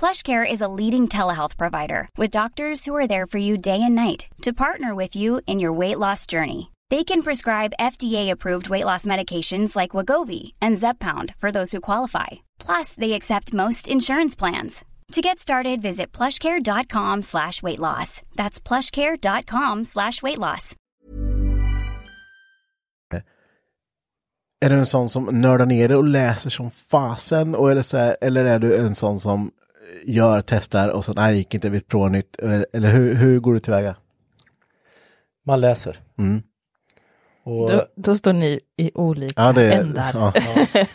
[SPEAKER 5] PlushCare is a leading telehealth provider with doctors who are there for you day and night to partner with you in your weight loss journey. They can prescribe FDA-approved weight loss medications like Wagovi and Zepbound for those who qualify. Plus, they accept most insurance plans. To get started, visit plushcare.com slash weight loss. That's plushcare.com slash weight loss.
[SPEAKER 2] är du en sån som nördar ner det och läser som fasen? Och är så här, eller är du en sån som gör, testar och så nej, gick inte, vi provar nytt? Eller, eller hur, hur går du tillväga?
[SPEAKER 4] Man läser.
[SPEAKER 2] Mm.
[SPEAKER 4] Och,
[SPEAKER 3] Då, då står ni i olika
[SPEAKER 2] Ja, det
[SPEAKER 3] ändar.
[SPEAKER 2] ja.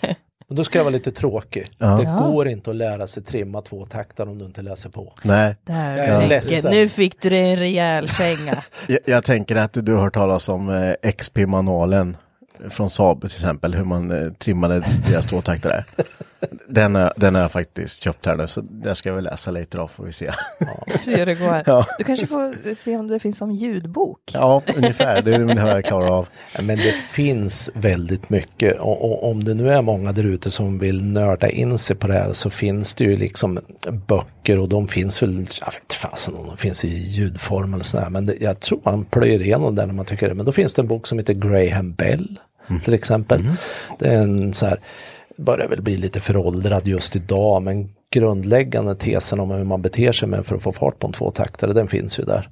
[SPEAKER 4] och då ska jag vara lite tråkig.
[SPEAKER 2] Ja.
[SPEAKER 4] Det
[SPEAKER 3] Ja.
[SPEAKER 4] går inte att lära sig trimma två taktar om du inte läser på.
[SPEAKER 2] Nej,
[SPEAKER 3] Där,
[SPEAKER 4] Jag är ledsen.
[SPEAKER 3] Nu fick du dig en rejäl känga.
[SPEAKER 2] jag, jag tänker att du har hört talas om eh, XP-manualen från Saab till exempel, hur man eh, trimmade deras tvåtaktare. Den, har- den har jag faktiskt köpt här nu, så där ska jag väl läsa lite då, får vi se.
[SPEAKER 3] Se hur det går.
[SPEAKER 2] Ja.
[SPEAKER 3] Du kanske får se om det finns som ljudbok.
[SPEAKER 2] Ja, ungefär, det är vad jag klarar av.
[SPEAKER 4] Ja, Men det finns väldigt mycket och, och om det nu är många där ute som vill nörda in sig på det här så finns det ju liksom böcker och de finns väl, jag vet inte fasen om de finns i ljudform eller sådär men det, jag tror man plöjer igenom det när man tycker det. Men då finns det en bok som heter Graham Bell till exempel. Det är en så här, börjar väl bli lite föråldrad just idag men grundläggande tesen om hur man beter sig med för att få fart på en tvåtaktare, den finns ju där.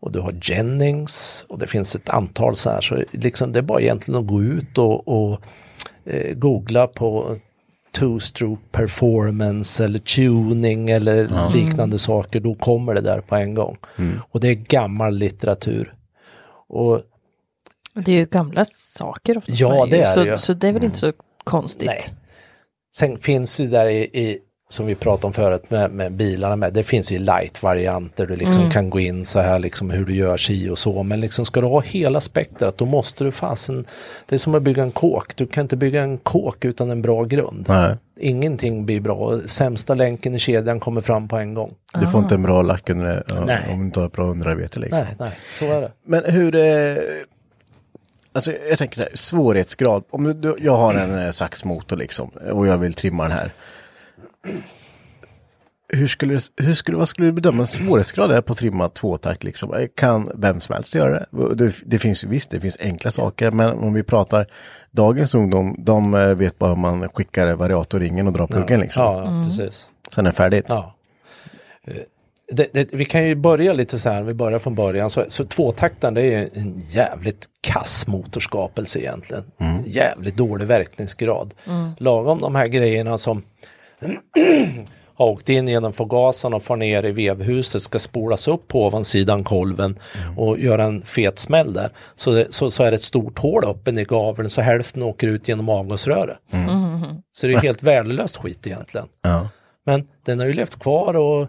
[SPEAKER 4] Och du har Jennings och det finns ett antal så här, så liksom det är bara egentligen att gå ut och, och eh, googla på two-stroke performance eller tuning eller liknande saker, då kommer det där på en gång. Och det är gammal litteratur. Och
[SPEAKER 3] Det är ju gamla saker ofta.
[SPEAKER 4] Ja, det är
[SPEAKER 3] så,
[SPEAKER 4] det ju.
[SPEAKER 3] så det är väl inte så konstigt.
[SPEAKER 4] Nej. Sen finns ju där i, i som vi pratade om förut med, med bilarna med, det finns ju light-varianter, du liksom kan gå in så här liksom hur du gör si och så, men liksom ska du ha hela spektrat då måste du fasen, det är som att bygga en kåk, du kan inte bygga en kåk utan en bra grund.
[SPEAKER 2] Nej,
[SPEAKER 4] Ingenting blir bra, sämsta länken i kedjan kommer fram på en gång.
[SPEAKER 2] du får inte en bra lack under det, om du inte har ett bra underarbete liksom.
[SPEAKER 4] Nej, nej, så är det.
[SPEAKER 2] Men hur, eh, alltså jag tänker här, svårighetsgrad, om du, jag har en eh, saxmotor liksom och jag vill trimma den här. Hur skulle, hur skulle, vad skulle du bedöma svårighetsgrad är på att trimma tvåtakt liksom? Eh, Kan vem som helst göra det? det? Det finns visst, det finns enkla saker, men om vi pratar dagens ungdom, de eh, vet bara hur man skickar variatorringen och drar pluggen liksom.
[SPEAKER 4] Ja, ja precis.
[SPEAKER 2] Sen är det färdigt.
[SPEAKER 4] Ja. Det, det, vi kan ju börja lite så här, vi börjar från början. Så, så tvåtaktaren det är en jävligt kass motorskapelse egentligen. Jävligt dålig verkningsgrad. Lagom de här grejerna som har åkt in genom förgasaren och far ner i vevhuset ska spolas upp på ovansidan kolven och göra en fet smäll där. Så, det, så, så är det ett stort hål uppe i gaveln så hälften åker ut genom avgasröret. Så det är helt värdelöst skit egentligen.
[SPEAKER 2] Ja.
[SPEAKER 4] Men den har ju levt kvar och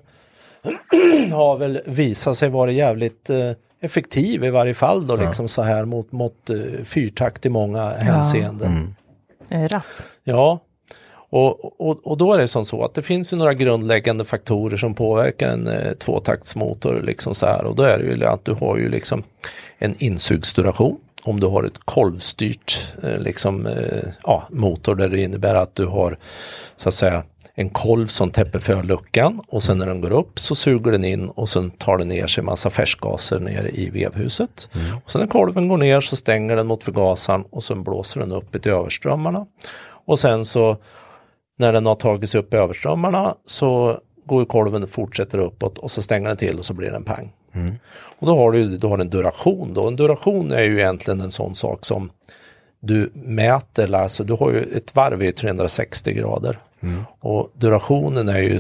[SPEAKER 4] har väl visat sig vara jävligt eh, effektiv i varje fall då liksom så här mot, mot eh, fyrtakt i många hänseenden.
[SPEAKER 3] Eh, Rapp.
[SPEAKER 4] Ja, och, och, och då är det som så att det finns ju några grundläggande faktorer som påverkar en eh, tvåtaktsmotor liksom så här. Och då är det ju att du har ju liksom en insugsduration. Om du har ett kolvstyrt eh, liksom, eh, ja, motor där det innebär att du har så att säga en kolv som täpper för luckan och sen när den går upp så suger den in och sen tar den ner sig massa färskgaser nere i vevhuset. Och sen när kolven går ner så stänger den mot förgasaren och sen blåser den upp i överströmmarna. Och sen så när den har tagits upp i överströmmarna så går kolven och fortsätter uppåt och så stänger den till och så blir det en pang. Och då har du då har du en duration då. En duration är ju egentligen en sån sak som du mäter, alltså du har ju ett varv i 360 grader. Och durationen är ju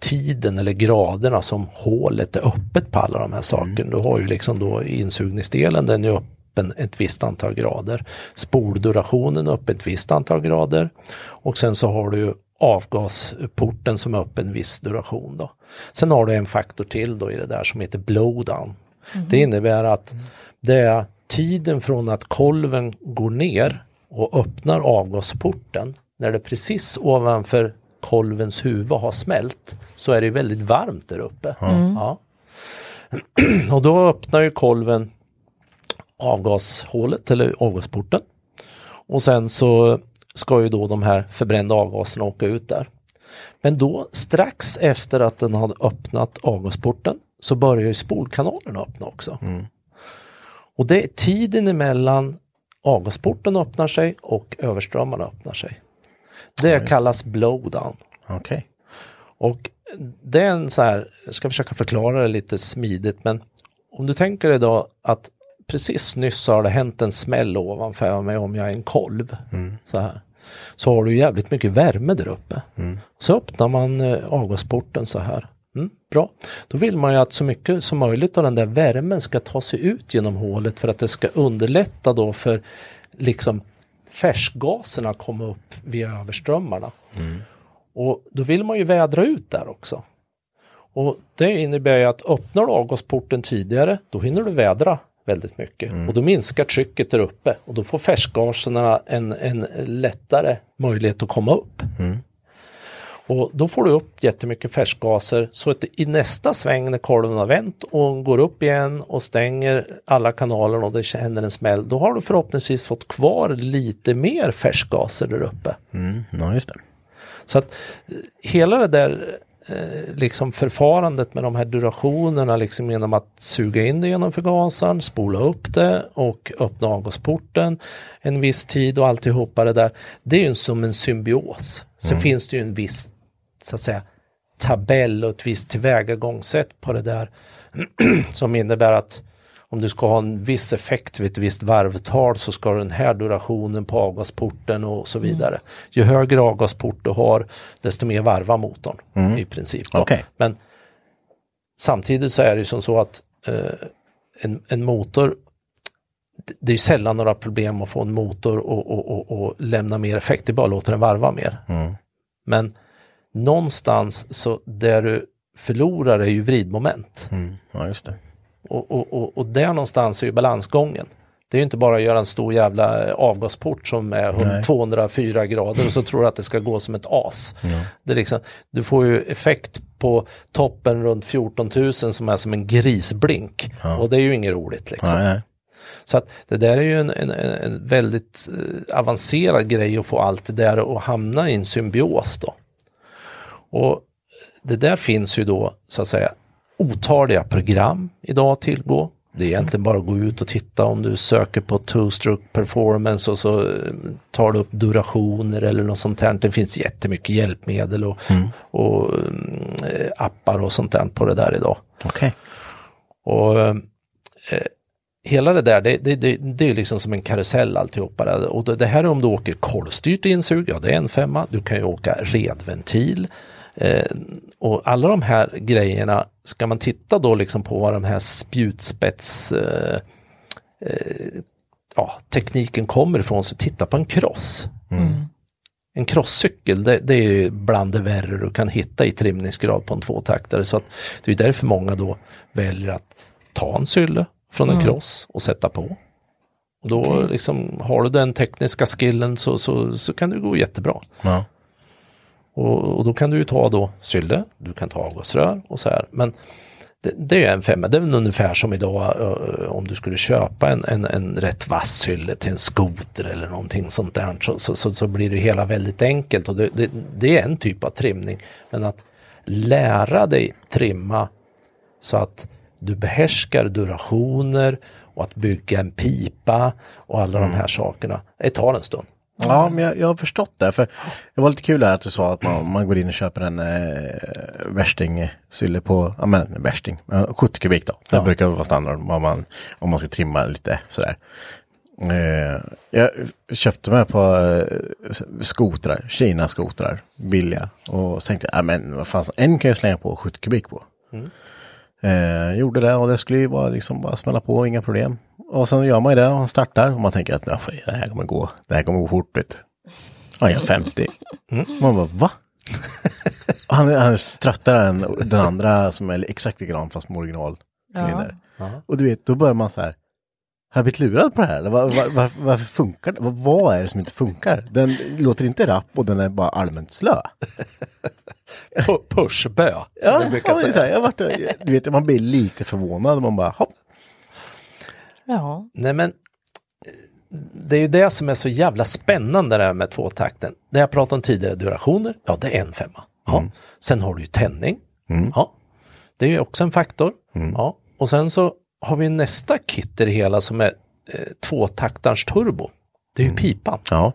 [SPEAKER 4] tiden eller graderna som hålet är öppet på alla de här sakerna. Du har ju liksom då insugningsdelen, den är öppen ett visst antal grader. Spoldurationen är öppen ett visst antal grader. Och sen så har du ju avgasporten som är öppen en viss duration. Då. Sen har du en faktor till då i det där som heter blowdown. Det innebär att det är tiden från att kolven går ner och öppnar avgasporten när det precis ovanför kolvens huvud har smält så är det väldigt varmt där uppe. Ja. Och då öppnar ju kolven avgashålet eller avgasporten. Och sen så ska ju då de här förbrända avgaserna åka ut där. Men då strax efter att den hade öppnat avgasporten så börjar ju spolkanalen öppna också. Och det är tiden emellan avgasporten öppnar sig och överströmmarna öppnar sig. Det kallas blowdown.
[SPEAKER 2] Okej.
[SPEAKER 4] Och det är en så här, jag ska försöka förklara det lite smidigt, men om du tänker dig då att precis nyss har det hänt en smäll ovanför mig om jag är en kolv. Så här. Så har du jävligt mycket värme där uppe. Så öppnar man eh, avgasporten så här. Mm, bra. Då vill man ju att så mycket som möjligt av den där värmen ska ta sig ut genom hålet för att det ska underlätta då för liksom färskgaserna komma upp via överströmmarna. Och då vill man ju vädra ut där också. Och det innebär ju att öppnar du avgasporten tidigare, då hinner du vädra väldigt mycket. Och då minskar trycket där uppe och då får färskgaserna en, en lättare möjlighet att komma upp. Och då får du upp jättemycket färskgaser så att i nästa sväng när kolven har vänt och går upp igen och stänger alla kanaler och det känner en smäll, då har du förhoppningsvis fått kvar lite mer färskgaser där uppe.
[SPEAKER 2] Mm, ja, just det.
[SPEAKER 4] Så att eh, hela det där eh, liksom förfarandet med de här durationerna liksom genom att suga in det genom förgasaren, spola upp det och öppna avgasporten en viss tid och alltihopa det där. Det är ju som en symbios. Sen finns det ju en viss så att säga tabell och ett visst tillvägagångssätt på det där som innebär att om du ska ha en viss effekt vid ett visst varvtal så ska den här durationen på avgasporten och så vidare. Ju högre avgasport du har desto mer varvar motorn i princip.
[SPEAKER 2] Okej.
[SPEAKER 4] Men samtidigt så är det ju som så att eh, en, en motor det- är ju sällan några problem att få en motor och, och, och, och lämna mer effekt, det är bara att låta den varva mer. Men någonstans så där du förlorar är ju vridmoment.
[SPEAKER 2] Mm, ja, just det.
[SPEAKER 4] Och, och, och, och där någonstans är ju balansgången. Det är ju inte bara att göra en stor jävla eh, avgasport som är hund-
[SPEAKER 2] Nej.
[SPEAKER 4] 204 grader och så tror du att det ska gå som ett as. Det är liksom, du får ju effekt på toppen runt 14 000 som är som en grisblink. Och det är ju inget roligt. Liksom.
[SPEAKER 2] Nej, nej.
[SPEAKER 4] Så att det där är ju en, en, en väldigt eh, avancerad grej att få allt det där att hamna i en symbios då. Och det där finns ju då så att säga otaliga program idag att tillgå. Det är egentligen bara att gå ut och titta om du söker på two-stroke performance och så eh, tar du upp durationer eller något sånt här. Det finns jättemycket hjälpmedel och, och mm, eh, appar och sånt där på det där idag.
[SPEAKER 2] Okej.
[SPEAKER 4] Och eh, hela det där, det, det, det, det är liksom som en karusell alltihopa. Där. Och det, det här är om du åker kolvstyrt insug, ja det är en femma. Du kan ju åka redventil. Eh, och alla de här grejerna, ska man titta då liksom på vad de här spjutspets eh, eh, ja, tekniken kommer ifrån, så titta på en cross. En crosscykel, det, det är ju bland det värre du kan hitta i trimningsgrad på en tvåtaktare. Så att det är därför många då väljer att ta en sylle från en cross och sätta på. Och då liksom, har du den tekniska skillen så, så, så kan det gå jättebra.
[SPEAKER 2] Ja.
[SPEAKER 4] Och, och då kan du ju ta då sylle, du kan ta avgasrör och så här. Men det, det är en femma, det är väl ungefär som idag ö, om du skulle köpa en, en, en rätt vass sylle till en skoter eller någonting sånt där så, så, så, så blir det hela väldigt enkelt och det, det, det är en typ av trimning. Men att lära dig trimma så att du behärskar durationer och att bygga en pipa och alla de här sakerna, det tar en stund.
[SPEAKER 2] Ja, men jag, jag har förstått det. För det var lite kul här att du sa att man, man går in och köper en eh, värstingsylle på, ja men värsting, eh, 70 kubik då. Det
[SPEAKER 4] Ja.
[SPEAKER 2] brukar vara standard vad man, om man ska trimma lite sådär. Eh, jag köpte mig på eh, skotrar, Kina-skotrar, billiga. Och så tänkte jag, men vad fan, en kan jag slänga på 70 kubik på. Eh, gjorde det och det skulle ju bara liksom bara smälla på, inga problem. Och sen gör man ju det och han startar och man tänker att "Ja, det här kommer gå, det här kommer gå fort. Vet du. Och han gör 50. Man bara, va? Och han, är- han är tröttare än den andra som är exakt likadan fast med originalcylinder. Och du vet, då börjar man så här, har jag blivit lurad på det här? Var, var, var, varför funkar det? Vad, vad är det som inte funkar? Den låter inte rapp och den är bara allmänt slö.
[SPEAKER 4] Pu- Pushbö, som
[SPEAKER 2] Ja,
[SPEAKER 4] brukar
[SPEAKER 2] ja,
[SPEAKER 4] säga.
[SPEAKER 2] här, jag varit, du vet, man blir lite förvånad och man bara, hopp.
[SPEAKER 3] Ja.
[SPEAKER 4] Nej men, eh, det är ju det som är så jävla spännande det här med tvåtakten. Det jag pratade om tidigare, durationer, ja det är en femma. Ja. Sen har du ju tändning, ja. det är ju också en faktor. Ja. Och sen så har vi nästa kit i det hela som är eh, tvåtaktarns turbo. Det är ju pipan.
[SPEAKER 2] Ja.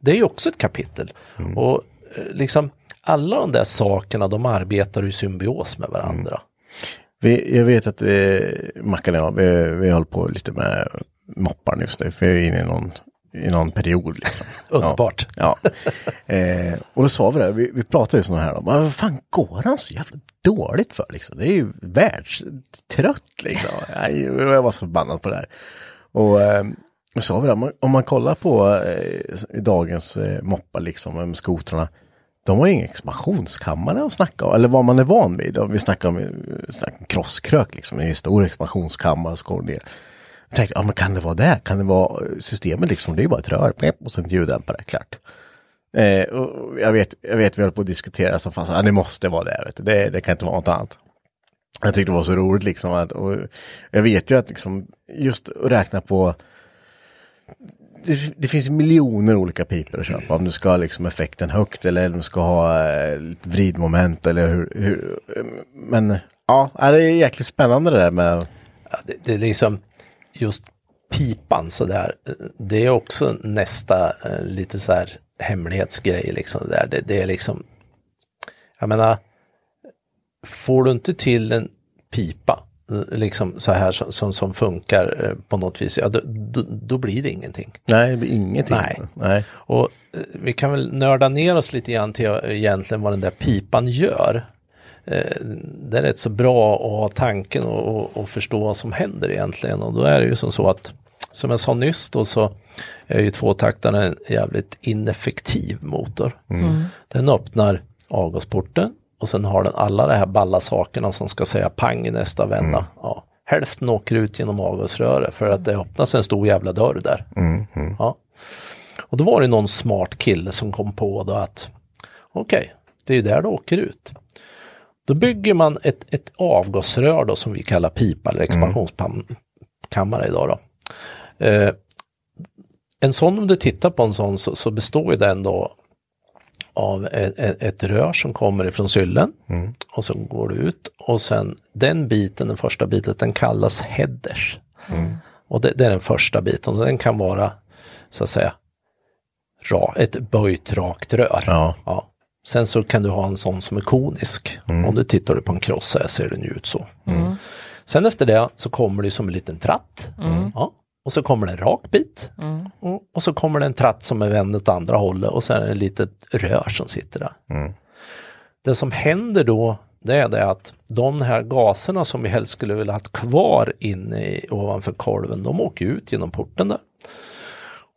[SPEAKER 4] Det är ju också ett kapitel. Och eh, liksom alla de där sakerna, de arbetar i symbios med varandra.
[SPEAKER 2] Vi, jag vet att vi, Mackan och jag, vi, vi håller på lite med mopparna just nu. Vi är inne i någon, i någon period liksom.
[SPEAKER 4] Underbart.
[SPEAKER 2] Ja. ja. Eh, och då sa vi det, vi, vi pratade ju sådana här om, vad fan går han så jävla dåligt för liksom? Det är ju världstrött liksom. Jag, var så förbannad på det här. Och eh, sa vi det, om man, om man kollar på eh, dagens eh, moppar liksom, med skotrarna. De har ju ingen expansionskammare att snacka om, eller vad man är van vid. Om vi snackar om, eh, krosskrök, crosskrök liksom, det är en stor expansionskammare som går ner. Jag tänkte, ja men kan det vara det? Kan det vara systemet liksom? Det är ju bara ett rör, och sen ljuddämpare, klart. Eh, och jag vet, jag vet, vi höll på att diskutera som fanns, ja, det måste vara det, vet du. Det, det kan inte vara något annat. Jag tyckte det var så roligt liksom. Att, och jag vet ju att liksom, just att räkna på det, det finns miljoner olika pipor att köpa. Om du ska ha liksom effekten högt eller om du ska ha eh, vridmoment eller hur, hur. Men ja, det är jäkligt spännande det där med
[SPEAKER 4] Ja, det, det är liksom just pipan sådär, det är också nästa eh, lite så här hemlighetsgrej liksom där. Det, det är liksom, jag menar, får du inte till en pipa liksom så här som, som, som funkar eh, på något vis, ja, då, då, då blir det ingenting.
[SPEAKER 2] Nej, det blir ingenting.
[SPEAKER 4] Nej.
[SPEAKER 2] Nej.
[SPEAKER 4] Och eh, vi kan väl nörda ner oss lite grann till eh, egentligen vad den där pipan gör. Eh, det är rätt så bra att ha tanken och, och, och förstå vad som händer egentligen. Och då är det ju som så att, som jag sa nyss då, så är ju tvåtaktarna en jävligt ineffektiv motor. Den öppnar avgasporten och sen har den alla de här balla sakerna som ska säga pang i nästa vända. Ja, hälften åker ut genom avgasröret för att det öppnas en stor jävla dörr där. Ja. Och då var det någon smart kille som kom på då att okej, det är ju där det åker ut. Då bygger man ett, ett avgasrör då som vi kallar pipa eller expansionskammare idag då. Eh, en sån, om du tittar på en sån så, så består ju den då av ett, ett, ett rör som kommer ifrån syllen och så går det ut och sen den biten, den första biten, den kallas headers. Och det, det är den första biten och den kan vara så att säga ra, ett böjt rakt rör.
[SPEAKER 2] Ja.
[SPEAKER 4] Sen så kan du ha en sån som är konisk. Om du tittar på en cross så här ser den ju ut så. Sen efter det så kommer det som en liten tratt. Ja. Och så kommer det en rak bit. Och, och så kommer det en tratt som är vänd åt andra hållet och sen är det ett litet rör som sitter där. Det som händer då det är det att de här gaserna som vi helst skulle vilja ha kvar inne i, ovanför kolven, de åker ut genom porten där.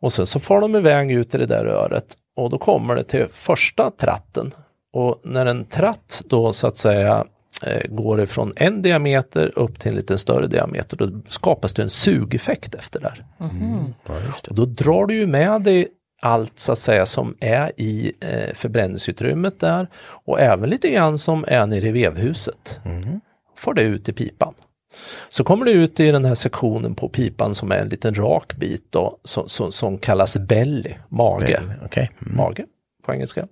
[SPEAKER 4] Och sen så får de iväg ut i det där röret och då kommer det till första tratten. Och när en tratt då så att säga eh, går ifrån en diameter upp till en lite större diameter, då skapas det en sugeffekt efter där. Och då drar du ju med dig allt så att säga som är i eh, förbränningsutrymmet där och även lite grann som är nere i vevhuset. Får det ut i pipan. Så kommer det ut i den här sektionen på pipan som är en liten rak bit då, som, som, som kallas belly, mage.
[SPEAKER 2] Okej.
[SPEAKER 4] Mage på engelska.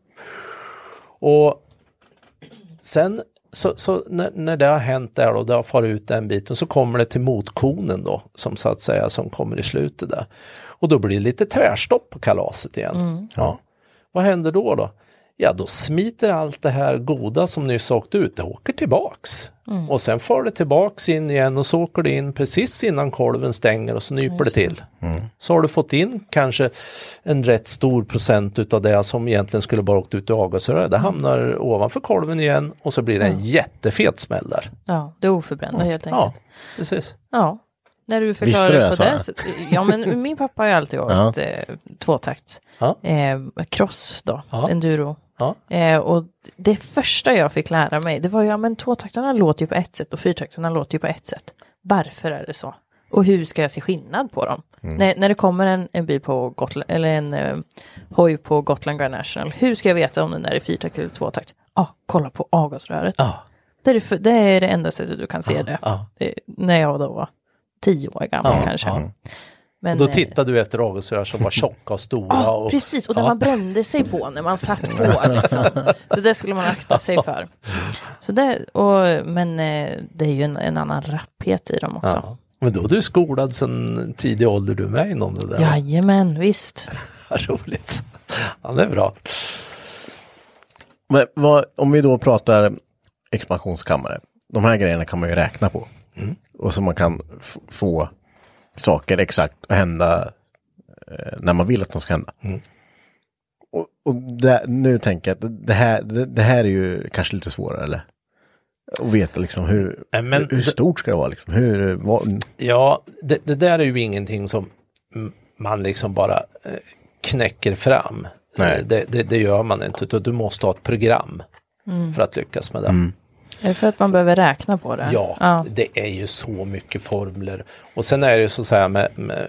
[SPEAKER 4] Och sen så, så när, när det har hänt där och det har farit ut den biten så kommer det till motkonen då som så att säga som kommer i slutet där. Och då blir det lite tvärstopp på kalaset igen. Ja. Vad händer då då? Ja då smiter allt det här goda som nyss åkte ut, det åker tillbaks. Och sen får det tillbaks in igen och så åker det in precis innan kolven stänger och så nyper det till. Så har du fått in kanske en rätt stor procent utav det som egentligen skulle bara åkt ut i avgasröret. Det hamnar ovanför kolven igen och så blir det en jättefet smäll där.
[SPEAKER 3] Ja, det oförbrända helt
[SPEAKER 4] Ja,
[SPEAKER 3] enkelt.
[SPEAKER 4] precis.
[SPEAKER 3] Ja. När du
[SPEAKER 2] Visste
[SPEAKER 3] förklarar
[SPEAKER 2] du
[SPEAKER 3] det
[SPEAKER 2] det,
[SPEAKER 3] på det sättet. Ja, men min pappa har ju alltid varit eh, tvåtakt.
[SPEAKER 4] Ja.
[SPEAKER 3] Eh, cross då,
[SPEAKER 4] Ja.
[SPEAKER 3] enduro.
[SPEAKER 4] Ja.
[SPEAKER 3] Eh, och det första jag fick lära mig, det var ju, ja men tvåtaktarna låter ju på ett sätt och fyrtaktarna låter ju på ett sätt. Varför är det så? Och hur ska jag se skillnad på dem? När, när det kommer en, en bil på Gotland, eller en eh, hoj på Gotland Grand National, hur ska jag veta om den är i fyrtakt eller tvåtakt? Ja, kolla på avgasröret.
[SPEAKER 4] Ja,
[SPEAKER 3] Det är det, det är det enda sättet du kan se det.
[SPEAKER 4] ja.
[SPEAKER 3] det. När jag då var tio år gammal kanske. Men,
[SPEAKER 4] Och då
[SPEAKER 3] eh,
[SPEAKER 4] tittade du efter avgasrör som var tjocka och stora.
[SPEAKER 3] Ja,
[SPEAKER 4] och,
[SPEAKER 3] precis. Och där
[SPEAKER 4] ja.
[SPEAKER 3] man brände sig på när man satt på. Liksom. Så det skulle man akta sig för. Så det, och, men eh, det är ju en, en annan rapphet i dem också.
[SPEAKER 4] Ja. Men då är du skolad sedan tidig ålder du med inom det där.
[SPEAKER 3] Jajamän, visst.
[SPEAKER 4] Vad roligt. Ja, det är bra.
[SPEAKER 2] Men vad, om vi då pratar expansionskammare. De här grejerna kan man ju räkna på. Och så man kan få saker exakt att hända eh, när man vill att de ska hända. Och, och där, nu tänker jag att det här, det, det här är ju kanske lite svårare eller? Att veta liksom hur,
[SPEAKER 4] Nej, men
[SPEAKER 2] hur, hur
[SPEAKER 4] det-
[SPEAKER 2] stort ska det vara liksom? Hur, vad,
[SPEAKER 4] Ja, det, det där är ju ingenting som mm, man liksom bara eh, knäcker fram.
[SPEAKER 2] Nej.
[SPEAKER 4] Eh, Det, det, det gör man inte, utan du måste ha ett program för att lyckas med det.
[SPEAKER 3] Är det för att man behöver räkna på det?
[SPEAKER 4] Ja,
[SPEAKER 3] ja.
[SPEAKER 4] det är ju så mycket formler. Och sen är det ju så att säga med, med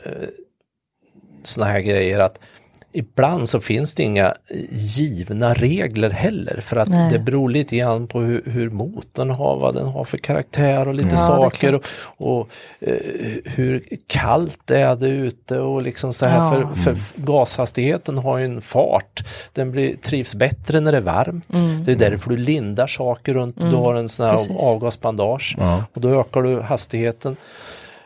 [SPEAKER 4] såna här grejer att ibland så finns det inga givna regler heller för att
[SPEAKER 3] Nej.
[SPEAKER 4] det beror lite grann på hur, hur motorn har, vad den har för karaktär och lite
[SPEAKER 3] Ja,
[SPEAKER 4] saker och, och eh, hur kallt är det ute och liksom så här
[SPEAKER 3] Ja.
[SPEAKER 4] för, för f- gashastigheten har ju en fart. Den blir, trivs bättre när det är varmt. Det är därför du lindar saker runt, du har en sån här
[SPEAKER 3] Precis.
[SPEAKER 4] avgasbandage och då ökar du hastigheten.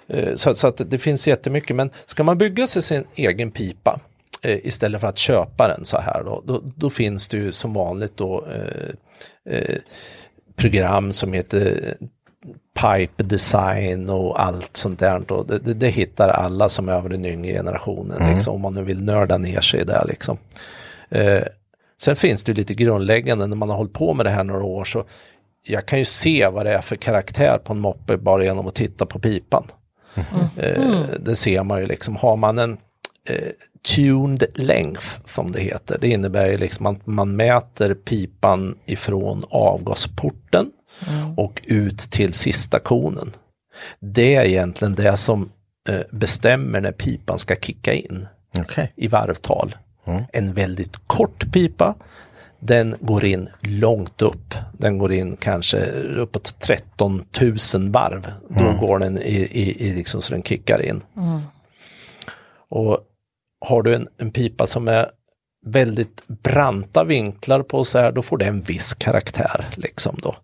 [SPEAKER 4] Eh, Så, så att det finns jättemycket, men ska man bygga sig sin egen pipa eh, istället för att köpa den så här då, då, då finns det ju som vanligt då eh, eh, program som heter Pipe Design och allt sånt där. Då. Det, det, det hittar alla som är över den yngre generationen, liksom, om man nu vill nörda ner sig där. Liksom. Eh, sen finns det ju lite grundläggande när man har hållit på med det här några år så jag kan ju se vad det är för karaktär på en moppe bara genom att titta på pipan. Eh, det ser man ju liksom, har man en eh, tuned length som det heter, det innebär liksom att man mäter pipan ifrån avgasporten och ut till sista konen. Det är egentligen det som eh, bestämmer när pipan ska kicka in
[SPEAKER 2] Okej.
[SPEAKER 4] i varvtal. En väldigt kort pipa, den går in långt upp. Den går in kanske uppåt 13 000 varv. Då går den i, i, i liksom så den kickar in. Och har du en, en pipa som är väldigt branta vinklar på så här, då får det en viss karaktär. Liksom då.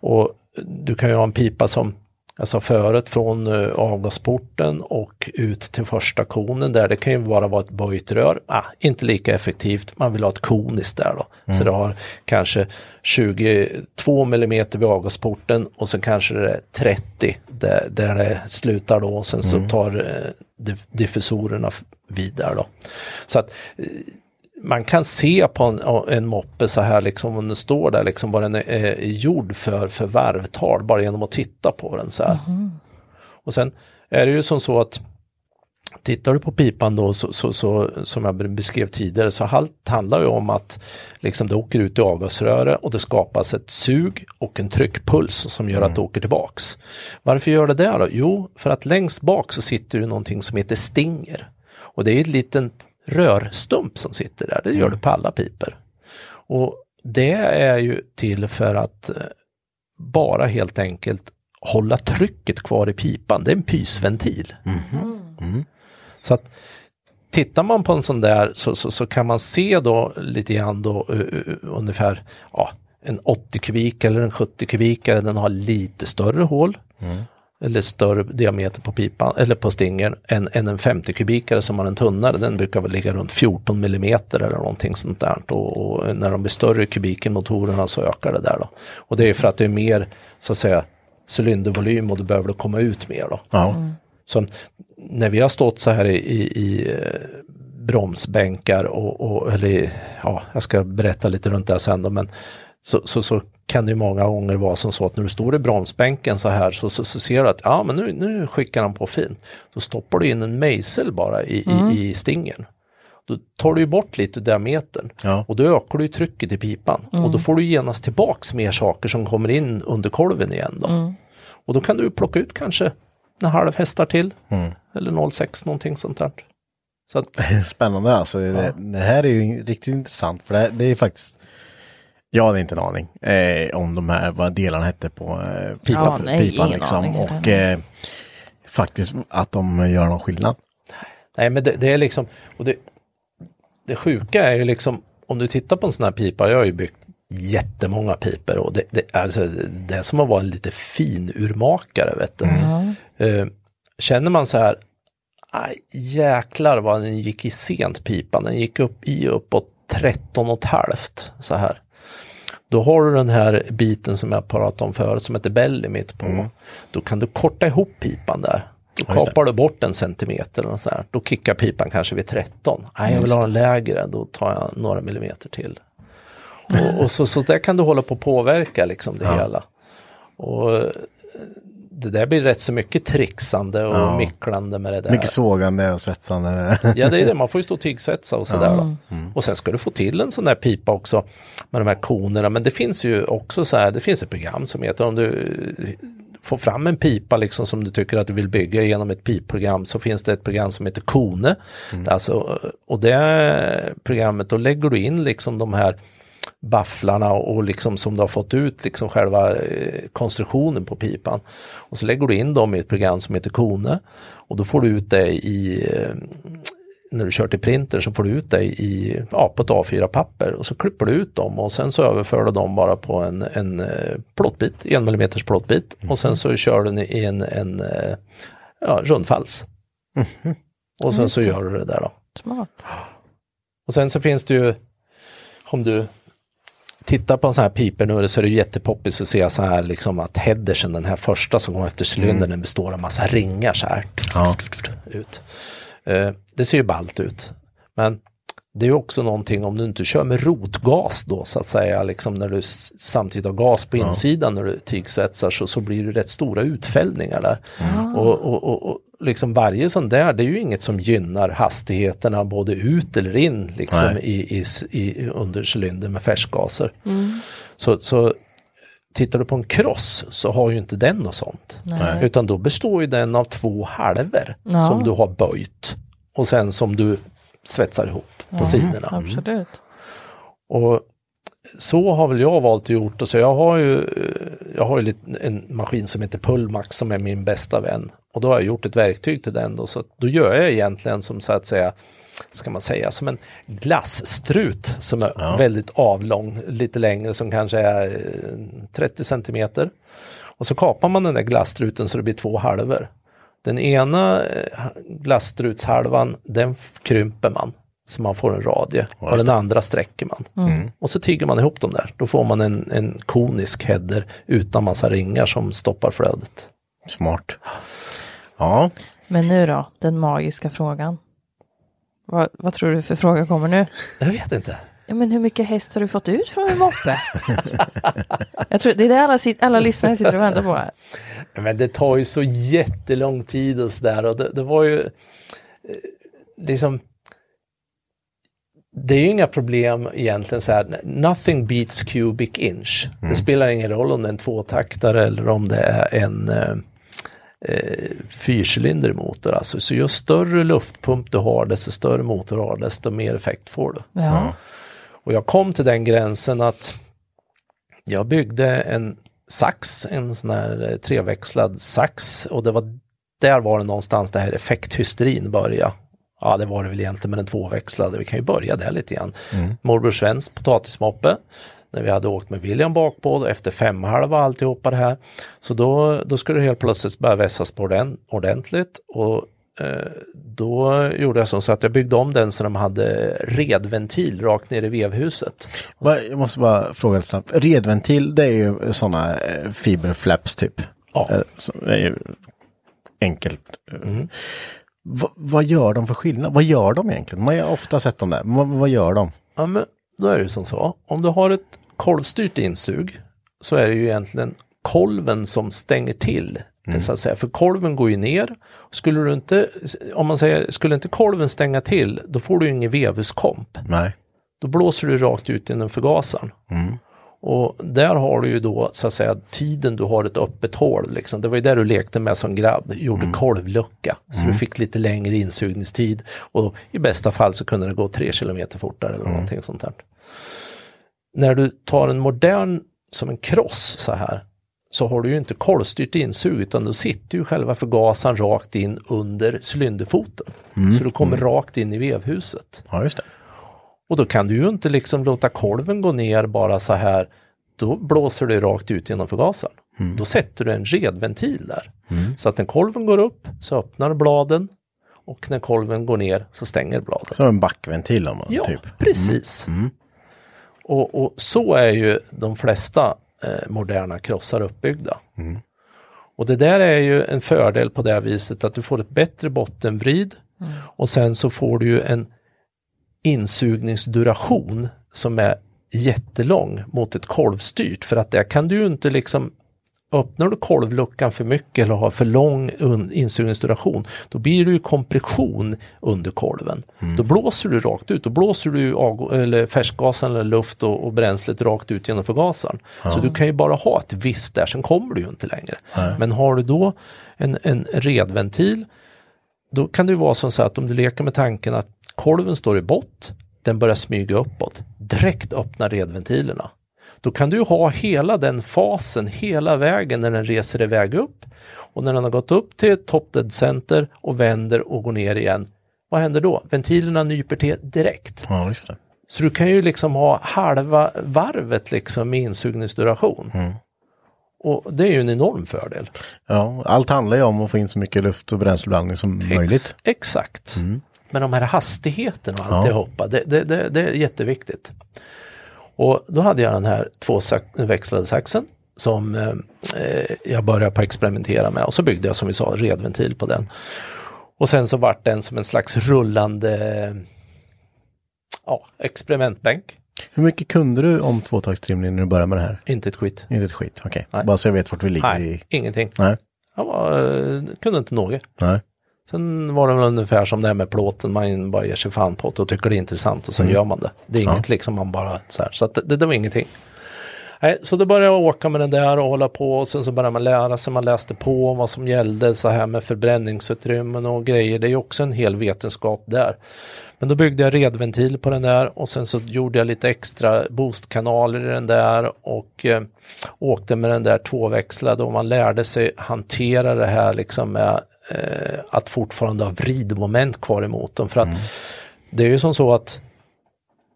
[SPEAKER 4] Och du kan ju ha en pipa som jag sa förut från uh, avgasporten och ut till första konen där. Det kan ju bara vara ett böjt rör. Ah, inte lika effektivt. Man vill ha ett koniskt där då. Så det har kanske 22 millimeter vid avgasporten och sen kanske det är 30 där, där det slutar då. Och sen så tar diff- diffusorerna f- vid där då. Så att eh, man kan se på en, en moppe så här liksom om den står där liksom vad den är, är gjord för för varvtal bara genom att titta på den så här. Och sen är det ju som så att Tittar du på pipan då så, så, så som jag beskrev tidigare så allt handlar ju om att liksom det åker ut i avgasröret och det skapas ett sug och en tryckpuls som gör att det åker tillbaks. Varför gör det det då? Jo, för att längst bak så sitter det någonting som heter stinger. Och det är en liten rörstump som sitter där, det gör det på alla piper. Och det är ju till för att eh, bara helt enkelt hålla trycket kvar i pipan, det är en pysventil. Så att tittar man på en sån där så, så, så kan man se då lite grann då uh, uh, ungefär ja, en 80 kubik eller en 70 kubikare, den har lite större hål. Eller större diameter på pipan eller på stingern än, än en 50 kubikare som har en tunnare. Den brukar väl ligga runt 14 millimeter eller någonting sånt där. Och, och när de blir större i kubiken motorerna så ökar det där då. Och det är för att det är mer så att säga cylindervolym och du behöver komma ut mer då.
[SPEAKER 2] Ja.
[SPEAKER 4] Så när vi har stått så här i, i, i eh, bromsbänkar och, och eller i- ja, jag ska berätta lite runt det här sen då, men så, så, så kan det ju många gånger vara som så att när du står i bromsbänken så här så, så, så ser du att ja men nu, nu skickar han på fint. Då stoppar du in en mejsel bara i, i, i stingen. Då tar du bort lite diametern
[SPEAKER 2] Ja.
[SPEAKER 4] och då ökar du trycket i pipan och då får du genast tillbaks mer saker som kommer in under kolven igen då. Och då kan du plocka ut kanske en halv hästar till eller 0,6 någonting sånt där. Så att,
[SPEAKER 2] Spännande alltså. Det, det här är ju riktigt intressant för det, här- det är faktiskt jag hade inte en aning eh, om de här, vad delarna hette på eh, pipan.
[SPEAKER 3] Ja, nej,
[SPEAKER 2] pipan liksom.
[SPEAKER 3] aning.
[SPEAKER 2] Och eh, faktiskt att de gör någon skillnad.
[SPEAKER 4] nej men det, det är liksom, och det, det sjuka är ju liksom, om du tittar på en sån här pipa, jag har ju byggt jättemånga piper och det, det, alltså, det är som att vara en lite finurmakare vet du. Eh, känner man så här, aj, jäklar vad den gick i sent pipan, den gick upp i uppåt 13 och ett halvt så här. Då har du den här biten som jag pratade om förut som heter belly mitt på. Då kan du korta ihop pipan där. Då kapar du bort en centimeter eller så här. Då kickar pipan kanske vid 13. Nej, jag vill ha en lägre, då tar jag några millimeter till. Och, och så, så där kan du hålla på att påverka liksom det hela. Och det där blir rätt så mycket trixande och
[SPEAKER 2] Ja.
[SPEAKER 4] micklande med det där.
[SPEAKER 2] Mycket sågande och svetsande.
[SPEAKER 4] Ja, det är det. Man får ju stå och tygsvetsa och sådär. då. Och sen ska du få till en sån där pipa också med de här konerna. Men det finns ju också så här, det finns ett program som heter om du får fram en pipa liksom som du tycker att du vill bygga genom ett pipprogram så finns det ett program som heter Kone. Alltså, och det programmet, då lägger du in liksom de här bafflarna och liksom som du har fått ut liksom själva eh, konstruktionen på pipan. Och så lägger du in dem i ett program som heter Kone och då får du ut det i eh, när du kör till printer så får du ut det i, ja, på ett A4-papper och så klipper du ut dem och sen så överför du dem bara på en, en eh, plåtbit, en mm plåtbit och sen så kör du den i en, en ja, rundfals. Och sen så gör du det där då.
[SPEAKER 3] Smart.
[SPEAKER 4] Och sen så finns det ju, om du tittar på en sån här piper nu så är det jättepoppis att se så här liksom att headersen, den här första som går efter cylindern, den består av massa ringar så här.
[SPEAKER 2] Ja.
[SPEAKER 4] Ut. Eh, det ser ju ballt ut. Men det är ju också någonting om du inte kör med rotgas då så att säga, liksom när du samtidigt har gas på insidan när du tygsvetsar så, så blir det rätt stora utfällningar där. Och, och, och, och liksom varje sån där, det är ju inget som gynnar hastigheterna både ut eller in liksom i, i, i, under cylindern med färskgaser. Så, så tittar du på en cross så har ju inte den något sånt.
[SPEAKER 3] Nej.
[SPEAKER 4] Utan då består ju den av två halvor
[SPEAKER 3] Ja.
[SPEAKER 4] som du har böjt och sen som du svetsar ihop på sidorna.
[SPEAKER 3] Absolut.
[SPEAKER 4] Och så har väl jag valt att gjort och så jag har ju, jag har ju en maskin som heter Pullmax som är min bästa vän. Och då har jag gjort ett verktyg till den då, så då gör jag egentligen som så att säga, ska man säga, som en glasstrut som är väldigt avlång, lite längre som kanske är eh, 30 centimeter. Och så kapar man den där glasstruten så det blir två halvor. Den ena eh, glasstrutshalvan, den krymper man så man får en radie och den andra sträcker man. Och så tigger man ihop dem där. Då får man en, en konisk header utan massa ringar som stoppar flödet.
[SPEAKER 2] Smart. Ja,
[SPEAKER 3] Men nu då, den magiska frågan. Vad, vad tror du för fråga kommer nu?
[SPEAKER 4] Jag vet inte.
[SPEAKER 3] Ja, men hur mycket häst har du fått ut från en moppe? Jag tror det är det alla, sit- alla lyssnare sitter och väntar på här.
[SPEAKER 4] Men det tar ju så jättelång tid och sådär och det, det var ju eh, liksom det är ju inga problem egentligen så här, nothing beats cubic inch. Det spelar ingen roll om det är en tvåtaktare eller om det är en eh, eh, fyrcylindermotor. Alltså, så ju större luftpump du har, desto större motor har, desto mer effekt får du.
[SPEAKER 3] Ja.
[SPEAKER 4] Och jag kom till den gränsen att jag byggde en sax, en sån här eh, treväxlad sax och det var där var det någonstans det här effekthysterin började. Ja, det var det väl egentligen med den tvåväxlade. Vi kan ju börja där lite grann. Morbror Svens potatismoppe. när vi hade åkt med William bakpå, efter femhalva alltihopa det här. Så då, då skulle det helt plötsligt börja vässas på den ordentligt och då gjorde jag så att jag byggde om den så de hade redventil rakt ner i vevhuset.
[SPEAKER 2] Va- Jag måste bara fråga lite snabbt. Redventil, det är ju sådana eh, fiberflaps typ.
[SPEAKER 4] Ja.
[SPEAKER 2] Eh, Det är ju enkelt.
[SPEAKER 4] Mm.
[SPEAKER 2] Va, vad gör de för skillnad? Vad gör de egentligen? Man har ofta sett dem där. Vad, vad gör de?
[SPEAKER 4] Ja, men då är det ju som så. Om du har ett kolvstyrt insug så är det ju egentligen kolven som stänger till. Så att säga. För kolven går ju ner. Skulle du inte, om man säger, skulle inte kolven stänga till, då får du ingen vevhuskomp.
[SPEAKER 2] Nej.
[SPEAKER 4] Då blåser du rakt ut genom förgasaren. Och där har du ju då så att säga tiden du har ett öppet hål. Liksom. Det var ju där du lekte med som grabb, gjorde kolvlucka. Så du fick lite längre insugningstid och i bästa fall så kunde det gå tre kilometer fortare eller någonting sånt där. När du tar en modern som en kross så här så har du ju inte kolvstyrt insug utan då sitter ju själva förgasaren rakt in under cylinderfoten. Så du kommer rakt in i vevhuset.
[SPEAKER 2] Ja, just det.
[SPEAKER 4] Och då kan du ju inte liksom låta kolven gå ner bara så här. Då blåser det rakt ut genom förgasaren. Då sätter du en redventil där. Så att när kolven går upp så öppnar bladen och när kolven går ner så stänger bladen.
[SPEAKER 2] Som en backventil om man
[SPEAKER 4] Ja,
[SPEAKER 2] typ.
[SPEAKER 4] precis. Och, och så är ju de flesta eh, moderna krossar uppbyggda. Och det där är ju en fördel på det viset att du får ett bättre bottenvrid och sen så får du ju en insugningsduration som är jättelång mot ett kolvstyrt för att där kan du ju inte liksom Öppnar du kolvluckan för mycket eller har för lång insugningsduration, då blir det ju kompression under kolven. Då blåser du rakt ut, då blåser du eller färskgasen eller luft och, och bränslet rakt ut genom förgasaren. Så du kan ju bara ha ett visst där, sen kommer du ju inte längre. Men har du då en, en redventil, då kan det ju vara som så att om du leker med tanken att kolven står i bott, den börjar smyga uppåt, direkt öppnar redventilerna. Då kan du ha hela den fasen hela vägen när den reser iväg upp och när den har gått upp till top dead center och vänder och går ner igen. Vad händer då? Ventilerna nyper till direkt.
[SPEAKER 2] Ja, just det.
[SPEAKER 4] Så du kan ju liksom ha halva varvet liksom med insugningsduration. Och det är ju en enorm fördel.
[SPEAKER 2] Ja, allt handlar ju om att få in så mycket luft och bränsleblandning som möjligt.
[SPEAKER 4] Ex exakt. Men de här hastigheterna och alltihopa, det, det, det, det är jätteviktigt. Och då hade jag den här tvåväxlade saxen som eh, jag började på experimentera med och så byggde jag som vi sa redventil på den. Och sen så vart den som en slags rullande ja, experimentbänk.
[SPEAKER 2] Hur mycket kunde du om tvåtaktstrimning när du började med det här?
[SPEAKER 4] Inte ett skit.
[SPEAKER 2] Inte ett skit, okej.
[SPEAKER 4] Nej.
[SPEAKER 2] Bara så jag vet vart vi ligger
[SPEAKER 4] Nej,
[SPEAKER 2] i...
[SPEAKER 4] ingenting.
[SPEAKER 2] Nej.
[SPEAKER 4] Jag var, kunde inte något.
[SPEAKER 2] Nej.
[SPEAKER 4] Sen var det väl ungefär som det här med plåten, man bara ger sig fan på det och tycker det är intressant och sen gör man det. Det är inget liksom man bara så här, så att det, det var ingenting. Nej, så då började jag åka med den där och hålla på och sen så började man lära sig, man läste på vad som gällde så här med förbränningsutrymmen och grejer. Det är ju också en hel vetenskap där. Men då byggde jag redventil på den där och sen så gjorde jag lite extra boostkanaler i den där och eh, åkte med den där tvåväxlade och man lärde sig hantera det här liksom med eh, att fortfarande ha vridmoment kvar i motorn. För att det är ju som så att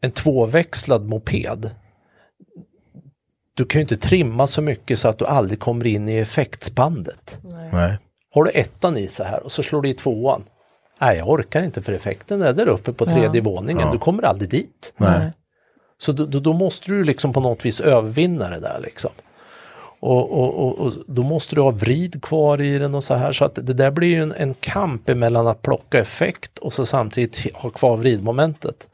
[SPEAKER 4] en tvåväxlad moped du kan ju inte trimma så mycket så att du aldrig kommer in i effektspandet.
[SPEAKER 2] Nej.
[SPEAKER 4] Har du ettan i så här och så slår du i tvåan. Nej, jag orkar inte för effekten är där uppe på tredje våningen. Du kommer aldrig dit.
[SPEAKER 2] Nej.
[SPEAKER 4] Så då, då, då måste du liksom på något vis övervinna det där liksom. Och, och, och, och då måste du ha vrid kvar i den och så här. Så att det där blir ju en, en kamp emellan att plocka effekt och så samtidigt ha kvar vridmomentet.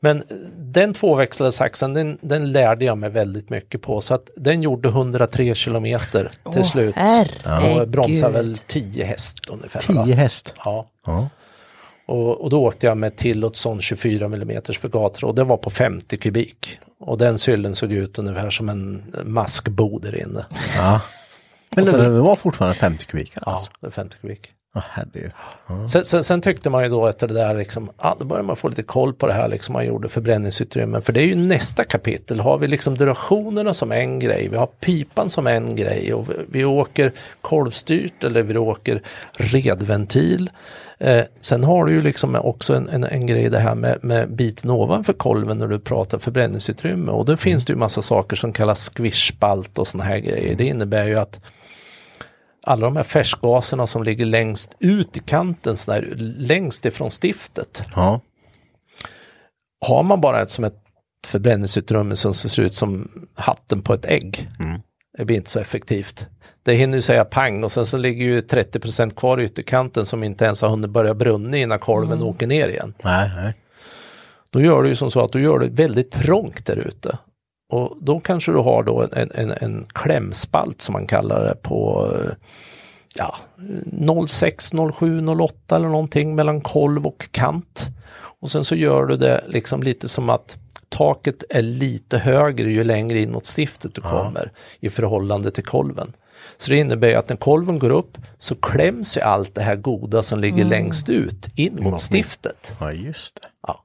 [SPEAKER 4] Men den tvåväxlade saxen, den, den lärde jag mig väldigt mycket på. Så att den gjorde 103 kilometer till
[SPEAKER 3] Åh,
[SPEAKER 4] slut.
[SPEAKER 3] herregud.
[SPEAKER 4] Och bromsade väl 10 häst ungefär. va?
[SPEAKER 2] 10 häst.
[SPEAKER 4] Ja.
[SPEAKER 2] Ja.
[SPEAKER 4] Och, och då åkte jag med Tillotson 24 mm förgatare och det var på 50 kubik. Och den syllen såg ut ungefär som en maskbo där inne.
[SPEAKER 2] ja. Men
[SPEAKER 4] sen-
[SPEAKER 2] det var fortfarande 50 kubik.
[SPEAKER 4] Ja,
[SPEAKER 2] Alltså.
[SPEAKER 4] är 50 kubik.
[SPEAKER 2] Ja, herregud. Ja.
[SPEAKER 4] Sen, sen, sen tyckte man ju då efter det där, liksom, ja, då började man få lite koll på det här, liksom, man gjorde förbränningsutrymmen. För det är ju nästa kapitel, har vi liksom durationerna som en grej, vi har pipan som en grej och vi, vi åker kolvstyrt eller vi åker redventil. Eh, sen har du ju liksom också en, en, en grej det här med, med biten ovanför kolven när du pratar förbränningsutrymme och då finns det ju massa saker som kallas squishspalt och sådana här grejer. Det innebär ju att alla de här färskgaserna som ligger längst ut i kanten, så där, längst ifrån stiftet.
[SPEAKER 2] Ja.
[SPEAKER 4] Har man bara ett som ett förbränningsutrymme som ser ut som hatten på ett ägg. Det blir inte så effektivt. Det hinner ju säga pang och sen så ligger ju 30% kvar i ytterkanten som inte ens har hunnit börja brunna innan kolven åker ner igen.
[SPEAKER 2] Nej, nej.
[SPEAKER 4] Då gör du ju som så att du gör det väldigt trångt där ute. Och då kanske du har då en, en, en klämspalt som man kallar det på ja, 06, 07, 08 eller någonting mellan kolv och kant. Och sen så gör du det liksom lite som att taket är lite högre ju längre inåt stiftet du kommer i förhållande till kolven. Så det innebär att när kolven går upp så kläms ju allt det här goda som ligger längst ut in mot stiftet.
[SPEAKER 2] Ja, just det.
[SPEAKER 4] Ja.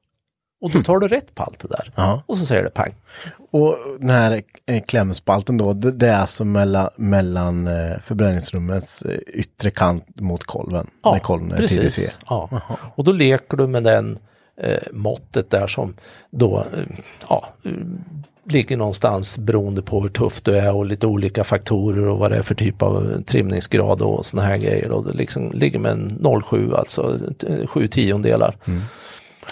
[SPEAKER 4] Och då tar du rätt på allt det där.
[SPEAKER 2] Ja.
[SPEAKER 4] Och så säger det pang.
[SPEAKER 2] Och den här eh, klämspalten då, det, är alltså mellan, mellan eh, förbränningsrummets eh, yttre kant mot kolven. när kolven är TDC.
[SPEAKER 4] precis. Ja. Och då leker du med den eh, måttet där som då eh, ja, ligger någonstans beroende på hur tuff du är och lite olika faktorer och vad det är för typ av trimningsgrad och såna här grejer. Och det liksom ligger med en 0,7 alltså t- sju tiondelar.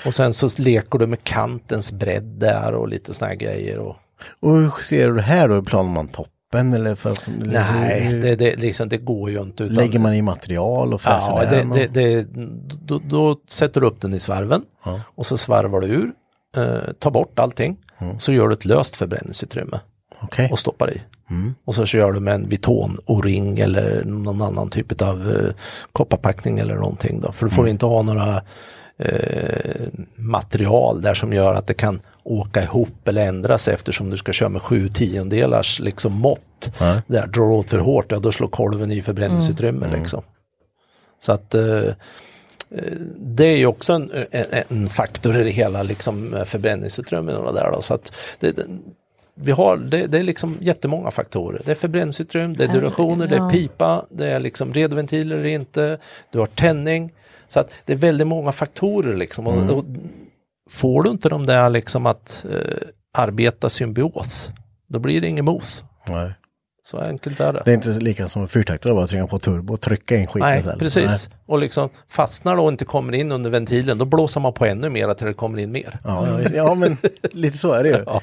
[SPEAKER 4] Och sen så leker du med kantens bredd där och lite såna här grejer. Och,
[SPEAKER 2] Och hur ser du det här då? Planar man toppen eller? För, eller
[SPEAKER 4] nej,
[SPEAKER 2] hur-
[SPEAKER 4] det, det, liksom, det går ju inte. Utan,
[SPEAKER 2] Lägger man i material och fräser
[SPEAKER 4] Ja, det, det, det, då, då sätter du upp den i svarven
[SPEAKER 2] Ja.
[SPEAKER 4] och så svarvar du ur, eh, tar bort allting, så gör du ett löst förbränningsutrymme
[SPEAKER 2] Okej.
[SPEAKER 4] och stoppar i. Och så kör du med en Viton O-ring eller någon annan typ av eh, kopparpackning eller någonting då. För du får inte ha några eh, material där som gör att det kan åka ihop eller ändras eftersom du ska köra med sju tiondelars liksom mått.
[SPEAKER 2] Ja.
[SPEAKER 4] Där drar åt för hårt, ja då slår kolven i förbränningsutrymme liksom. Så att eh, det är ju också en, en, en faktor i det hela, liksom eh, förbränningsutrymmen och det där då. Så att det, vi har, det, det är liksom jättemånga faktorer. Det är förbränningsutrymme, det är durationer, det är pipa, det är liksom redventiler eller inte, du har tändning. Så att det är väldigt många faktorer liksom. Och, och får du inte de där liksom att eh, arbeta symbios, då blir det ingen mos.
[SPEAKER 2] Nej.
[SPEAKER 4] Så enkelt är det.
[SPEAKER 2] Det är inte lika som en fyrtaktare bara trycka på turbo och trycka in skiten
[SPEAKER 4] Nej,
[SPEAKER 2] istället.
[SPEAKER 4] precis. Och liksom fastnar då och inte kommer in under ventilen, då blåser man på ännu mer till det kommer in mer.
[SPEAKER 2] Ja, ja, men lite så är det ju.
[SPEAKER 4] Ja.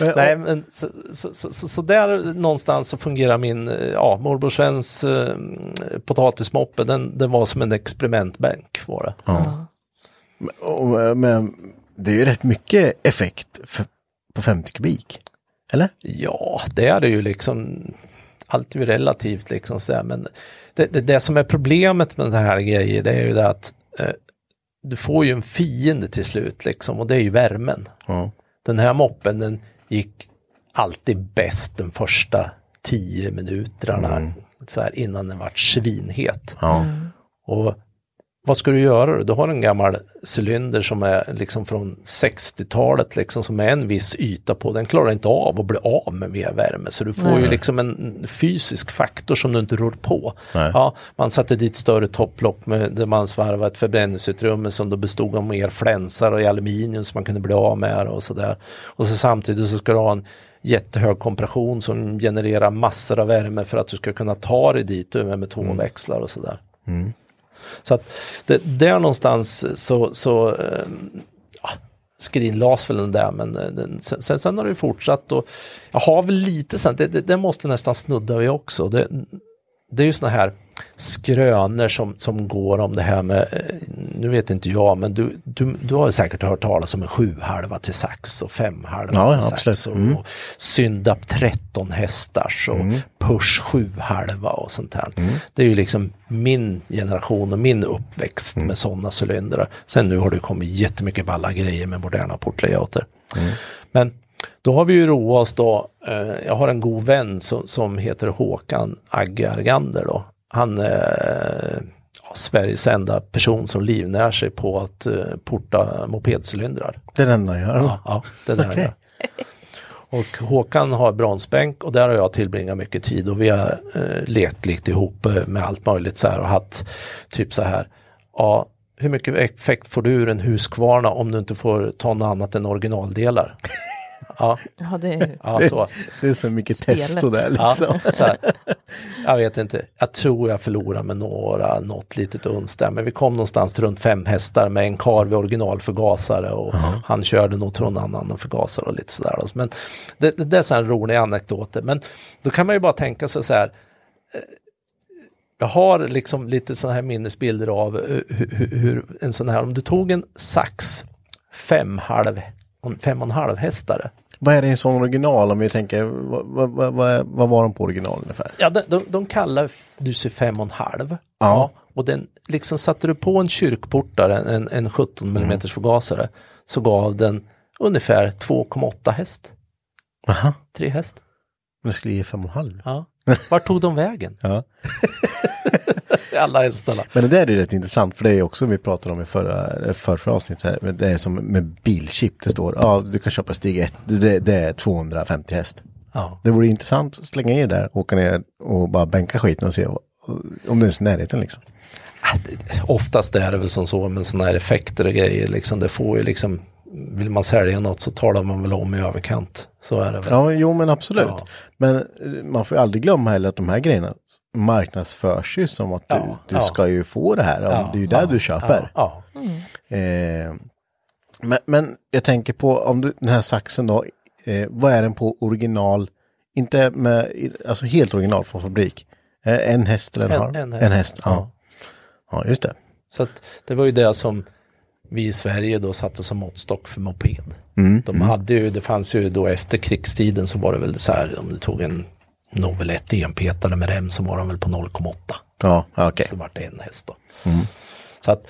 [SPEAKER 2] Men,
[SPEAKER 4] Nej, men så, så, så, så, där någonstans så fungerar min, eh, ja, morbror Svens eh, potatismoppe, den, den var som en experimentbänk var det.
[SPEAKER 2] Ja. Och, men det är ju rätt mycket effekt för, på 50 kubik. Eller?
[SPEAKER 4] Ja, det är det ju liksom. Allt är ju relativt liksom sådär, men det, det, det som är problemet med den här grejen, det är ju det att eh, du får ju en fiende till slut liksom och det är ju värmen.
[SPEAKER 2] Ja.
[SPEAKER 4] Den här moppen den gick alltid bäst de första tio minuterna så här, innan den vart svinhet.
[SPEAKER 2] Ja.
[SPEAKER 4] Och vad ska du göra då? Du har en gammal cylinder som är liksom från 60-talet liksom som är en viss yta på. Den klarar inte av att bli av med värme. Så du får ju liksom en fysisk faktor som du inte rår på.
[SPEAKER 2] Nej.
[SPEAKER 4] Ja, man satte dit större topplock med, där man svarvade ett förbränningsutrymme som då bestod av mer flänsar och i aluminium som man kunde bli av med och sådär. Och så samtidigt så ska du ha en jättehög kompression som genererar massor av värme för att du ska kunna ta dig dit med, med två växlar och sådär. Så att det, där någonstans så, så eh, ja, väl den där men eh, den, sen, sen, har det fortsatt och jag har väl lite sen, det, det, det måste nästan snudda vid också. Det, det är ju såna här skrönor som, som går om det här med, eh, nu vet inte jag, men du, du, du har säkert hört talas om en sjuhalva till sax och femhalva
[SPEAKER 2] Ja,
[SPEAKER 4] till
[SPEAKER 2] ja,
[SPEAKER 4] sax och,
[SPEAKER 2] Mm.
[SPEAKER 4] och Syndap 13 hästars och Push 7-halva och sånt här. Det är ju liksom min generation och min uppväxt med sådana cylindrar. Sen nu har det kommit jättemycket balla grejer med moderna portlayouter. Men då har vi ju roat oss då, eh, jag har en god vän som, som heter Håkan Agge Argander då. Han, eh, ja, Sveriges enda person som livnär sig på att eh, porta mopedcylindrar.
[SPEAKER 2] Det är den enda jag gör.
[SPEAKER 4] Ja, ja det är det han
[SPEAKER 2] Okej.
[SPEAKER 4] gör. Och Håkan har bronsbänk och där har jag tillbringat mycket tid och vi har eh, lekt lite ihop eh, med allt möjligt så här och haft typ så här. Ja, hur mycket effekt får du ur en Husqvarna om du inte får ta något annat än originaldelar? Ja,
[SPEAKER 3] Ja, det är
[SPEAKER 4] ja så.
[SPEAKER 2] Det är så mycket
[SPEAKER 3] Spelet.
[SPEAKER 2] testo där
[SPEAKER 4] Ja,
[SPEAKER 2] liksom.
[SPEAKER 4] så här. Jag vet inte, jag tror jag förlorar med några, något litet uns där, men vi kom någonstans till runt fem hästar med en kar vid originalförgasare och han körde nog någon annan förgasare och lite sådär. Men det, det, det är så här en rolig anekdoter, men då kan man ju bara tänka sig så här, eh, jag har liksom lite sådana här minnesbilder av eh, hur, hur, hur en sån här, om du tog en sax fem, halv, fem och en halv hästare,
[SPEAKER 2] Vad är det i sån original om vi tänker, vad, vad, vad, vad, var de på original ungefär?
[SPEAKER 4] Ja, de, de, de kallar du sig fem och en halv.
[SPEAKER 2] Ja.
[SPEAKER 4] och den, liksom satte du på en kyrkportare, en, en 17 mm förgasare, så gav den ungefär 2,8 häst.
[SPEAKER 2] Aha,
[SPEAKER 4] Tre häst.
[SPEAKER 2] men det skulle ge fem och en halv.
[SPEAKER 4] Ja. Vart tog de vägen?
[SPEAKER 2] Ja.
[SPEAKER 4] Alla hästarna.
[SPEAKER 2] Men det där är rätt intressant för det är också vi pratade om i förra, för, förra avsnittet här. Det är som med bilchip. Det står, ja du kan köpa steg 1, det, det är 250 häst.
[SPEAKER 4] Ja.
[SPEAKER 2] Det vore intressant att slänga i där, åka ner och bara bänka skiten och se om det är ens i närheten liksom.
[SPEAKER 4] Det- Oftast är det väl som så med sådana här effekter och grejer, liksom, det får ju liksom, vill man sälja något så talar man väl om i överkant. Så är det väl.
[SPEAKER 2] Ja, jo men absolut.
[SPEAKER 4] Ja.
[SPEAKER 2] Men eh, man får ju aldrig glömma heller att de här grejerna marknadsförs ju som att du,
[SPEAKER 4] Ja,
[SPEAKER 2] du
[SPEAKER 4] ja.
[SPEAKER 2] ska ju få det här. Det är ju där du köper.
[SPEAKER 4] Ja, ja.
[SPEAKER 2] Eh, men, men jag tänker på om du, den här saxen då, eh, vad är den på original? Inte med, alltså helt original från fabrik. Är det en häst eller en,
[SPEAKER 4] En-
[SPEAKER 2] halv?
[SPEAKER 4] en häst.
[SPEAKER 2] En häst. Ja.
[SPEAKER 4] Ja,
[SPEAKER 2] just det.
[SPEAKER 4] Så att det var ju det som vi i Sverige då satte som måttstock för moped.
[SPEAKER 2] Mm,
[SPEAKER 4] De hade ju, det fanns ju då efter krigstiden så var det väl så här om du tog en Novel 1 enpetare med rem så var de väl på 0,8.
[SPEAKER 2] Ja, okej.
[SPEAKER 4] Så vart det en häst då. Så att,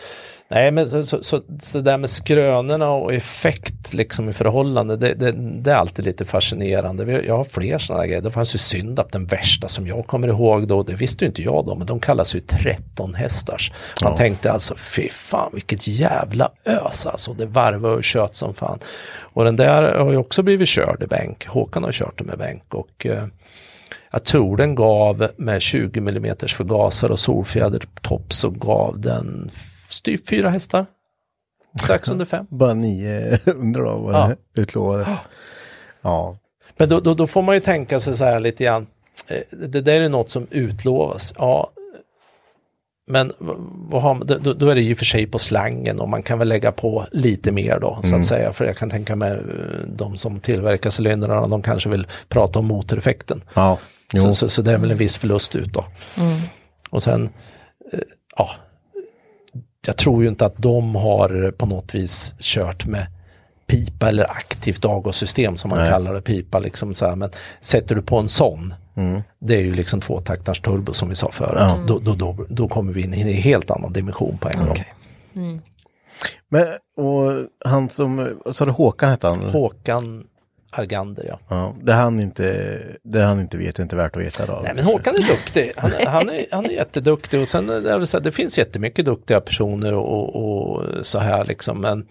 [SPEAKER 4] nej men så, så, så, så det där med skrönorna och effekt liksom i förhållande, det, det, det är alltid lite fascinerande. Jag har fler sådana grejer. Det fanns ju Syndap, den värsta som jag kommer ihåg då, det visste ju inte jag då, men de kallas ju 13 hästars. Man tänkte alltså, fy fan vilket jävla ös alltså, det varvar och kött som fan. Och den där har ju också blivit körd i bänk, Håkan har kört den med bänk och eh, jag tror den gav med 20 mm förgasare och solfjädertopp så gav den typ fyra hästar. Strax under fem.
[SPEAKER 2] Bara 900 då vad
[SPEAKER 4] Ja.
[SPEAKER 2] det utlovades. Ja.
[SPEAKER 4] Men då, då, då får man ju tänka sig så här lite grann. eh, Det där är något som utlovas. Ja, men vad har, då, då är det ju för sig på slangen och man kan väl lägga på lite mer då så att säga. För jag kan tänka mig eh, de som tillverkar cylindrarna, de kanske vill prata om motoreffekten.
[SPEAKER 2] Ja.
[SPEAKER 4] Så, så, så det är väl en viss förlust ut då. Och sen, eh, ja, jag tror ju inte att de har på något vis kört med pipa eller aktivt avgassystem som man
[SPEAKER 2] Nej.
[SPEAKER 4] kallar det, pipa liksom så här. Men sätter du på en sån, det är ju liksom tvåtaktars turbo som vi sa förut,
[SPEAKER 2] Ja.
[SPEAKER 4] då, då, då, då kommer vi in i en helt annan dimension på en gång.
[SPEAKER 2] Men, och han som, sa du Håkan hette han?
[SPEAKER 4] Håkan Argander ja.
[SPEAKER 2] Ja, det han inte, det han inte vet är inte värt att veta då.
[SPEAKER 4] Nej men Håkan är duktig. Han, är- han, är, han är jätteduktig och sen är det, så här, det finns jättemycket duktiga personer och, och så här liksom. Men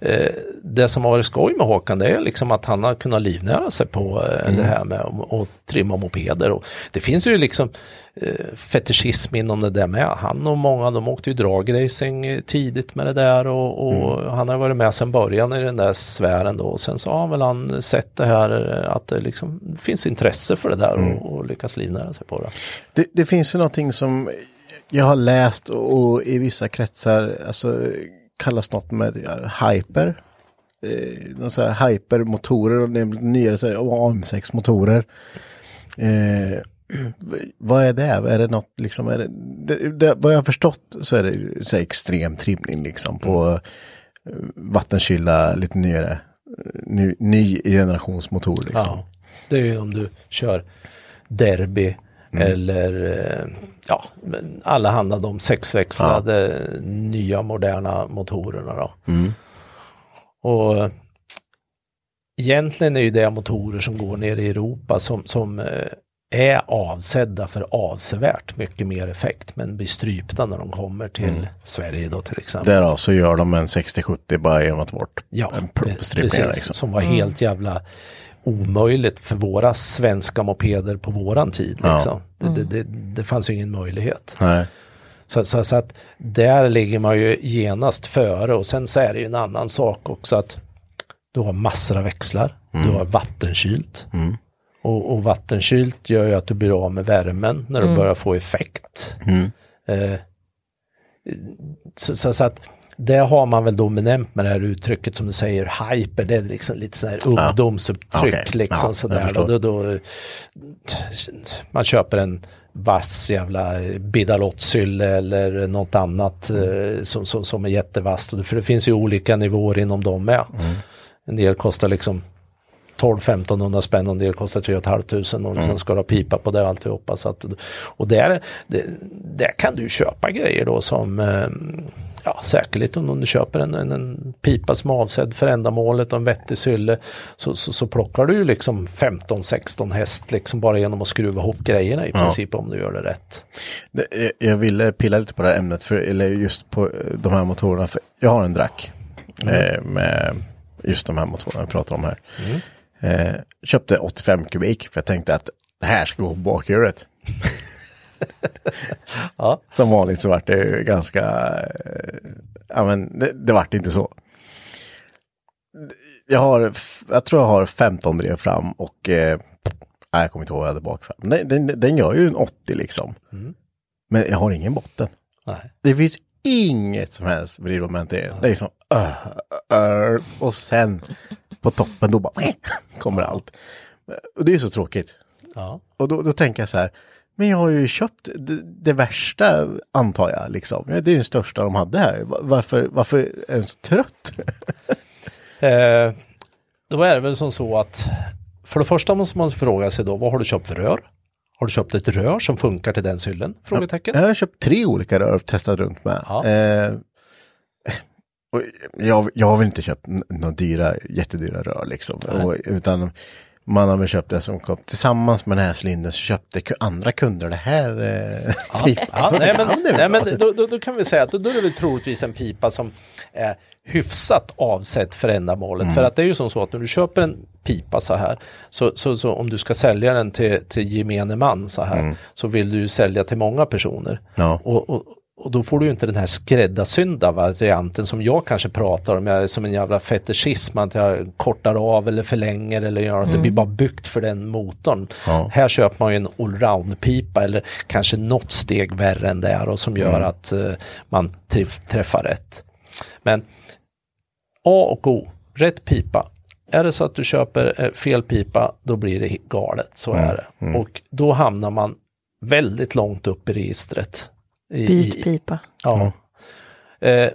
[SPEAKER 4] eh, det som har varit skoj med Håkan det är liksom att han har kunnat livnära sig på eh, det här med att trimma mopeder. Och det finns ju liksom eh, fetischism inom det där med. Han och många de åkte ju dragracing eh, tidigt med det där och, och han har varit med sedan början i den där sfären då. Och sen så har väl han sett det här eh, att det liksom finns intresse för det där och, och lyckas livnära sig på det.
[SPEAKER 2] Det, det finns ju någonting som jag har läst och, och i vissa kretsar alltså, kallas något med hyper. Eh, så här hypermotorer och nyare så här, AM6-motorer. Eh, vad är det? Är det något liksom, är det, det, det, vad jag har förstått så är det så extrem trimning liksom på eh, vattenkylda, lite nyare, eh, ny, ny generationsmotor liksom.
[SPEAKER 4] Ja, det är ju om du kör derby eller eh, ja, alla handlar de sexväxlade nya moderna motorerna då. Och eh, egentligen är ju det motorer som går ner i Europa som, som är avsedda för avsevärt mycket mer effekt men blir strypta när de kommer till
[SPEAKER 2] Mm.
[SPEAKER 4] Sverige då till exempel.
[SPEAKER 2] Därav så gör de en 60-70 bara genom att ta bort
[SPEAKER 4] Ja,
[SPEAKER 2] en
[SPEAKER 4] precis.
[SPEAKER 2] liksom.
[SPEAKER 4] Som var helt jävla omöjligt för våra svenska mopeder på våran tid.
[SPEAKER 2] Ja.
[SPEAKER 4] Liksom. Det, det, det, det fanns ju ingen möjlighet.
[SPEAKER 2] Nej.
[SPEAKER 4] Så, så, så att där ligger man ju genast före och sen så är det ju en annan sak också att du har massor av växlar, du har vattenkylt.
[SPEAKER 2] Mm.
[SPEAKER 4] Och, och vattenkylt gör ju att du blir av med värmen när du
[SPEAKER 3] Mm.
[SPEAKER 4] börjar få effekt.
[SPEAKER 2] Mm.
[SPEAKER 4] Eh, så, så, så att det har man väl då benämnt med det här uttrycket som du säger, hyper, det är liksom lite sån här ungdomsuttryck
[SPEAKER 2] Okej.
[SPEAKER 4] liksom
[SPEAKER 2] Ja,
[SPEAKER 4] sådär.
[SPEAKER 2] förstår.
[SPEAKER 4] Då, då, man köper en vass jävla bidalottsylle eller något annat
[SPEAKER 2] Mm.
[SPEAKER 4] eh, som, som, som är det- För det finns ju olika nivåer inom dem med.
[SPEAKER 2] Mm.
[SPEAKER 4] En del kostar liksom 12-1500 spänn och en del kostar 3 500 och
[SPEAKER 2] Mm.
[SPEAKER 4] sen ska du ha pipa på det och alltihopa. Så att, och där, det, där kan du köpa grejer då som eh, Ja, säkerligen om du köper en, en, en pipa som är avsedd för ändamålet och en vettig sylle så, så, så plockar du ju liksom 15-16 häst liksom bara genom att skruva ihop grejerna i
[SPEAKER 2] Ja.
[SPEAKER 4] princip om du gör det rätt.
[SPEAKER 2] Det- jag- Jag ville pilla lite på det här ämnet, för, eller just på eh, de här motorerna. För jag har en drack
[SPEAKER 4] Mm.
[SPEAKER 2] eh, med just de här motorerna vi pratar om här. Eh, köpte 85 kubik för jag tänkte att det här ska gå på bakhjulet.
[SPEAKER 4] Ja.
[SPEAKER 2] Som vanligt så vart det ganska, eh, ja men det, det vart inte så. Jag har, jag tror jag har 15 drev fram och, eh, nej jag kommer inte ihåg vad jag hade bak fram. Den, den, den gör ju en 80 liksom. Men jag har ingen botten.
[SPEAKER 4] Nej.
[SPEAKER 2] Det finns inget som helst vridmoment i det. Det är som, uh, uh, och sen på toppen då bara kommer allt. Och det är så tråkigt.
[SPEAKER 4] Ja.
[SPEAKER 2] Och då, då tänker jag så här, men jag har ju köpt det, det värsta antar jag liksom. Det är den största de hade här. Va- Varför, varför är den så trött?
[SPEAKER 4] Eh, då är det väl som så att för det första måste man fråga sig då, vad har du köpt för rör? Har du köpt ett rör som funkar till den syllen? Frågetecken.
[SPEAKER 2] Jag har köpt tre olika rör och testat runt med.
[SPEAKER 4] Ja.
[SPEAKER 2] Eh, och jag, jag har väl inte köpt några dyra, jättedyra rör liksom. Och, utan man har väl köpt det som kom tillsammans med den här cylindern så köpte andra kunder det här. Eh,
[SPEAKER 4] Ja,
[SPEAKER 2] pipan.
[SPEAKER 4] ja,
[SPEAKER 2] Så
[SPEAKER 4] nej, men, nej, men då, då, då kan vi säga att då, då är det väl troligtvis en pipa som är hyfsat avsett för ändamålet.
[SPEAKER 2] Mm.
[SPEAKER 4] För att det är ju som så att när du köper en pipa så här, så, så, så om du ska sälja den till, till gemene man så här, så vill du ju sälja till många personer.
[SPEAKER 2] Mm. Ja.
[SPEAKER 4] Och, och, och då får du inte den här skräddarsynda varianten som jag kanske pratar om, jag som en jävla fetischism, att jag kortar av eller förlänger eller gör att det blir bara byggt för den motorn.
[SPEAKER 2] Ja.
[SPEAKER 4] Här köper man ju en allround-pipa eller kanske något steg värre än det är och som gör att eh, man träff, träffar rätt. Men A och O, rätt pipa. Är det så att du köper eh, fel pipa, då blir det galet, så är det. Och då hamnar man väldigt långt upp i registret. I,
[SPEAKER 3] Byt
[SPEAKER 4] i-
[SPEAKER 3] pipa.
[SPEAKER 4] Ja. Eh,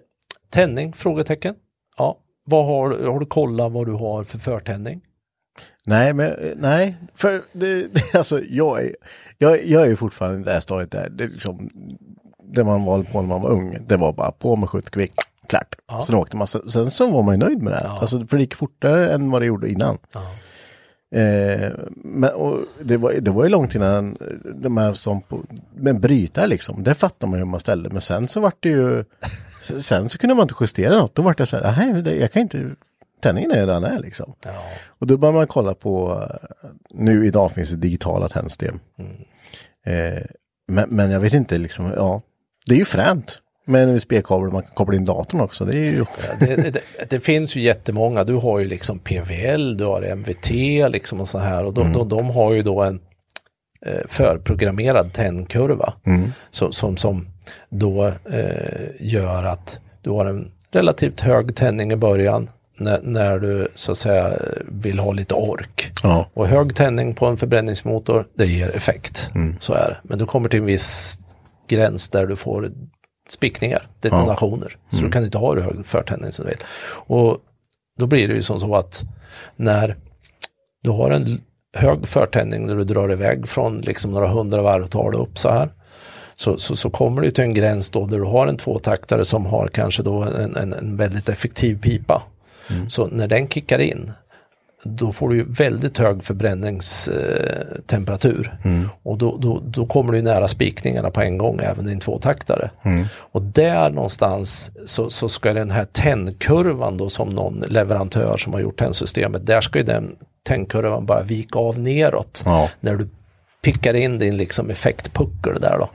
[SPEAKER 4] tändning? Frågetecken. Ja. Vad har, du- har du kollat vad du har för förtändning?
[SPEAKER 2] Nej, men eh, nej, för det, det, alltså jag är, jag, jag är ju fortfarande i det här stadiet där, det liksom, det man var på när man var ung, det var bara på med 70 kubik, klart.
[SPEAKER 4] Ja.
[SPEAKER 2] Sen åkte man, sen, sen så var man ju nöjd med det.
[SPEAKER 4] Ja.
[SPEAKER 2] Alltså, för det gick fortare än vad det gjorde innan.
[SPEAKER 4] Ja.
[SPEAKER 2] Eh, men det, var, det var ju långt innan de här som på, men brytare liksom, det fattar man ju hur man ställde. Men sen så vart det ju, sen så kunde man inte justera något. Då vart det så här, nej, jag kan inte, tändningen är redan är liksom.
[SPEAKER 4] Ja.
[SPEAKER 2] Och då börjar man kolla på, nu idag finns det digitala tändsystem. Eh, men, men jag vet inte liksom, ja, det är ju fränt. Med en USB-kabel man kan koppla in datorn också. Det ju...
[SPEAKER 4] Det, det, det finns ju jättemånga, du har ju liksom PVL, du har MVT liksom och så här och de, de, de har ju då en eh, förprogrammerad tändkurva som, som, som då eh, gör att du har en relativt hög tändning i början när, när du så att säga vill ha lite ork.
[SPEAKER 2] Ja.
[SPEAKER 4] Och hög tändning på en förbränningsmotor, det ger effekt. Så är det. Men du kommer till en viss gräns där du får spickningar, detonationer. Så du kan inte ha hur hög förtändning som du vill. Och då blir det ju som så att när du har en hög förtändning när du drar iväg från liksom några hundra varvtal upp så här. Så, så, så kommer du till en gräns då där du har en tvåtaktare som har kanske då en, en, en väldigt effektiv pipa. Så när den kickar in, då får du ju väldigt hög förbränningstemperatur. Och då, då, då kommer du nära spikningarna på en gång även i en tvåtaktare. Och där någonstans så, så ska den här tändkurvan då som någon leverantör som har gjort tändsystemet, där ska ju den tändkurvan bara vika av neråt.
[SPEAKER 2] Ja.
[SPEAKER 4] När du pickar in din liksom effektpuckel där då.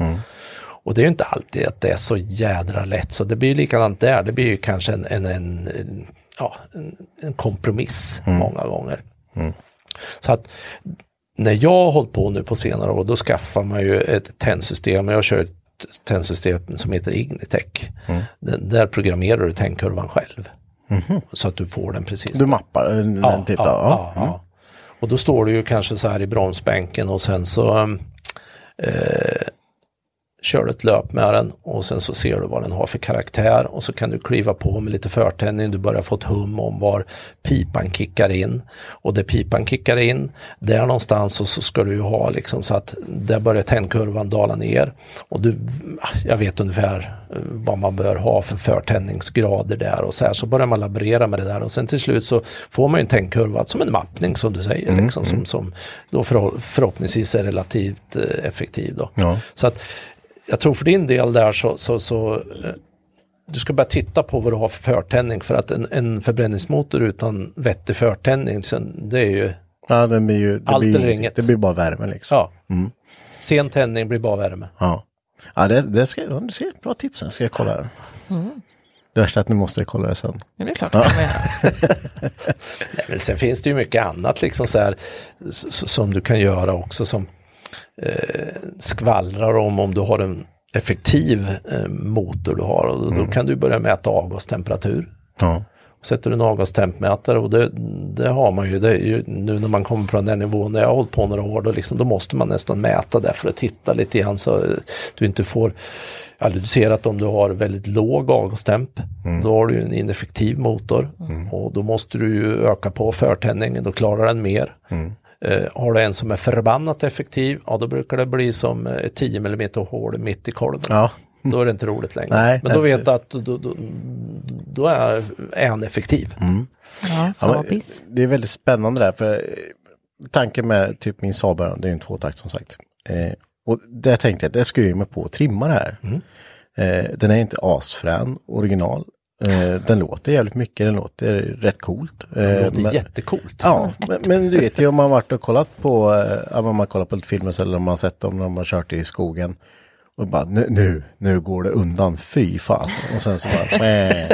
[SPEAKER 4] Och det är ju inte alltid att det är så jädra lätt så det blir likadant där. Det blir ju kanske en, en, en ja, en, en kompromiss många gånger. Så att när jag har hållit på nu på senare år då skaffar man ju ett tändsystem. Jag kör ett tändsystem som heter Ignitec. Den, där programmerar du tändkurvan själv. Så att du får den precis.
[SPEAKER 2] Du mappar den
[SPEAKER 4] Ja,
[SPEAKER 2] typ
[SPEAKER 4] ja, ja, ja. Och då står du ju kanske så här i bromsbänken och sen så eh, kör du ett löp med den och sen så ser du vad den har för karaktär och så kan du kliva på med lite förtändning. Du börjar få ett hum om var pipan kickar in och där pipan kickar in, där någonstans så, så ska du ju ha liksom så att där börjar tändkurvan dala ner och du, jag vet ungefär eh, vad man bör ha för förtändningsgrader där och så här så börjar man laborera med det där och sen till slut så får man ju en tändkurva som en mappning som du säger liksom som, som då förhoppningsvis är relativt eh, effektiv då.
[SPEAKER 2] Ja.
[SPEAKER 4] Så att jag tror för din del där så, så, så eh, du ska bara titta på vad du har för förtändning för att en, en förbränningsmotor utan vettig förtändning, sen, det är ju,
[SPEAKER 2] Ja, det blir ju, det
[SPEAKER 4] Allt
[SPEAKER 2] blir,
[SPEAKER 4] eller inget.
[SPEAKER 2] Det blir bara värme liksom.
[SPEAKER 4] ja, sen tändning blir bara värme.
[SPEAKER 2] Ja, ja det, det ska, ja, du ser, bra tips. Jag ska jag kolla det. Det värsta är att nu måste jag kolla det sen.
[SPEAKER 3] Det är klart är.
[SPEAKER 4] Nej, men sen finns det ju mycket annat liksom så här, som du kan göra också som eh, skvallrar om om du har en effektiv eh, motor du har. Och då kan du börja mäta avgastemperatur.
[SPEAKER 2] Ja.
[SPEAKER 4] Sätter du en avgastempmätare och det, det har man ju, det ju nu när man kommer på den där nivån, när jag har hållit på några år, då, liksom, då måste man nästan mäta det för att titta lite grann så eh, du inte får, du ser att om du har väldigt låg avgastemp, då har du ju en ineffektiv motor. Och då måste du ju öka på förtändningen, då klarar den mer. Eh, har du en som är förbannat effektiv, ja då brukar det bli som eh, ett 10 mm hål mitt i kolven.
[SPEAKER 2] Ja.
[SPEAKER 4] Då är det inte roligt längre.
[SPEAKER 2] Nej,
[SPEAKER 4] Men då
[SPEAKER 2] nej,
[SPEAKER 4] vet du att då, då, då, är, är han effektiv.
[SPEAKER 3] Ja,
[SPEAKER 2] Ja, men det är väldigt spännande där. För eh, tanken med typ min Saab, det är ju en tvåtakt som sagt. Eh, och där tänkte jag att det ska jag ge mig på att trimma det här. Eh, den är inte asfrän original. Eh, den låter jävligt mycket, den låter rätt coolt. Eh,
[SPEAKER 4] Det låter
[SPEAKER 2] men-
[SPEAKER 4] jättecoolt.
[SPEAKER 2] Ja, men, men du vet ju om man varit och kollat på, eh, om man kollat på lite filmer eller om man sett dem när man kört i skogen. Och bara nu, nu, nu går det undan, fy fan. Och sen så bara, "Bäh."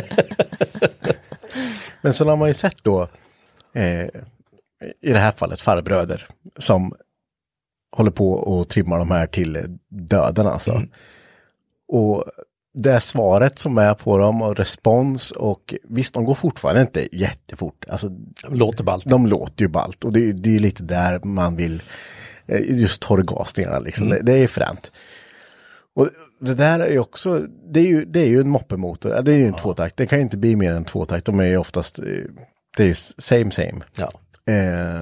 [SPEAKER 2] Men sen har man ju sett då, eh, i det här fallet farbröder, som håller på och trimmar de här till döden alltså. Och det svaret som är på dem och respons och visst, de går fortfarande inte jättefort. Alltså,
[SPEAKER 4] Låter ballt.
[SPEAKER 2] de låter ju ballt och det, det är lite där man vill, eh, just torrgasningarna liksom, det, det är fränt. Och det där är ju också, det är ju, det är ju en moppemotor, Ja, det är ju en tvåtakt, det kan ju inte bli mer än tvåtakt, de är ju oftast, eh, det är ju same same.
[SPEAKER 4] Ja.
[SPEAKER 2] Eh,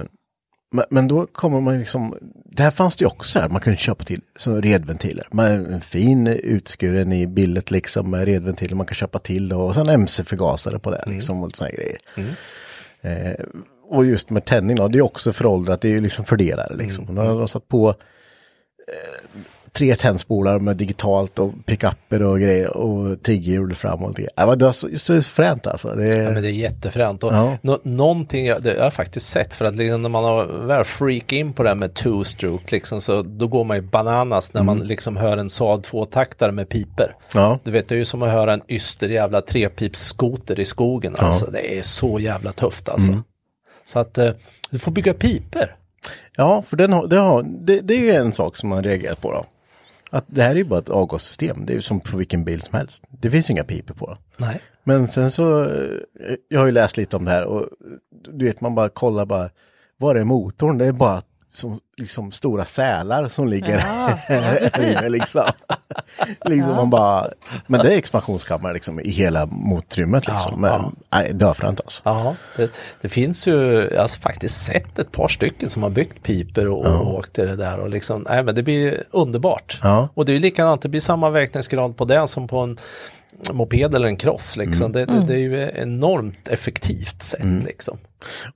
[SPEAKER 2] men, men då kommer man liksom, där fanns det ju också så här, man kunde köpa till som redventiler. Man, en fin utskuren i billet liksom med redventiler man kan köpa till och sen MC-förgasare på det liksom och här grejer. Eh, och just med tändning då, det är också föråldrat, det är ju liksom fördelare liksom. Mm. Då har de satt på eh, tre tändspolar med digitalt och pickuper och grejer och triggerhjul framåt. Det var det var så, så fränt alltså. Det,
[SPEAKER 4] Ja, men det är jättefränt. Och
[SPEAKER 2] Ja.
[SPEAKER 4] nå- någonting jag, det har jag faktiskt sett för att liksom när man har väl freak in på det här med two-stroke liksom, så då går man ju bananas när man liksom hör en Saab tvåtaktare med piper.
[SPEAKER 2] Ja.
[SPEAKER 4] Du vet det är ju som att höra en yster jävla trepipsskoter i skogen alltså. Det är så jävla tufft alltså. Så att eh, du får bygga piper.
[SPEAKER 2] Ja, för den har, det, har, det, det är ju en sak som man reagerar på då. Att det här är ju bara ett avgassystem, det är ju som på vilken bil som helst. Det finns ju inga piper på.
[SPEAKER 4] Nej.
[SPEAKER 2] Men sen så, eh, jag har ju läst lite om det här och du vet man bara kollar bara, var är motorn? Det är bara som, liksom stora sälar som ligger
[SPEAKER 3] Ja, ja,
[SPEAKER 2] liksom. liksom man bara, men det är expansionskammare liksom i hela motrymmet liksom.
[SPEAKER 4] Ja,
[SPEAKER 2] men
[SPEAKER 4] ja.
[SPEAKER 2] nej, döfränt alltså.
[SPEAKER 4] Ja, det, det finns ju, jag har faktiskt sett ett par stycken som har byggt piper och, och åkt det där och liksom, nej men det blir underbart.
[SPEAKER 2] Ja.
[SPEAKER 4] Och det är ju likadant, det blir samma verkningsgrad på det som på en moped eller en cross liksom.
[SPEAKER 2] Mm.
[SPEAKER 4] Det, det, det är ju ett enormt effektivt sätt liksom.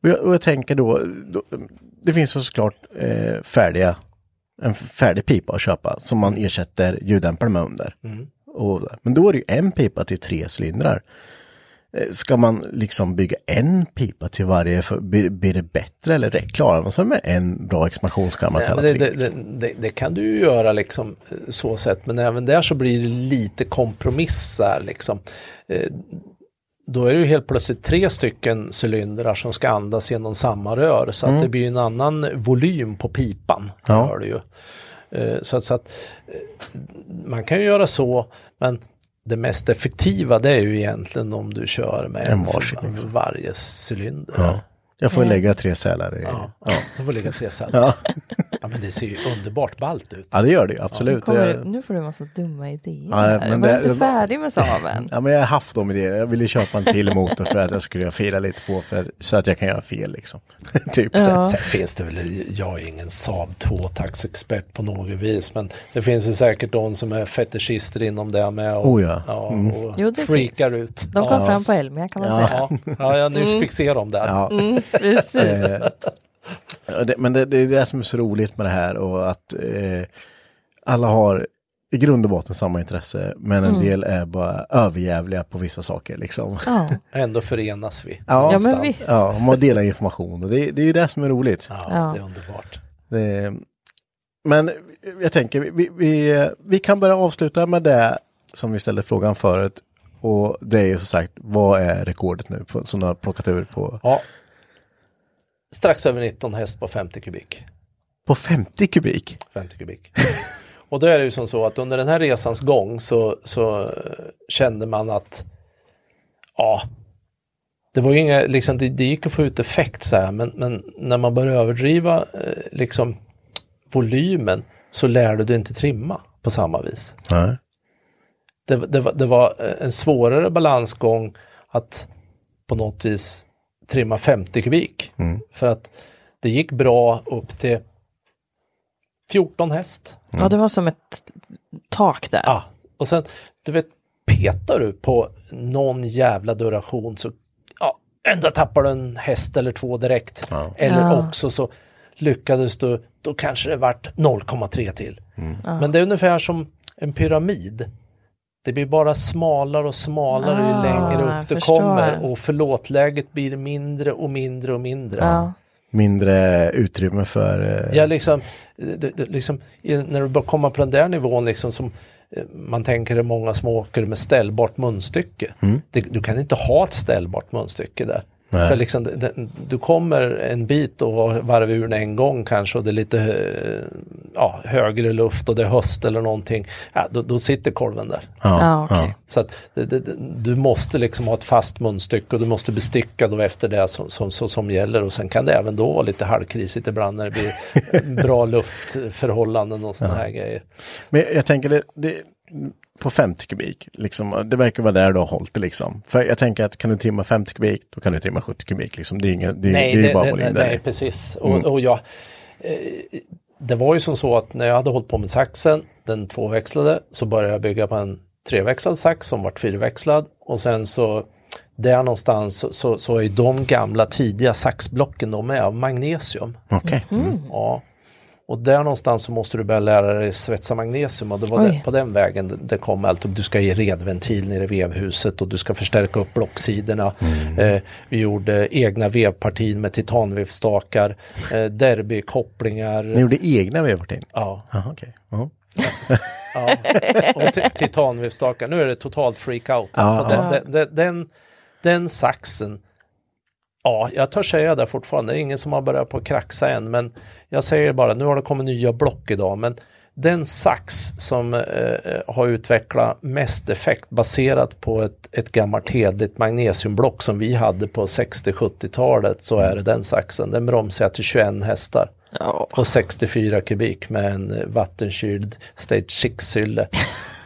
[SPEAKER 2] Och jag, och jag tänker då, då, det finns såklart eh, färdiga, en färdig pipa att köpa som man ersätter ljuddämparen med under. Och, men då är det ju en pipa till tre cylindrar. Eh, Ska man liksom bygga en pipa till varje, för, blir, blir det bättre eller det, klarar man sig med en bra expansionskammer till alla
[SPEAKER 4] det,
[SPEAKER 2] tre? liksom?
[SPEAKER 4] det, det, det kan du ju göra liksom eh, så sett, men även där så blir det lite kompromissar liksom. Eh, Då är det ju helt plötsligt tre stycken cylindrar som ska andas genom samma rör så att det blir en annan volym på pipan.
[SPEAKER 2] Ja.
[SPEAKER 4] Hör du ju. Så att, så att man kan ju göra så, men det mest effektiva det är ju egentligen om du kör med
[SPEAKER 2] En varsin, liksom.
[SPEAKER 4] varje cylinder.
[SPEAKER 2] Ja. Jag får lägga tre sälar i.
[SPEAKER 4] Ja,
[SPEAKER 2] Ja.
[SPEAKER 4] det får ligga tre.
[SPEAKER 2] Ja.
[SPEAKER 4] Ja. men det ser ju underbart ballt ut.
[SPEAKER 2] ja, det gör det ju absolut.
[SPEAKER 3] Kommer,
[SPEAKER 2] Jag-
[SPEAKER 3] nu får du en massa dumma idéer.
[SPEAKER 2] Ja, men
[SPEAKER 3] var
[SPEAKER 2] det-
[SPEAKER 3] du inte färdig med Saaben?
[SPEAKER 2] Ja, men jag har haft de idéerna. Jag ville köpa en till motor för att jag skulle fira lite på för att, så att jag kan göra fel liksom. typ.
[SPEAKER 3] Ja.
[SPEAKER 4] Sen finns det väl, jag är ingen Saab tvåtaktsexpert på något vis, men det finns ju säkert de som är fetischister inom det med och,
[SPEAKER 2] Oh ja. Mm.
[SPEAKER 4] och
[SPEAKER 3] Jo, det
[SPEAKER 4] freakar
[SPEAKER 3] finns.
[SPEAKER 4] ut.
[SPEAKER 3] De kom
[SPEAKER 4] ja.
[SPEAKER 3] fram på Elmia kan man
[SPEAKER 2] Ja.
[SPEAKER 3] säga.
[SPEAKER 4] Ja, ja, jag nyss fick se dem där.
[SPEAKER 2] Ja.
[SPEAKER 3] Mm, precis.
[SPEAKER 2] Men det, det är det som är så roligt med det här och att eh, alla har i grund och botten samma intresse men en del är bara överjävliga på vissa saker liksom.
[SPEAKER 3] Ja.
[SPEAKER 4] Ändå förenas vi.
[SPEAKER 2] Ja,
[SPEAKER 3] ja, men visst.
[SPEAKER 2] Ja, man delar information och det, det är ju det som är roligt.
[SPEAKER 4] Ja,
[SPEAKER 3] Ja.
[SPEAKER 4] det är underbart.
[SPEAKER 2] Det, men jag tänker, vi, vi, vi kan börja avsluta med det som vi ställde frågan förut. Och det är ju som sagt, vad är rekordet nu på, som du har plockat ur på?
[SPEAKER 4] Ja. Strax över 19 häst på 50 kubik.
[SPEAKER 2] På 50 kubik?
[SPEAKER 4] 50 kubik. Och då är det ju som så att under den här resans gång så, så eh, kände man att ja, det var ju inga, liksom, det, det gick att få ut effekt så här, men, men när man börjar överdriva eh, liksom volymen så lärde du inte trimma på samma vis.
[SPEAKER 2] Nej.
[SPEAKER 4] Det, det, var, det var eh, en svårare balansgång att på något vis trimma 50 kubik. För att det gick bra upp till 14 häst.
[SPEAKER 3] ja, det var som ett tak där.
[SPEAKER 4] Ja, och sen, du vet, petar du på någon jävla duration så, ja, ända tappar du en häst eller två direkt. Eller
[SPEAKER 3] Ja.
[SPEAKER 4] också så lyckades du, då kanske det vart 0,3 till. Men det är ungefär som en pyramid. Det blir bara smalare och smalare ju
[SPEAKER 3] Ah,
[SPEAKER 4] längre
[SPEAKER 3] jag
[SPEAKER 4] upp du kommer och förlåtläget blir mindre och mindre och mindre.
[SPEAKER 3] Ja.
[SPEAKER 2] Mindre utrymme för... eh,
[SPEAKER 4] Ja, liksom, det, det, liksom, när du börjar komma på den där nivån liksom som eh, man tänker är många som åker med ställbart munstycke. Det, du kan inte ha ett ställbart munstycke där.
[SPEAKER 2] Nej.
[SPEAKER 4] För liksom, det, det, du kommer en bit och har varv ur en gång kanske och det är lite eh, ja, högre luft och det är höst eller någonting. Ja, då, då sitter kolven där.
[SPEAKER 3] Ja, okej.
[SPEAKER 4] Så att det, det, du måste liksom ha ett fast munstycke och du måste besticka då efter det som, som, som, som gäller och sen kan det även då vara lite halvkrisigt ibland när det blir bra luftförhållanden och sådana här grejer.
[SPEAKER 2] Men jag tänker det, det på 50 kubik, liksom, det verkar vara där du har hållit det liksom. För jag tänker att kan du trimma 50 kubik, då kan du trimma 70 kubik liksom. Det är, inga, det,
[SPEAKER 4] nej,
[SPEAKER 2] det
[SPEAKER 4] det,
[SPEAKER 2] bara
[SPEAKER 4] det,
[SPEAKER 2] volym
[SPEAKER 4] nej, nej, precis. Och, och jag, eh, det var ju som så att när jag hade hållit på med saxen, den tvåväxlade, så började jag bygga på en treväxlad sax som vart fyrväxlad och sen så där någonstans så, så, är de gamla tidiga saxblocken de är av magnesium.
[SPEAKER 2] Okej.
[SPEAKER 4] Ja. Och där någonstans så måste du börja lära dig svetsa magnesium och det var det, på den vägen det, det kom allt. Och du ska ge redventil nere i vevhuset och du ska förstärka upp blocksidorna. Eh, vi gjorde egna vevpartin med titanvevstakar, eh, derbykopplingar.
[SPEAKER 2] Ni gjorde egna vevpartin?
[SPEAKER 4] Ja,
[SPEAKER 2] Jaha, okej. Ja.
[SPEAKER 4] ja. och ti- titanvevstakar. Nu är det totalt freak-out.
[SPEAKER 2] Ja,
[SPEAKER 4] den, den, den, den saxen Ja, jag törs säga det fortfarande. Det är ingen som har börjat på att kraxa än, men jag säger bara, nu har det kommit nya block idag, men den sax som eh, har utvecklat mest effekt baserat på ett, ett gammalt hedligt magnesiumblock som vi hade på 60-70-talet så är det den saxen. Den bromsar jag till 21 hästar och 64 kubik med en eh, vattenkyld Stage 6-sylle.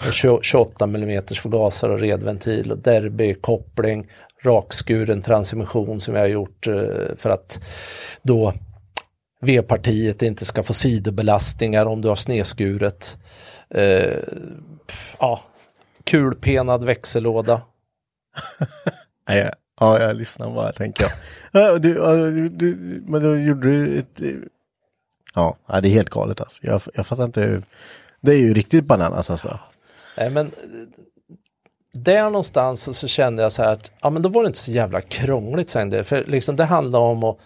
[SPEAKER 4] Och 20 28 mm förgasare och redventil och derbykoppling, rakskuren transmission som vi har gjort eh, för att då V-partiet inte ska få sidobelastningar om du har snedskuret. Eh, ja, kulpenad växellåda.
[SPEAKER 2] Jag- ja, jag lyssnar bara tänker jag. Ja, du, ja, du, du, men då gjorde du ett... Ja, ja, det är helt galet alltså. Jag, jag fattar inte. Det är ju riktigt bananas alltså.
[SPEAKER 4] Nej, men där någonstans så, kände jag så här att ja, men då var det inte så jävla krångligt sen det. För liksom det handlar om att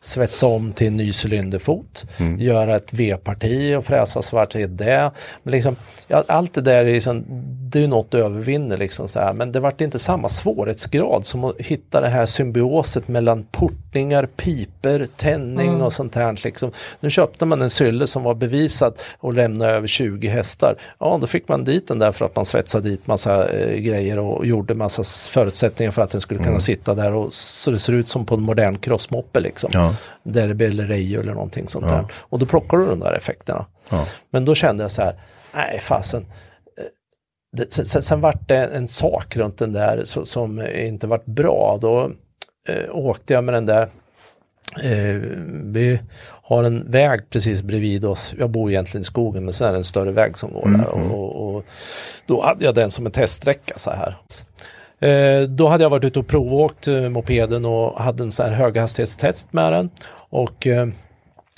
[SPEAKER 4] svetsa om till en ny cylinderfot, göra ett V-parti och fräsa svart i det. Men liksom, ja, allt det där är, liksom, det är något du övervinner liksom så här. men det vart inte samma svårighetsgrad som att hitta det här symbioset mellan portningar, piper, tändning och sånt här. Liksom. Nu köpte man en sylle som var bevisad och lämnade över 20 hästar. Ja, då fick man dit den där för att man svetsade dit massa eh, grejer och gjorde massa förutsättningar för att den skulle kunna sitta där och så det ser ut som på en modern crossmoppe liksom.
[SPEAKER 2] Ja.
[SPEAKER 4] Derby eller Reijo eller någonting sånt där. Och då plockar du de där effekterna.
[SPEAKER 2] Ja.
[SPEAKER 4] Men då kände jag så här, nej fasen. eh, Det, sen, sen, sen vart det en sak runt den där så, som inte vart bra. Då eh, åkte jag med den där Eh, vi har en väg precis bredvid oss. Jag bor egentligen i skogen men sen är det en större väg som går där. Och, och, och då hade jag den som en teststräcka så här. Eh, då hade jag varit ute och provåkt eh, mopeden och hade en sån här höghastighetstest med den. Och eh,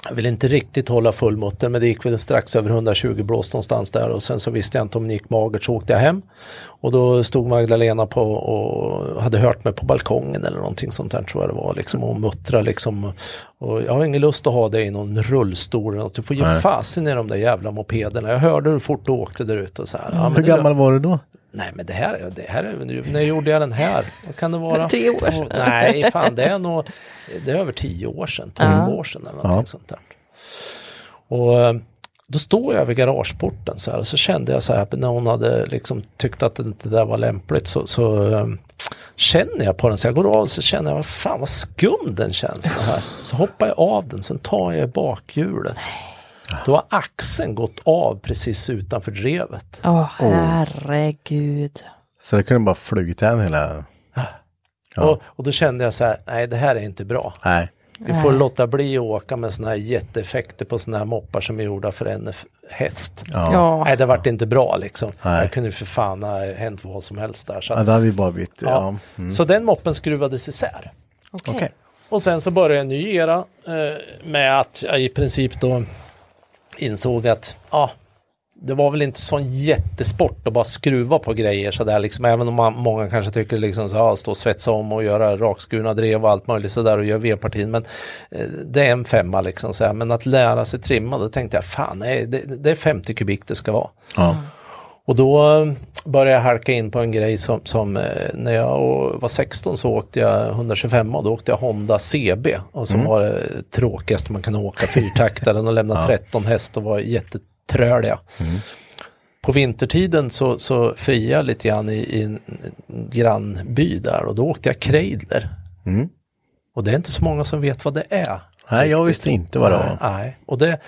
[SPEAKER 4] jag ville inte riktigt hålla full mutter men det gick väl strax över 120 blås någonstans där och sen så visste jag inte om det gick magert så åkte jag hem. Och då stod Magdalena på och hade hört mig på balkongen eller någonting sånt där tror jag det var liksom och muttra liksom. Och jag har ingen lust att ha dig i någon rullstol eller något. Du får ge fasen i de där jävla mopederna. Jag hörde hur fort du åkte där ute och så här. Ja,
[SPEAKER 2] Hur gammal var du då?
[SPEAKER 4] Nej men det här, det här är, när gjorde jag den här? Vad kan det vara?
[SPEAKER 3] Tre år sedan.
[SPEAKER 4] Nej, fan det är nog, det är över tio år sedan, tolv
[SPEAKER 3] Ja.
[SPEAKER 4] år sedan eller någonting
[SPEAKER 2] Ja.
[SPEAKER 4] sånt där. Och eh, då står jag vid garageporten så här och så kände jag så här när hon hade liksom tyckt att det inte där var lämpligt så, så eh, känner jag på den så jag går av så känner jag vad fan vad skum den känns så här. Så hoppar jag av den, sen tar jag bakhjulet. Då har axeln gått av precis utanför drevet.
[SPEAKER 3] Åh, herregud.
[SPEAKER 2] Så det kunde bara flugit en hela... Ja.
[SPEAKER 4] Och, och då kände jag så här, nej det här är inte bra.
[SPEAKER 2] Nej.
[SPEAKER 4] Vi får låta bli att åka med såna här jätteeffekter på såna här moppar som är gjorda för en häst.
[SPEAKER 2] Ja.
[SPEAKER 3] Ja.
[SPEAKER 4] Nej, det vart inte bra liksom.
[SPEAKER 2] Nej.
[SPEAKER 4] Jag kunde ju för fan ha hänt vad som helst där. Så,
[SPEAKER 2] Ja,
[SPEAKER 4] att,
[SPEAKER 2] det hade ju bara blivit...
[SPEAKER 4] ja.
[SPEAKER 2] Ja.
[SPEAKER 4] så den moppen skruvades isär.
[SPEAKER 3] Okej.
[SPEAKER 2] Okej.
[SPEAKER 4] Och sen så började en ny era eh, med att jag i princip då insåg att ja, det var väl inte sån jättesport att bara skruva på grejer sådär liksom. Även om man, många kanske tycker liksom så ja, stå och svetsa om och göra rakskurna drev och allt möjligt sådär och göra V-partin. Men eh, det är en femma liksom. Så här. Men att lära sig trimma, då tänkte jag fan nej, det, det är 50 kubik det ska vara.
[SPEAKER 2] Ja.
[SPEAKER 4] Och då började jag halka in på en grej som, som eh, när jag var 16 så åkte jag 125 och då åkte jag Honda CB och som var det tråkigaste man kunde åka, fyrtaktaren och lämna 13 häst och var jättetröliga. På vintertiden så, så friade jag lite grann i, i en grannby där och då åkte jag Kreidler. Och det är inte så många som vet vad det är.
[SPEAKER 2] Nej, jag visste inte vad det var.
[SPEAKER 4] Nej, och det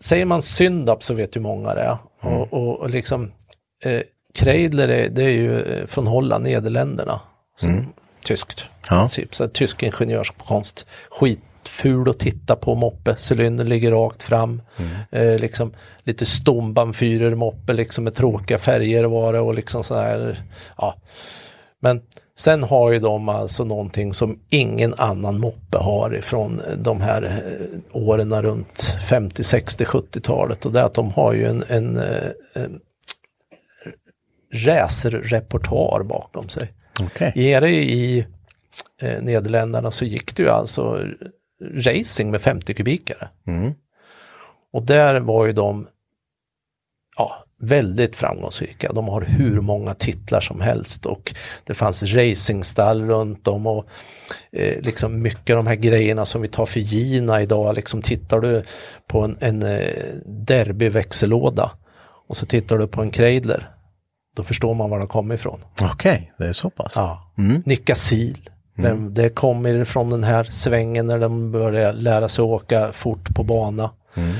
[SPEAKER 4] säger man Syndap så vet ju många det. Och, och, och liksom eh, Kreidler är, det är ju eh, från Holland, Nederländerna. Som, Tyskt.
[SPEAKER 2] Ja.
[SPEAKER 4] Så tysk ingenjörskonst. Skitful att titta på moppe, cylindern ligger rakt fram. Eh, liksom lite stombanfyrer moppe liksom med tråkiga färger var det och liksom sådär. Ja. Men sen har ju de alltså någonting som ingen annan moppe har ifrån de här eh, åren runt 50, 60, 70-talet och det är att de har ju en, en, eh, en racerrepertoar bakom sig.
[SPEAKER 2] Okej.
[SPEAKER 4] Nere i eh, Nederländerna så gick det ju alltså racing med 50 kubikare.
[SPEAKER 2] Mm.
[SPEAKER 4] Och där var ju de ja, väldigt framgångsrika. De har hur många titlar som helst och det fanns racingstall runt om och eh, liksom mycket av de här grejerna som vi tar för givna idag. Liksom tittar du på en, en eh, derbyväxellåda och så tittar du på en Kreidler. Då förstår man var det kommer ifrån.
[SPEAKER 2] Okej, det är så pass.
[SPEAKER 4] Ja.
[SPEAKER 2] Mm.
[SPEAKER 4] Nickasil. Den, det kommer från den här svängen när de började lära sig åka fort på bana.
[SPEAKER 2] Mm.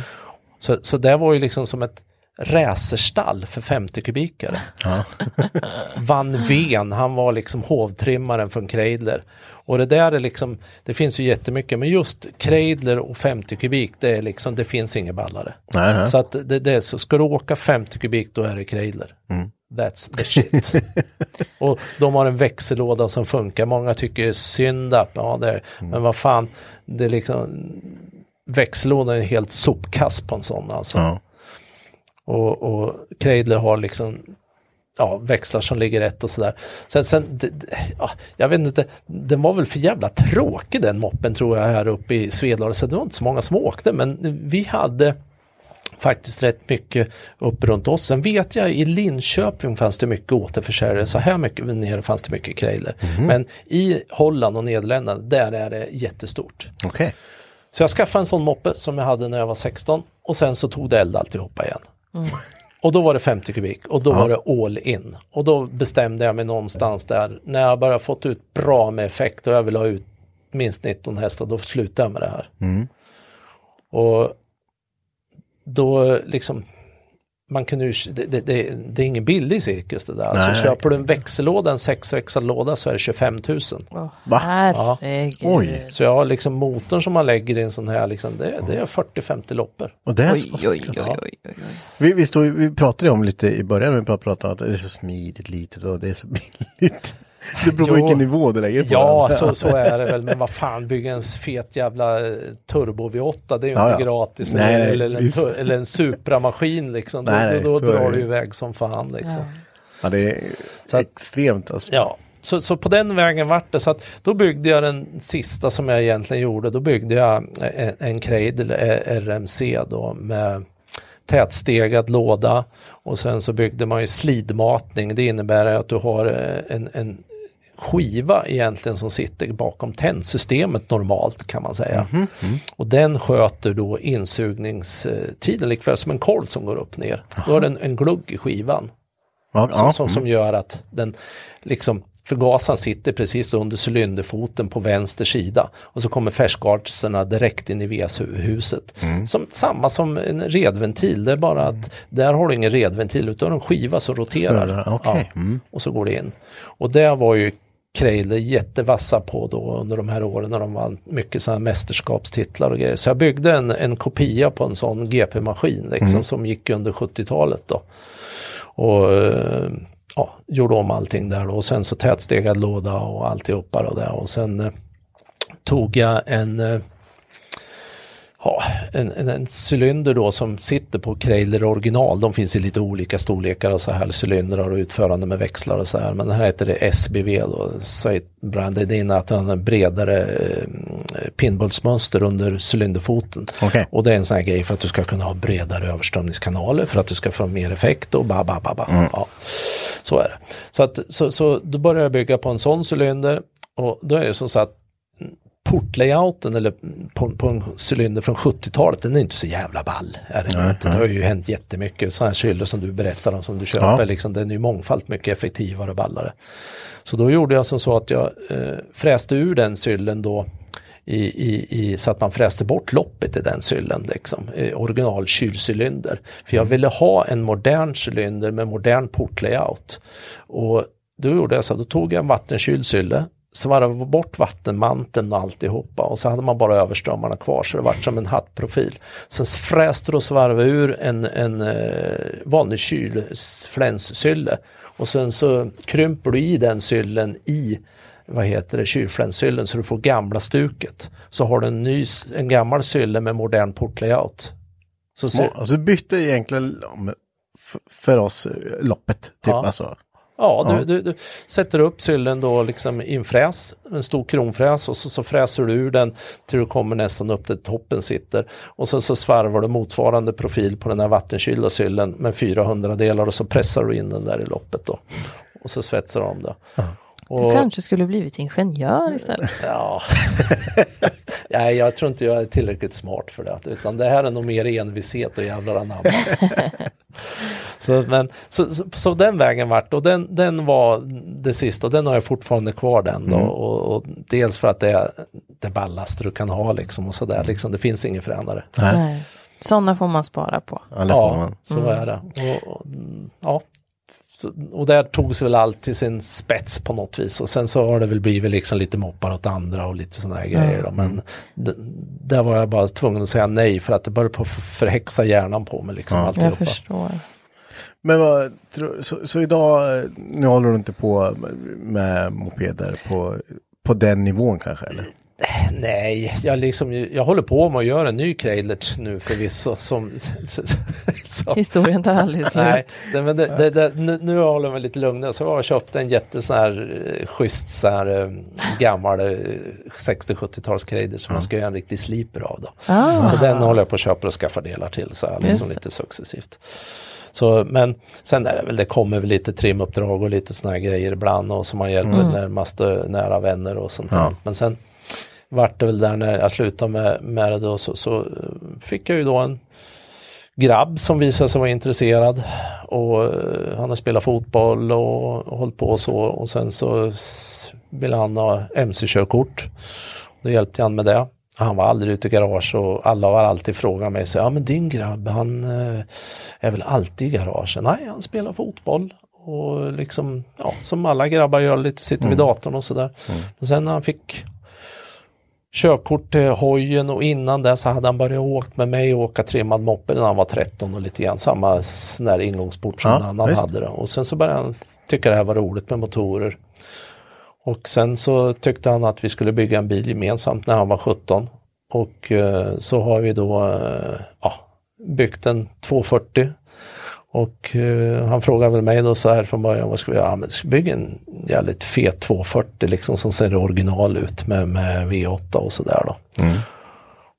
[SPEAKER 4] Så, så det var ju liksom som ett, racerstall för 50 kubikare.
[SPEAKER 2] Ja.
[SPEAKER 4] Van Ven, han var liksom hovtrimmaren från Kreidler. Och det där är liksom, det finns ju jättemycket, men just Kreidler och 50 kubik, det är liksom, det finns inga ballare.
[SPEAKER 2] Nej, nej.
[SPEAKER 4] Så att det, det är så, ska du åka 50 kubik då är det Kreidler.
[SPEAKER 2] Mm.
[SPEAKER 4] That's the shit. och de har en växellåda som funkar, många tycker synd att, ja det är,
[SPEAKER 2] Mm.
[SPEAKER 4] men vad fan, det är liksom, växellådan är helt sopkass på en sån alltså.
[SPEAKER 2] Ja.
[SPEAKER 4] Och, och Kreidler har liksom ja, växlar som ligger rätt och sådär. Sen, sen det, det- ja, jag vet inte, den var väl för jävla tråkig den moppen tror jag här uppe i Svedala, så det var inte så många som åkte, men vi hade faktiskt rätt mycket upp runt oss. Sen vet jag i Linköping fanns det mycket återförsäljare, så här mycket nere fanns det mycket Kreidler. Men i Holland och Nederländerna, där är det jättestort.
[SPEAKER 2] Okej.
[SPEAKER 4] Så jag skaffade en sån moppe som jag hade när jag var 16 och sen så tog det eld alltihopa igen. Och då var det 50 kubik och då var det all in. Och då bestämde jag mig någonstans där, när jag bara fått ut bra med effekt och jag vill ha ut minst 19 hästar, då slutar jag med det här. Och då liksom, man kunde ju, det, det, det, det är ingen billig cirkus det där.
[SPEAKER 2] Nej.
[SPEAKER 4] Så köper du en växellåda, en sexväxlad låda så är det 25 000.
[SPEAKER 3] Åh,
[SPEAKER 2] Va?
[SPEAKER 3] herregud.
[SPEAKER 2] Oj.
[SPEAKER 4] Så jag har liksom motorn som man lägger i en sån här, liksom, det, det är 40-50 loppor.
[SPEAKER 2] Och det är
[SPEAKER 3] Oj,
[SPEAKER 2] så
[SPEAKER 3] oj, oj, oj, oj.
[SPEAKER 2] Vi, vi, stod, vi pratade om lite i början, vi pratade om att det är så smidigt litet och det är så billigt. Det beror på vilken nivå du lägger på
[SPEAKER 4] Ja,
[SPEAKER 2] den.
[SPEAKER 4] så, så är det väl, men vad fan, bygga en fet jävla eh, turbo V8, det är ju
[SPEAKER 2] Ja,
[SPEAKER 4] inte
[SPEAKER 2] ja.
[SPEAKER 4] gratis.
[SPEAKER 2] Nej, nej,
[SPEAKER 4] eller, en, tur- eller en Supra-maskin liksom, då,
[SPEAKER 2] Nej,
[SPEAKER 4] då, då
[SPEAKER 2] är
[SPEAKER 4] drar
[SPEAKER 2] det.
[SPEAKER 4] du iväg som fan liksom.
[SPEAKER 2] Ja, det är
[SPEAKER 4] Så att-
[SPEAKER 2] extremt alltså.
[SPEAKER 4] Ja, så, så på den vägen vart det. Så att då byggde jag den sista som jag egentligen gjorde. Då byggde jag en, en Cradle eh, RMC då med tätstegad låda och sen så byggde man ju slidmatning. Det innebär att du har eh, en, en skiva egentligen som sitter bakom tändsystemet normalt kan man säga. Och den sköter då insugningstiden likväl som en kolv som går upp ner. Då har den en glugg i skivan
[SPEAKER 2] Ja,
[SPEAKER 4] som,
[SPEAKER 2] ja.
[SPEAKER 4] som, som gör att den liksom förgasaren sitter precis under cylinderfoten på vänster sida och så kommer färskgaserna direkt in i VS-huset. Som, samma som en redventil, det är bara att där har du ingen redventil utan en skiva som roterar.
[SPEAKER 2] Större, okej.
[SPEAKER 4] Ja,
[SPEAKER 2] Mm.
[SPEAKER 4] och så går det in. Och det var ju Kreile jättevassa på då under de här åren när de vann mycket sådana mästerskapstitlar och grejer. Så jag byggde en, en kopia på en sån GP-maskin liksom, som gick under 70-talet då. Och eh, ja, gjorde om allting där då. och sen så tätstegad låda och alltihopa då där och sen eh, tog jag en eh, Ja, en, en, en cylinder då som sitter på Krailer original. De finns i lite olika storlekar och så här cylindrar och utförande med växlar och så här. Men den här heter det SBV då, Site Brand. Det innebär att den har en bredare eh, pinbullsmönster under cylinderfoten.
[SPEAKER 2] Okej.
[SPEAKER 4] Och det är en sån här grej för att du ska kunna ha bredare överströmningskanaler för att du ska få mer effekt och ba, ba, ba, ba. Ja, så är det. Så, att, så, så då börjar jag bygga på en sån cylinder och då är det som så att portlayouten eller på, på en cylinder från 70-talet, den är inte så jävla ball. Är den inte. Det har ju hänt jättemycket. Sådana här cylindrar som du berättar om, som du köper,
[SPEAKER 2] Ja.
[SPEAKER 4] liksom, den är ju mångfalt mycket effektivare och ballare. Så då gjorde jag som så att jag eh, fräste ur den cylindern då i, i, i, så att man fräste bort loppet i den cylindern, liksom, original kylcylinder. För jag ville ha en modern cylinder med modern portlayout. Och då gjorde jag så, då tog jag en vattenkyld cylinder, svarvade bort vattenmanteln och alltihopa och så hade man bara överströmmarna kvar så det vart som en hattprofil. Sen fräste du och svarvade ur en, en eh, vanlig kylflänssylle och sen så krymper du i den syllen i vad heter det, kylflänssyllen så du får gamla stuket. Så har du en ny, en gammal sylle med modern portlayout. Så
[SPEAKER 2] Små,
[SPEAKER 4] ser,
[SPEAKER 2] alltså bytte egentligen för oss eh, loppet. Typ,
[SPEAKER 4] Ja.
[SPEAKER 2] alltså.
[SPEAKER 4] Ja,
[SPEAKER 2] Ja.
[SPEAKER 4] Du, du, du sätter upp syllen då liksom i en fräs, en stor kronfräs och så, så fräser du ur den till du kommer nästan upp där toppen sitter. Och så, så svarvar du motsvarande profil på den här vattenkylda syllen med 400 delar och så pressar du in den där i loppet då. Och så svetsar du om det.
[SPEAKER 3] Du
[SPEAKER 4] Och,
[SPEAKER 3] kanske skulle blivit ingenjör istället.
[SPEAKER 4] ja. Nej, jag tror inte jag är tillräckligt smart för det. Utan det här är nog mer envishet och jävlar anamma. så, men, så, så, så den vägen vart och den, den var det sista. Den har jag fortfarande kvar den då. Och, och dels för att det är det ballaste du kan ha liksom och sådär. Liksom, det finns ingen fränare.
[SPEAKER 2] Nej.
[SPEAKER 3] Sådana får man spara på.
[SPEAKER 2] Ja,
[SPEAKER 4] Ja,
[SPEAKER 2] man.
[SPEAKER 4] så är det. Och, och, mm, ja. Och där togs väl allt till sin spets på något vis och sen så har det väl blivit liksom lite moppar åt andra och lite sådana här grejer. Då. Men där var jag bara tvungen att säga nej för att det började på förhäxa hjärnan på mig. Liksom,
[SPEAKER 2] Ja.
[SPEAKER 3] Jag förstår.
[SPEAKER 2] Men vad, så, så idag, eh, nu håller du inte på med- med mopeder på, på den nivån kanske eller?
[SPEAKER 4] Nej, jag, liksom, jag håller på med att göra en ny Kreidlert nu förvisso. Som, som,
[SPEAKER 3] Historien tar aldrig slut.
[SPEAKER 4] Nej, det, men det, det, det, nu, nu håller jag mig lite lugnare. Så jag har köpt en jättesån här eh, schysst så här, eh, gammal eh, 60-70-tals Kreider som man ska göra en riktig sliper av. Då.
[SPEAKER 3] Ah.
[SPEAKER 4] Så den håller jag på att köpa och skaffa delar till så här, liksom
[SPEAKER 3] Just
[SPEAKER 4] lite successivt. Så, men sen är det väl, det kommer väl lite trimuppdrag och lite såna här grejer ibland och som man hjälper
[SPEAKER 3] Mm.
[SPEAKER 4] närmaste nära vänner och sånt där.
[SPEAKER 2] Ja.
[SPEAKER 4] Men sen vart det väl där när jag slutade med, med det då så, så eh, fick jag ju då en grabb som visade sig vara intresserad och eh, han har spelat fotboll och, och hållit på och så och sen så ville han ha mc-körkort. Då hjälpte jag han med det. Han var aldrig ute i garage och alla har alltid frågat mig, så, ja men din grabb han eh, är väl alltid i garaget? Nej, han spelar fotboll. Och liksom, ja, som alla grabbar gör, lite sitter vid datorn och sådär. Men sen när han fick körkort till hojen och innan det så hade han börjat åkt med mig och åka trimmad moppe när han var 13 och lite grann samma sån där ingångsport som
[SPEAKER 2] Ja, visst.
[SPEAKER 4] hade det. Och sen så började han tycka det här var roligt med motorer. Och sen så tyckte han att vi skulle bygga en bil gemensamt när han var 17. Och eh, så har vi då eh, ja, byggt en 240. Och eh, han frågade väl mig då så här från början, vad ska vi göra? Ja, men bygga en jävligt fet 240 liksom som ser original ut med, med V8 och sådär då.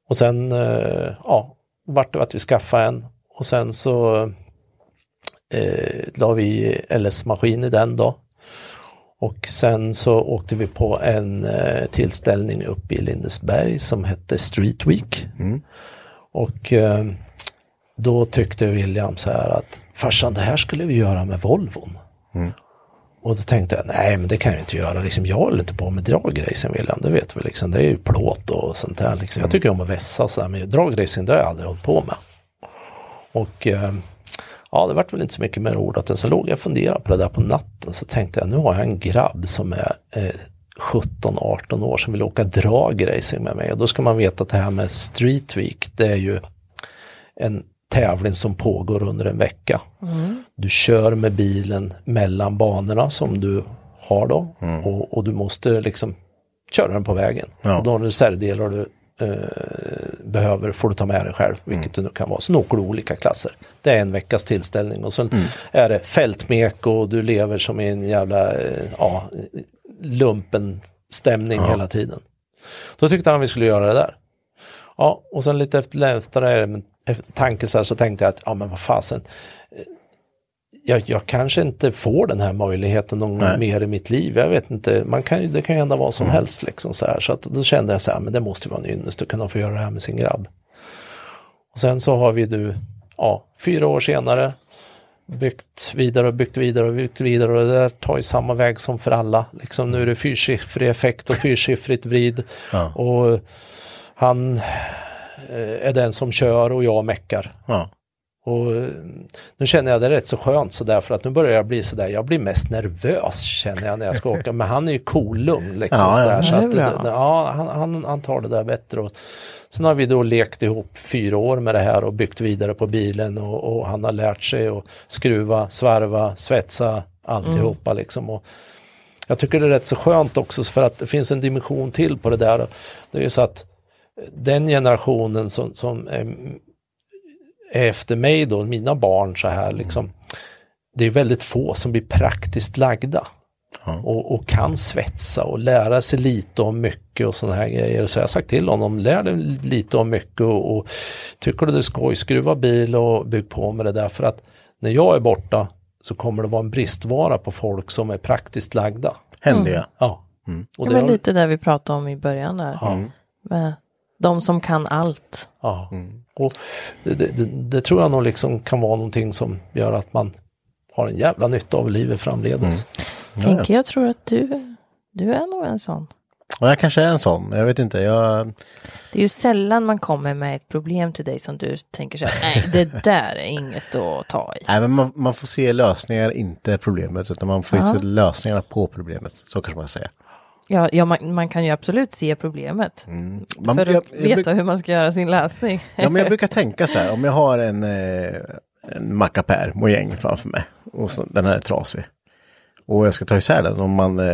[SPEAKER 4] Och sen, eh, ja, vart det att vi skaffade en och sen så eh, la vi LS-maskin i den då. Och sen så åkte vi på en eh, tillställning uppe i Lindesberg som hette Street Week. Och eh, då tyckte William så här att farsan det här skulle vi göra med Volvon. Och då tänkte jag, nej men det kan jag inte göra. Liksom, jag håller inte på med dragracing William, det vet vi liksom. Det är ju plåt och sånt där. Liksom. Jag tycker om att vässa och sådär, men dragracing det har jag aldrig hållit på med. Och eh, ja, det vart väl inte så mycket mer ordat. Sen låg jag och funderade på det där på natten. Så tänkte jag, nu har jag en grabb som är eh, 17-18 år som vill åka dragracing med mig. Och då ska man veta att det här med Street Week, det är ju en tävling som pågår under en vecka. Du kör med bilen mellan banorna som du har då och, och du måste liksom köra den på vägen.
[SPEAKER 2] Ja.
[SPEAKER 4] Och de reservdelar du eh, behöver får du ta med dig själv, vilket det nu kan vara. Så åker du olika klasser. Det är en veckas tillställning och sen är det fältmek och du lever som i en jävla eh, ja, lumpen stämning hela tiden. Då tyckte han vi skulle göra det där. Ja, och sen lite efter, efter det, men efter tanke så, här, så tänkte jag att, ja men vad fasen, jag, jag kanske inte får den här möjligheten någon
[SPEAKER 2] Nej.
[SPEAKER 4] mer i mitt liv. Jag vet inte, man kan, det kan ju hända vad som helst liksom så här. Så att då kände jag så här, men det måste ju vara en ynnest att kunna få göra det här med sin grabb. Och sen så har vi nu, ja, fyra år senare, byggt vidare och byggt vidare och byggt vidare och det där tar ju samma väg som för alla. Liksom nu är det fyrsiffrig effekt och fyrsiffrigt vrid.
[SPEAKER 2] Ja.
[SPEAKER 4] Och han eh, är den som kör och jag meckar.
[SPEAKER 2] Ja.
[SPEAKER 4] Och eh, nu känner jag det rätt så skönt så därför att nu börjar jag bli sådär, jag blir mest nervös känner jag när jag ska åka. Men han är ju cool-lugn liksom.
[SPEAKER 2] Ja,
[SPEAKER 4] sådär,
[SPEAKER 2] ja,
[SPEAKER 4] så att, det- ja, han, han, han tar det där bättre. Och sen har vi då lekt ihop fyra år med det här och byggt vidare på bilen och, och han har lärt sig att skruva, svarva, svetsa, alltihopa liksom. Och jag tycker det är rätt så skönt också för att det finns en dimension till på det där. Det är ju så att den generationen som, som är, är efter mig då, mina barn så här liksom, det är väldigt få som blir praktiskt lagda. Och, och kan svetsa och lära sig lite om mycket och sådana här grejer. Så jag har sagt till honom, lär dig lite om mycket och, och tycker du det är skoj, skruva bil och bygg på med det där. För att när jag är borta så kommer det vara en bristvara på folk som är praktiskt lagda.
[SPEAKER 2] Händiga.
[SPEAKER 4] Ja.
[SPEAKER 3] Det
[SPEAKER 4] Och det
[SPEAKER 3] var
[SPEAKER 4] har-
[SPEAKER 3] lite där vi pratade om i början där.
[SPEAKER 4] Ja.
[SPEAKER 3] Med de som kan allt.
[SPEAKER 4] Ja, och det, det, det, det tror jag nog liksom kan vara någonting som gör att man har en jävla nytta av livet framledes.
[SPEAKER 3] Henke, jag tror att du, du är nog en sån.
[SPEAKER 2] Och jag kanske är en sån, jag vet inte. Jag,
[SPEAKER 3] Det är ju sällan man kommer med ett problem till dig som du tänker så här, nej det där är inget att ta i.
[SPEAKER 2] nej, men man, man får se lösningar, inte problemet. Utan man får
[SPEAKER 3] Ja.
[SPEAKER 2] se lösningarna på problemet. Så kanske man ska säga.
[SPEAKER 3] Ja, ja man, man kan ju absolut se problemet.
[SPEAKER 2] Man,
[SPEAKER 3] för att
[SPEAKER 2] jag- jag
[SPEAKER 3] veta
[SPEAKER 2] bruk-
[SPEAKER 3] hur man ska göra sin läsning.
[SPEAKER 2] Ja, men jag brukar tänka så här, om jag har en, eh, en mackapär, mojäng framför mig och så, den här är trasig. Och jag ska ta isär den, om man, eh,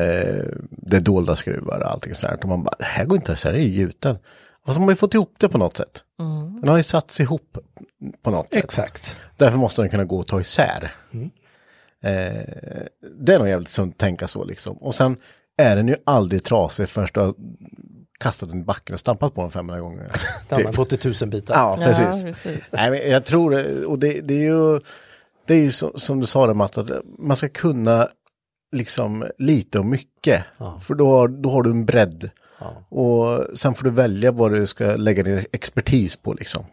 [SPEAKER 2] det är dolda skruvar och allting sånt. Och man bara, det här går inte att isär, det är ju gjuten. Och så har man ju fått ihop det på något sätt. Den har ju satts ihop på något sätt.
[SPEAKER 4] Exakt.
[SPEAKER 2] Därför måste den kunna gå att ta isär. Eh, det är nog jävligt sunt att tänka så liksom. Och sen är den ju aldrig trasig förrän du har kastat den i backen och stampat på den 500 gånger.
[SPEAKER 4] Det har gått i tusen bitar.
[SPEAKER 2] Ja, precis.
[SPEAKER 3] Ja, precis.
[SPEAKER 2] Nej, men jag tror det, och det, det är ju, det är ju så, som du sa det Mats, att man ska kunna liksom lite och mycket. För då, har- då har du en bredd. Och sen får du välja vad du ska lägga din expertis på liksom.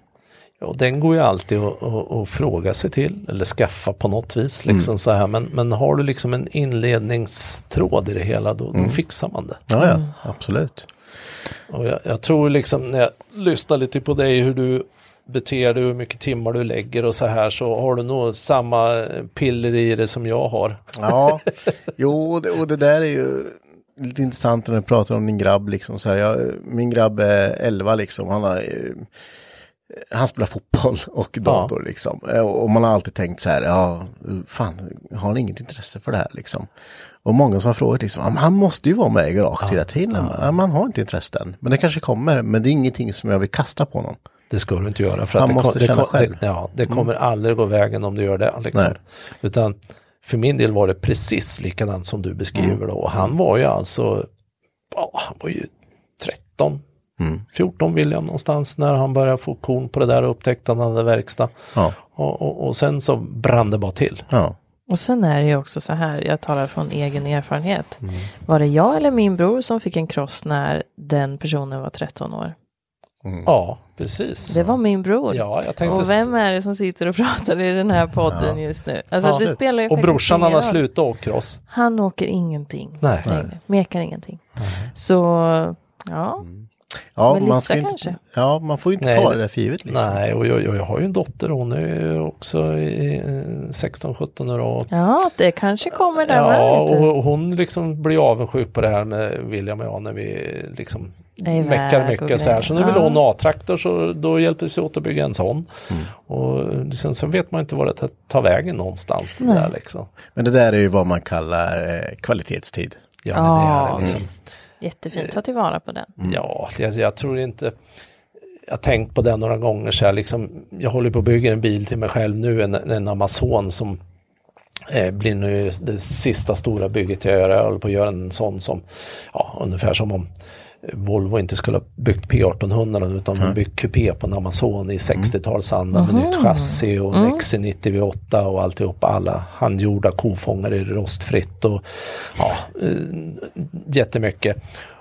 [SPEAKER 4] Ja, den går ju alltid att, att, att fråga sig till eller skaffa på något vis. Liksom
[SPEAKER 2] Mm.
[SPEAKER 4] så här. Men, men har du liksom en inledningstråd i det hela då,
[SPEAKER 2] Mm.
[SPEAKER 4] då fixar man det.
[SPEAKER 2] Ja, ja, absolut.
[SPEAKER 4] Och jag, jag tror liksom när jag lyssnar lite på dig hur du beter dig, hur mycket timmar du lägger och så här så har du nog samma piller i det som jag har.
[SPEAKER 2] Ja, jo, och det, och det där är ju lite intressant när du pratar om din grabb liksom. Så här, jag, min grabb är 11 liksom, han har eh, han spelar fotboll och dator liksom. Eh, Och man har alltid tänkt så här, ja, fan, har han inget intresse för det här liksom? Och många som har frågat liksom, "Ja, han måste ju vara med i garaget hela tiden. Ja. man har inte intresse än. Men det kanske kommer, men det är ingenting som jag vill kasta på någon.
[SPEAKER 4] Det ska du inte göra. För
[SPEAKER 2] Han
[SPEAKER 4] att det,
[SPEAKER 2] måste
[SPEAKER 4] det,
[SPEAKER 2] känna
[SPEAKER 4] kom-
[SPEAKER 2] själv.
[SPEAKER 4] Det, ja, det kommer aldrig gå vägen om du gör det. Liksom.
[SPEAKER 2] Nej.
[SPEAKER 4] Utan för min del var det precis likadant som du beskriver då. Och han var ju alltså, ja, han var ju 13, 14 William någonstans när han började få korn på det där och upptäckte att han hade verkstad.
[SPEAKER 2] Ja.
[SPEAKER 4] Och, och, och sen så brann det bara till.
[SPEAKER 2] Ja.
[SPEAKER 3] Och sen är det ju också så här, jag talar från egen erfarenhet.
[SPEAKER 2] Mm.
[SPEAKER 3] Var det jag eller min bror som fick en kross när den personen var 13 år?
[SPEAKER 4] Ja, precis.
[SPEAKER 3] Det var min bror.
[SPEAKER 4] Ja, jag tänkte...
[SPEAKER 3] Och vem är det som sitter och pratar i den här podden just nu? Alltså
[SPEAKER 4] Ja.
[SPEAKER 3] det spelar ju
[SPEAKER 4] och brorsan han har slutat åka cross.
[SPEAKER 3] Han åker ingenting
[SPEAKER 4] Nej.
[SPEAKER 3] längre, mekar ingenting. Så, ja,
[SPEAKER 2] Ja,
[SPEAKER 3] Men
[SPEAKER 2] man ska inte,
[SPEAKER 3] kanske?
[SPEAKER 2] ja, man får ju inte
[SPEAKER 4] Nej,
[SPEAKER 2] ta
[SPEAKER 4] det-
[SPEAKER 2] där för givet liksom.
[SPEAKER 4] Nej, och jag, jag, jag har ju en dotter, hon är också i, eh, 16-17 år. Och,
[SPEAKER 3] ja, det kanske kommer där
[SPEAKER 4] ja, och, och hon liksom blir avundsjuk på det här med William och jag när vi liksom meckar mycket så här. Så nu vill
[SPEAKER 3] Ja.
[SPEAKER 4] hon A-traktor så då hjälper vi åt att bygga en sån.
[SPEAKER 2] Mm.
[SPEAKER 4] Och sen, sen vet man inte var det tar, tar vägen någonstans. Det
[SPEAKER 3] Nej.
[SPEAKER 4] där, liksom.
[SPEAKER 2] Men det där är ju vad man kallar eh, kvalitetstid.
[SPEAKER 4] Ja, men det är
[SPEAKER 3] Ja,
[SPEAKER 4] det liksom.
[SPEAKER 3] visst. Jättefint, ta tillvara på den.
[SPEAKER 4] Ja, jag, jag tror inte jag har tänkt på det några gånger så här, liksom, jag håller på att bygga en bil till mig själv nu, en, en Amazon som eh, blir nu det sista stora bygget jag gör. Jag håller på att göra en sån som, ja, ungefär som om Volvo inte skulle ha byggt P1800 utan de byggt kupé på en Amazon i 60-talsanda med nytt chassi och en XC90 V8 och alltihopa. Alla handgjorda kofångare i rostfritt och ja, eh, jättemycket.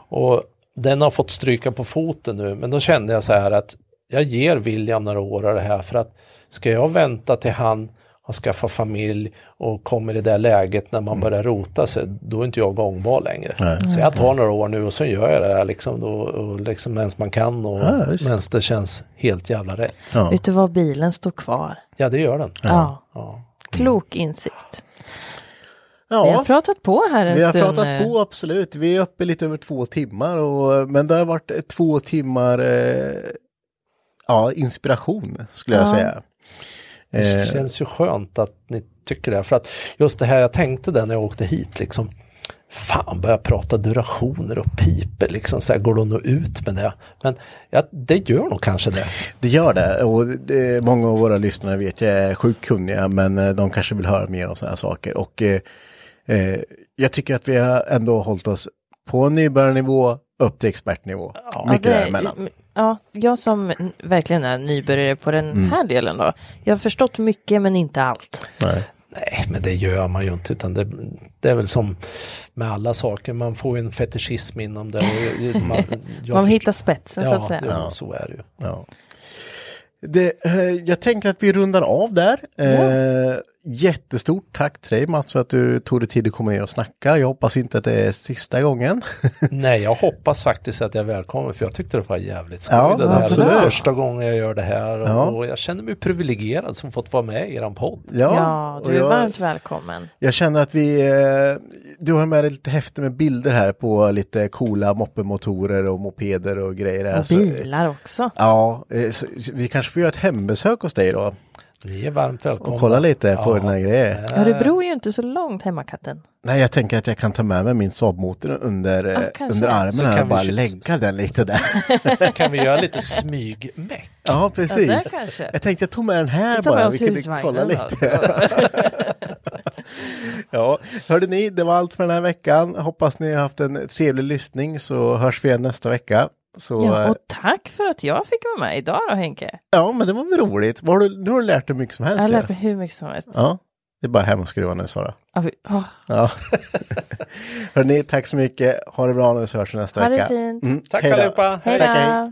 [SPEAKER 4] Och den har fått stryka på foten nu men då kände jag så här att jag ger William några år av det här för att ska jag vänta till han har skaffat familj och kommer i det där läget när man börjar rota sig, då är inte jag gångbar längre. Så jag tar några år nu och så gör jag det där liksom, då, och liksom medan man kan och
[SPEAKER 2] Ja,
[SPEAKER 4] medan det känns helt jävla rätt.
[SPEAKER 2] Ja.
[SPEAKER 3] Vet du vad, bilen står kvar.
[SPEAKER 4] Ja, det gör den.
[SPEAKER 3] Ja.
[SPEAKER 4] Ja.
[SPEAKER 3] Klok insikt.
[SPEAKER 2] Ja.
[SPEAKER 3] Vi har pratat på här en
[SPEAKER 2] Vi har
[SPEAKER 3] stund.
[SPEAKER 2] pratat
[SPEAKER 3] nu.
[SPEAKER 2] på absolut. Vi är uppe lite över två timmar och, men det har varit eh, två timmar eh, ja, inspiration skulle jag
[SPEAKER 3] Ja.
[SPEAKER 2] säga.
[SPEAKER 4] Det
[SPEAKER 2] Eh,
[SPEAKER 4] känns ju skönt att ni tycker det. För att just det här jag tänkte det när jag åkte hit liksom. Fan, börja prata durationer och piper liksom. Så här, går det att nå ut med det? Men ja, det gör nog kanske det.
[SPEAKER 2] Det gör det och det, många av våra lyssnare vet jag är sjukt kunniga men eh, de kanske vill höra mer om sådana här saker. Och eh, eh, jag tycker att vi har ändå hållit oss på nybörjarnivå upp till expertnivå. Mycket
[SPEAKER 3] det-
[SPEAKER 2] däremellan.
[SPEAKER 3] Ja, jag som verkligen är nybörjare på den
[SPEAKER 2] Mm.
[SPEAKER 3] här delen då. Jag har förstått mycket men inte allt.
[SPEAKER 2] Nej.
[SPEAKER 4] Nej, men det gör man ju inte. Utan det, det är väl som med alla saker. Man får ju en fetischism inom det. Och man
[SPEAKER 3] Man
[SPEAKER 4] förstår-
[SPEAKER 3] hittar spetsen så att säga.
[SPEAKER 4] Ja, så är det ju.
[SPEAKER 2] Ja. Det, eh, jag tänker att vi rundar av där. Eh, jättestort tack till dig Mats för att du tog dig tid att komma ner och snacka. Jag hoppas inte att det är sista gången.
[SPEAKER 4] Nej, jag hoppas faktiskt att jag är välkommen för jag tyckte det var jävligt skoj
[SPEAKER 2] Ja,
[SPEAKER 4] det där.
[SPEAKER 2] absolut.
[SPEAKER 4] Det är första gången jag gör det här och,
[SPEAKER 2] Ja.
[SPEAKER 4] och jag känner mig privilegierad som fått vara med i eran podd.
[SPEAKER 3] Ja,
[SPEAKER 2] och
[SPEAKER 3] du är
[SPEAKER 2] jag,
[SPEAKER 3] varmt välkommen.
[SPEAKER 2] Jag känner att vi, eh, du har med dig lite häfte med bilder här på lite coola moppemotorer och mopeder och grejer. här.
[SPEAKER 3] Och
[SPEAKER 2] Så,
[SPEAKER 3] bilar också.
[SPEAKER 2] Ja, eh, så, vi kanske får göra ett hembesök hos dig då
[SPEAKER 4] Ni är varmt välkomna.
[SPEAKER 2] och kolla lite på
[SPEAKER 4] Ja.
[SPEAKER 2] dina grejer.
[SPEAKER 3] Örebro är ju inte så långt hemma katten.
[SPEAKER 2] Nej, jag tänker att jag kan ta med mig min Saab-motor under, eh,
[SPEAKER 3] kanske.
[SPEAKER 2] under armen
[SPEAKER 4] Så
[SPEAKER 2] här
[SPEAKER 4] kan
[SPEAKER 2] och
[SPEAKER 4] vi
[SPEAKER 2] bara lägga den lite där.
[SPEAKER 4] Så kan vi göra lite smygmäck.
[SPEAKER 2] Ja,
[SPEAKER 3] Ja,
[SPEAKER 2] precis.
[SPEAKER 3] kanske.
[SPEAKER 2] Jag tänkte jag tog med den här
[SPEAKER 3] med
[SPEAKER 2] bara. Vi kunde
[SPEAKER 3] husvagnen
[SPEAKER 2] kolla lite. ja, hörde ni, det var allt för den här veckan. Hoppas ni har haft en trevlig lyssning så hörs vi igen nästa vecka. Så,
[SPEAKER 3] Ja, och tack för att jag fick vara med idag då Henke.
[SPEAKER 2] ja men det var väl roligt. Vad har du, nu har du lärt dig mycket som
[SPEAKER 3] Jag
[SPEAKER 2] helst.
[SPEAKER 3] har
[SPEAKER 2] ja.
[SPEAKER 3] lärt mig hur mycket som helst.
[SPEAKER 2] Ja, det är bara hem och skruva nu Sara.
[SPEAKER 3] Åh,
[SPEAKER 2] Ja. Hörni, tack så mycket. Ha det bra nu så hörs vi nästa
[SPEAKER 3] Ha det
[SPEAKER 2] vecka.
[SPEAKER 3] fint.
[SPEAKER 2] Mm,
[SPEAKER 4] Tack
[SPEAKER 2] hej då.
[SPEAKER 4] allihopa.
[SPEAKER 3] Hej
[SPEAKER 2] Tack, hej.